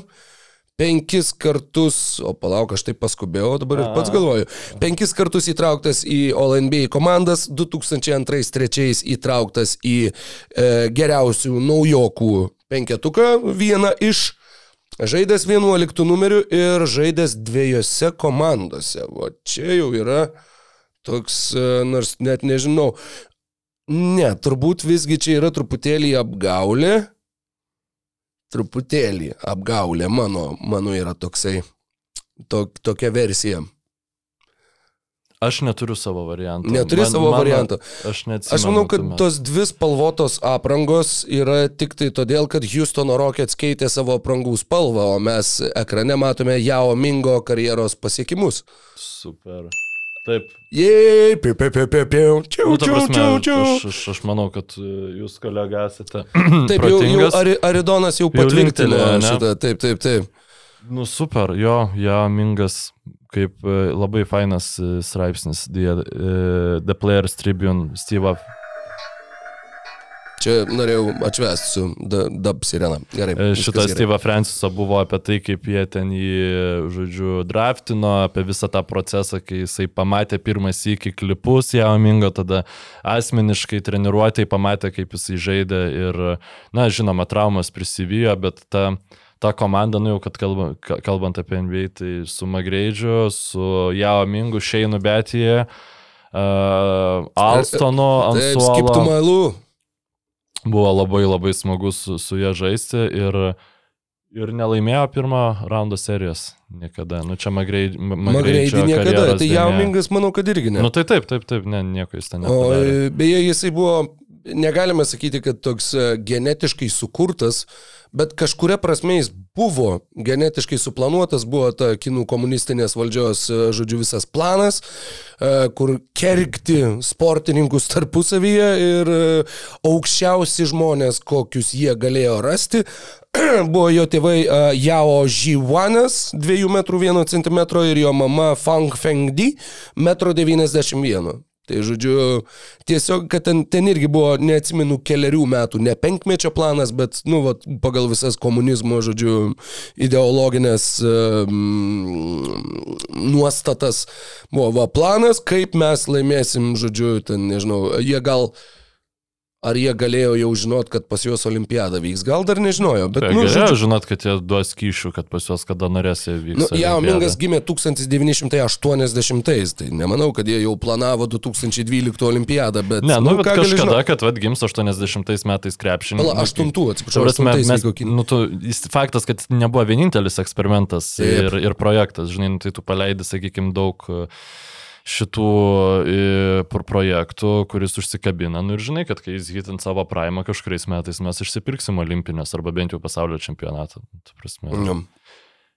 Penkis kartus, o palauk, aš taip paskubėjau, dabar ir pats galvoju. Penkis kartus įtrauktas į All NBA komandas, 2002-2003 įtrauktas į e, geriausių naujokų penketuką, vieną iš žaidęs 11 numeriu ir žaidęs dviejose komandose. O čia jau yra toks, e, nors net nežinau. Ne, turbūt visgi čia yra truputėlį apgaulė. Truputėlį apgaulė mano, mano yra toksai, to, tokia versija. Aš neturiu savo varianto. Neturi savo varianto. Aš. Aš manau, kad tuomet. tos dvi spalvotos aprangos yra tik tai todėl, kad Houstono Rockets keitė savo aprangų spalvą, o mes ekrane matome Jao Mingo karjeros pasiekimus. Super. Taip. Jei, piu, piu, piu, piu, piu, čiau, Nu, čiau, čiau, čiau. aš, aš, aš manau, kad e, jūs kolega esate. Taip, jau, jau. Ari- Aridonas jau patvirtino šitą. Taip, taip, taip. Nu super, jo, jo, Mingas, kaip e, labai fainas e, straipsnis, The, e, The Players Tribune, Steve. Čia norėjau atšvesti su Dub Sirena. Gerai. Šitas gerai. Steve Franciso buvo apie tai, kaip jie ten jį, žodžiu, draftino, apie visą tą procesą, kai jisai pamatė pirmą sykį klipus Jao Mingo, tada asmeniškai treniruotėjai pamatė, kaip jisai žaidė ir, na, žinoma, traumas prisivijo, bet ta, ta komanda, nu jau, kad kalba, ka- kalbant apie NBA, tai su Magreidžiu, su Jao Mingu, Šeinu Betyje, uh, Alstonu loo. Buvo labai labai smagu su, su ją žaisti ir, ir nelaimėjo pirmą raundo serijos niekada. Nu čia Magreidį niekada. Tai Jaumingas, manau, kad irgi ne. Nu tai taip, taip, taip, ne, nieko jis ten O nepadarė. e, beje, jisai buvo, negalime sakyti, kad toks e, genetiškai sukurtas, bet kažkuria prasme jis buvo genetiškai suplanuotas, buvo ta kinų komunistinės valdžios, e, žodžiu, visas planas, e, kur kergti sportininkus tarpusavyje ir aukščiausi žmonės, kokius jie galėjo rasti, buvo jo tėvai Jao Žyvanas, 2 m 1 cm ir jo mama Fang Fengdi, 1,91 m. Tai žodžiu, tiesiog, kad ten, ten irgi buvo, neatsimenu, keliarių metų, ne penkmečio planas, bet, nu, vat, pagal visas komunizmo, žodžiu, ideologinės um, nuostatas buvo va, planas, kaip mes laimėsim, žodžiu, ten, nežinau, jie gal, ar jie galėjo jau žinot, kad pas juos olimpiada vyks, gal dar nežinojo, bet, Tai nu, galėjo žodžiu, žinot, kad jie duos kyšių, kad pas juos kada norės jie vyks. Nu, olimpiada. Mingas gimė 1980, tai nemanau, kad jie jau planavo 2012 olimpiadą, bet... Ne, nu, bet ką gali kažkada, kad vad gims 80 metais krepšinį. Pala, aštuntų, atsiprašau, Prasme, mes, nu, tu, faktas, kad nebuvo vienintelis eksperimentas Taip. ir, ir projektas, žinai, nu, tai tu paleidai, sakykime, daug e, šitų e, pr- projektų, kuris užsikabina. Nu ir žinai, kad kai jis hitint savo praimą kažkuriais metais mes išsipirksim olimpinės arba bent jau pasaulio čempionatą. Ta. Nu,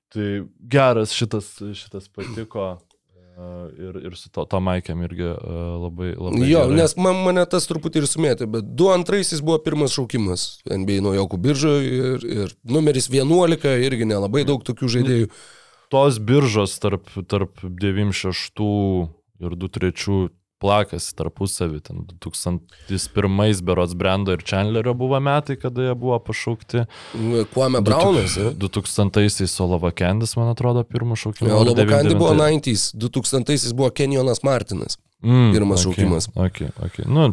Tai geras šitas, šitas patiko. e, Ir, ir su to, to Maikėm irgi e, labai, labai. Jo, gerai. nes man, mane tas truputį ir sumėtė, bet 2-2 buvo pirmas šaukimas NBA naujokų biržoje ir, ir numeris 11 irgi nelabai daug tokių žaidėjų. tos biržos tarp, tarp 96 ir 23 plakasi tarpusavį. Ten 2001 berots Brendo ir Chandlerio buvo metai, kada jie buvo pašaukti. Kuome Braunas, ja? 2000-aisiais Olava Kendis, man atrodo, pirmą šaukimą. Olavo Kandi buvo 90, 2000 buvo Kenjonas Martinas. Mm, Pirmas okay, šaukimas. Okay, okay. Nu,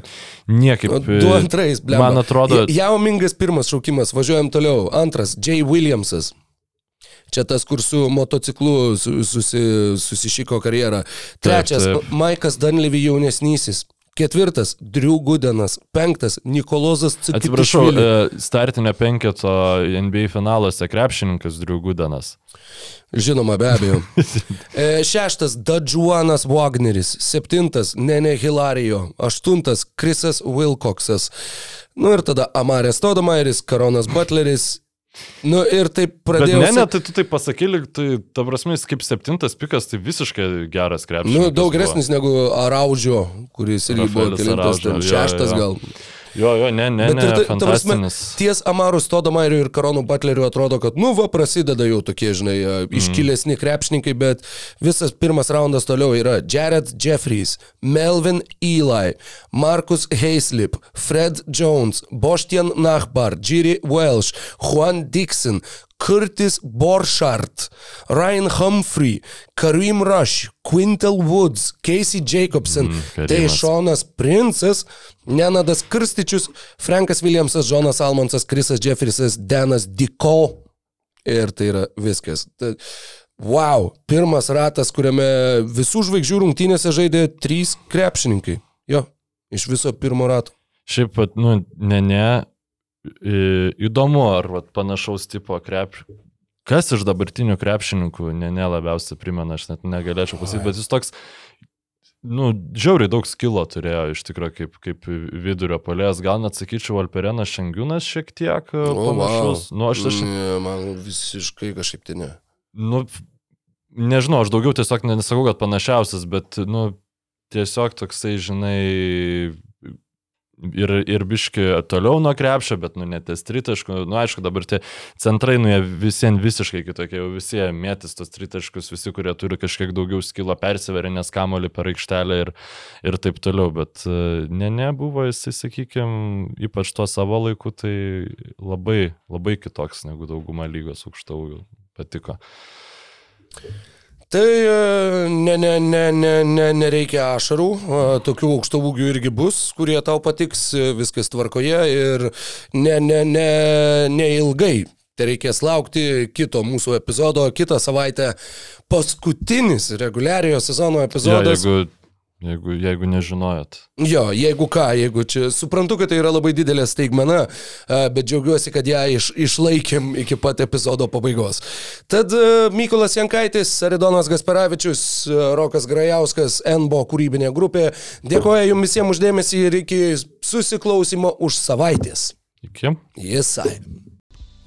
niekaip. O, Du antrais, ble. Man atrodo, Jaumingas pirmas šaukimas, važiuojam toliau. Antras, Jay Williamsas. Čia tas, kur su motociklu su- susi, susišiko karjerą. Trečias, Taip, taip. Maikas Danlevy jaunesnysis. Ketvirtas, Drew Gudenas. Penktas, Nikolozas atsiprašau, Cikitišvili. e, startinio penketo NBA finaluose krepšininkas Driugudanas. Žinoma, be abejo. E, Šeštas, Dadžuanas Wagneris. Septintas, Nene Hilarijo. Aštuntas, Krisas Wilcoxas. Nu ir tada Amarės Todamairis, Karonas Butleris. Nu ir taip Bet pradėjau. ne, ne, sak- tai tu tai pasakyli, tai ta prasme, jis kaip septintas pikas, tai visiškai geras krepšininkas. Nu, daug buvo. geresnis negu Araudžio, kuris irgi buvo Rafaelis kelintas, ten šeštas jo. gal. Jo, jo, ne, ne, Bet ne, ir ta- prasme, ties Amaru Stodomairiu ir Karonu Butleriu atrodo, kad, nu, va, prasideda jau tokie, žinai, mm. iškilesni krepšininkai, bet visas pirmas raundas toliau yra Jared Jeffries, Melvin Eli, Markus Heislip, Fred Jones, Boštian Nachbar, Jiri Welsh, Juan Dixon, Curtis Borchardt, Ryan Humphrey, Karim Rush, Quintel Woods, Casey Jacobson, mm, tai Šonas Princas, Nenadas Kirstičius, Frankas Williamsas, Jonas Almonsas, Krisas Jeffrisas, Denas Diko. Ir tai yra viskas. Ta, wow, pirmas ratas, kuriame visų žvaigždžių rungtynėse žaidė trys krepšininkai. Jo, iš viso pirmo rato. Šiaip, vat, nu, ne, ne, įdomu, ar vat, panašaus tipo krep. Kas iš dabartinių krepšininkų, ne, ne labiausiai primena, aš net negalėčiau pasakyti, bet jis toks, nu, žiauriai daug skilo turėjo iš tikrųjų kaip, kaip vidurio polės. Gal net sakyčiau, Alperenas Šengiūnas šiek tiek o, panašus. wow. Nu, aš, aš, Ne, man visiškai kažkaip tai ne. nu, nežinau, aš daugiau tiesiog nesakau, kad panašiausias, bet, nu, tiesiog toksai, žinai, ir, ir biški toliau nuo krepšio, bet, nu, net ties tritaškų, nu, aišku, dabar tie centrai, nu, jie visiems visiškai kitokie, jau visi mėtis tos tritaškus, visi, kurie turi kažkiek daugiau skilo persiveria, nes kamolį per aikštelę ir, ir taip toliau, bet e, ne, ne, buvo jisai, sakykime, ypač tuo savo laiku, tai labai, labai kitoks negu dauguma lygos aukštaugių patiko. Tai e, ne, ne, ne, ne, ne, nereikia ašarų, e, tokių aukšto ūgių irgi bus, kurie tau patiks, e, viskas tvarkoje ir ne, ne, ne, neilgai. Tai reikės laukti kito mūsų epizodo, kitą savaitę paskutinis reguliariojo sezono epizodas. jeigu, jeigu, jeigu nežinojot. Jo, jeigu ką, jeigu čia suprantu, kad tai yra labai didelė staigmena, bet džiaugiuosi, kad ją iš, išlaikėm iki pat epizodo pabaigos. Tad Mykolas Jankaitis, Aridonas Gasparavičius, e, Rokas Grajauskas, NBO kūrybinė grupė. Dėkoju Jums visiems uždėmesį ir iki susiklausimo už savaitės. Iki. Jisai.